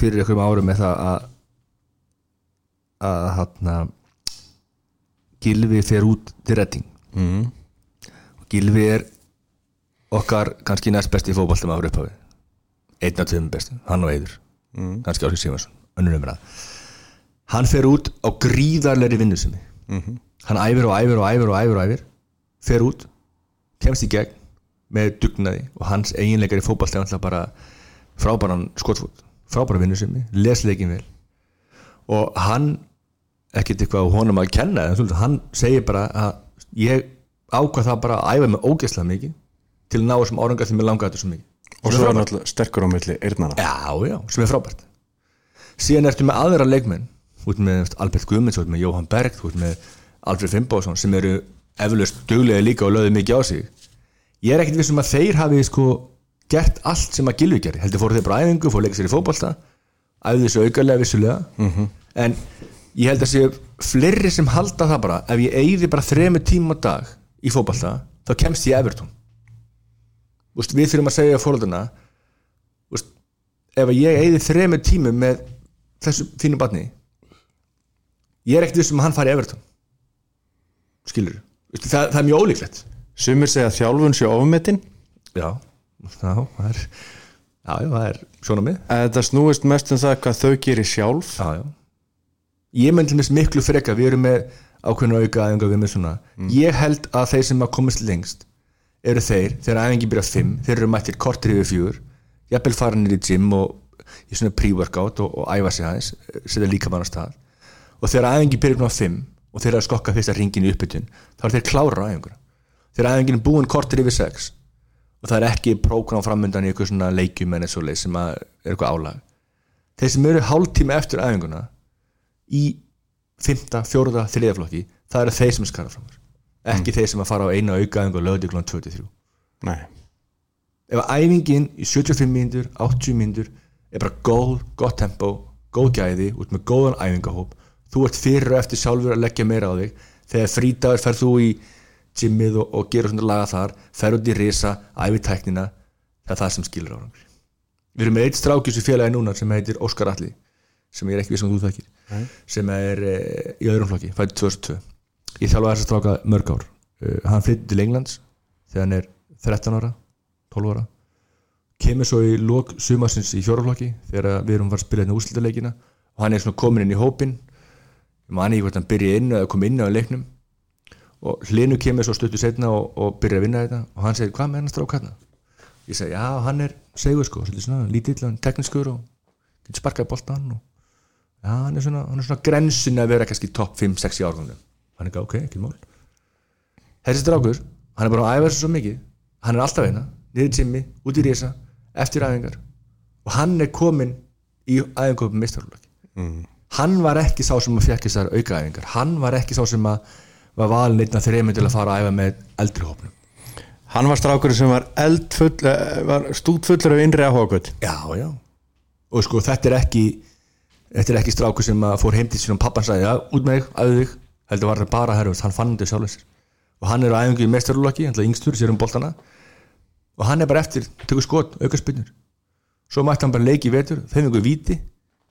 fyrir einhverjum árum með það að að hann Gilvi fer út til retting mm. og Gilvi er okkar kannski næst besti fótballtum ára upphafi einn af tveim bestu, hann og Eidur mm. kannski Ásir Simarsson, önnur umræð hann fer út á gríðarleiri vinnusemi -hmm. hann æfir og æfir og æfir og æfir og æfir fer út, kemst í gegn með dugnaði og hans eiginleikar í fótball er alltaf bara frábæran skotfút, frábæra vinnusemi lesleikin vel. Og hann ekkert eitthvað honum að kenna en svolítið, hann segir bara að ég ákvað það bara að æfa mig ógeðslega mikið til að ná þessum árangar því mér langaði þetta svo mikið. Og svo er náttúrulega sterkur á milli eirnana Já, já, sem er frábært. Síðan ertu með aðra leikmenn út með Albert Guðmunds, út með Jóhann Berg út með Alfred Fimboðsson sem eru eflaust duglega líka og löðu mikið á sig. Ég er ekkert vissum að þeir hafi sko gert allt sem að Gilvi gerir heldur fóru þeir bara æfingu, fóru leika sér í fótbolta æfðu þessu aukarlega vissulega. -hmm. en ég held að séu fleiri sem halda það bara ef ég eigði bara þremu tíma á dag í fótbolta þá kemst ég Evertón Úst, við þurfum að segja fórölduna ef ég eigði þremu tímu með þessu fínu batni ég er ekkert vissum að hann fari Evertón skilur það, það er mjög ólíklegt. Sumir segja þjálfun sé ofmetinn já, já, það er já, já, það er svona mið Þetta snúist mest um það hvað þau gerir sjálf. Já, já. ég menn til mér miklu freka við erum með ákveðinu auka aðeins við með svona. Ég held að þeir sem að komast lengst eru þeir, þegar aðeins byrja fimm þeir eru mættir kortir yfir fjúr jafnvel farinir í gym og í svona pre-workout og, og æfa sig aðeins setja líka mann á stað og þegar aðeins byrja svona fimm og þeir eru að skokka fyrsta ringin í uppbytun þá er þeir klára á aðeins þegar aðeins er búin kortir yfir sex og það er ekki prógram framöndan í eitthvað svona leikjum en eitthvað sem er eitthvað álag þeir sem eru hálftíma eftir aðeinguna í fymta, fjóruða, þriðaflokki það eru þeir sem skara fram ekki mm. þeir sem að fara á eina auka aðeing og lögði kl. 23 Nei. ef æfingin í 75 mínútur 80 mínútur er bara góð, gott tempo góð gæði, út með góðan æfingahóp þú ert fyrir og eftir sjálfur að leggja meira á þig. Þegar frítagur ferð þú í gymmið og, og gera svona laga þar fer út í risa, æfi tæknina. Það er það sem skilur árangur. Við erum með eitt strákjus í félagi núna sem heitir Óskar Alli sem ég er ekki við sem þú þekkir Nei. sem er e, í öðrum flokki, fætt 2002 ég þjálfa þess að stráka mörg ár. Uh, hann flytti til Englands þegar hann er 13 ára, 12 ára. Kemur svo í lók sumarsins í fjóraflokki þegar við erum að spila hérna úslítaleikina og hann er svona komin inn í hópin ég man ekki hvort hann byrja inn eða kom inn á leiknum. Og hlinu kemur svo stuttu setna og, og byrja að vinna þetta. Og hann segir hvað með hann strák hérna ég segi já hann er segur sko lítill, hann tekniskur og getur sparkað bóltan og já hann er svona, hann svona grensin að vera kannski topp 5-6 árgangum hann er ekki ok, ekki mál. Þessi strákur, hann er bara æfa þessu svo mikið. Hann er alltaf eina, niður tími út í reysa, eftir æfingar. Og hann er komin í æfingarköpum mistarflöki mm. Hann var ekki sá sem að fjekk þessar auka æfingar hann var ekki sá sem að var valin einna þreymið til að fara að æfa með eldri hópnum. Hann var strákur sem var eh, var stútfullur af innri áhugagut já, já. Og sko þetta er ekki þetta er ekki strákur sem að fór heim til sínum pappan sagði, já, út með þig, aðeins þig. Heldur var það bara herrust, hann fann þetta sjálfur og hann er á æfingu í mestarlóki, hann er yngstur sér um boltana. Og hann er bara eftir, tekur skot, auka spinnur svo mætti hann bara leiki í vetur þeim einhverju viti,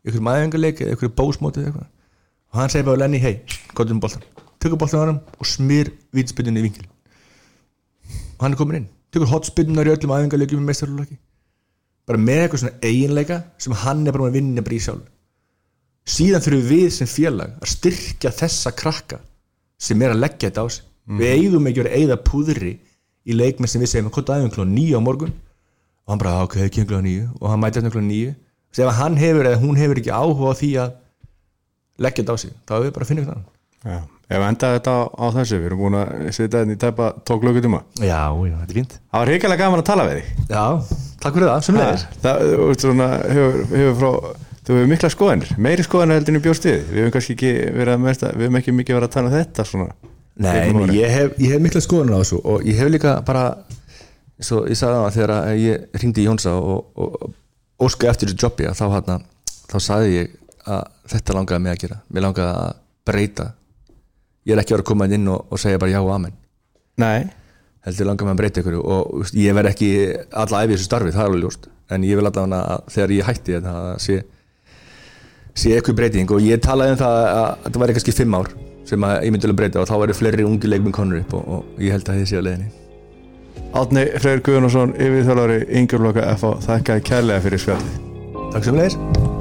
einhverju maðengarleik eða einhverju bósmóti eða eitthvað og hann segi bara Lenny, hei, gott um boltan tekur boltan á hann og smýr vítspinnunni í vingil og hann er komin inn tekur hotspinnunar í öllum aðengarleikum í mestarlóki bara með eitthvað svona eiginleika sem hann er bara með vinninni bara í sjálf síðan þurfum við sem félag að styrkja þessa krakka sem er að leggja þetta á sig mm. við eigðum ekki að eigða púðri í leikmenn sem við segjum að kota aðeins kl. 9 á morgun og hann bara ok, ekki kl. 9 og hann mæti kl. 9 sem hann hefur eða hún hefur ekki áhuga því að leggja þetta á sig. Þá er við bara að finna eitthvað annan Já, ef endaði þetta á, á þessu við erum búin að setja þetta í tæpa tók lögutíma já, já, þetta er fínt. Það var reyngilega gaman að tala við þig. Já, takk fyrir það, sem leiðis Það hefur, hefur frá þú hefur mikla skoðanir, meiri skoðanir heldur en í bjórstíði við hefum kannski ekki verið að mesta við hefum ekki mikið verið að tala um þetta svona. Nei, ég hef, ég hef mikla skoðunar á þessu og ég hef líka bara svo ég sagði það þegar ég ringdi Jónsa og, og, og óska eftir þessu jobbi þá, hana, þá sagði ég að þetta langaði mig að gera. Mér langaði að breyta. Ég er ekki verið að koma inn og, og segja bara já og amen. Nei, heldur langaði mig að breyta ykkur og ég verð ekki alla æfið þessu starfi, það er alveg ljóst. En ég vil allavega að þegar ég hætti þetta að sé, sé eitthvað breyting. Og ég talaði um það að þetta væri kannski fimm ár sem að ég myndi alveg breyta og þá eru fleiri ungi leikminn konur upp og, og ég held að þið séu á leiðinni Átni Freyr Guðnarsson, yfirþjálfari Ingjörloka FH, þakkaði kærlega fyrir spjalli Takk sem leiðis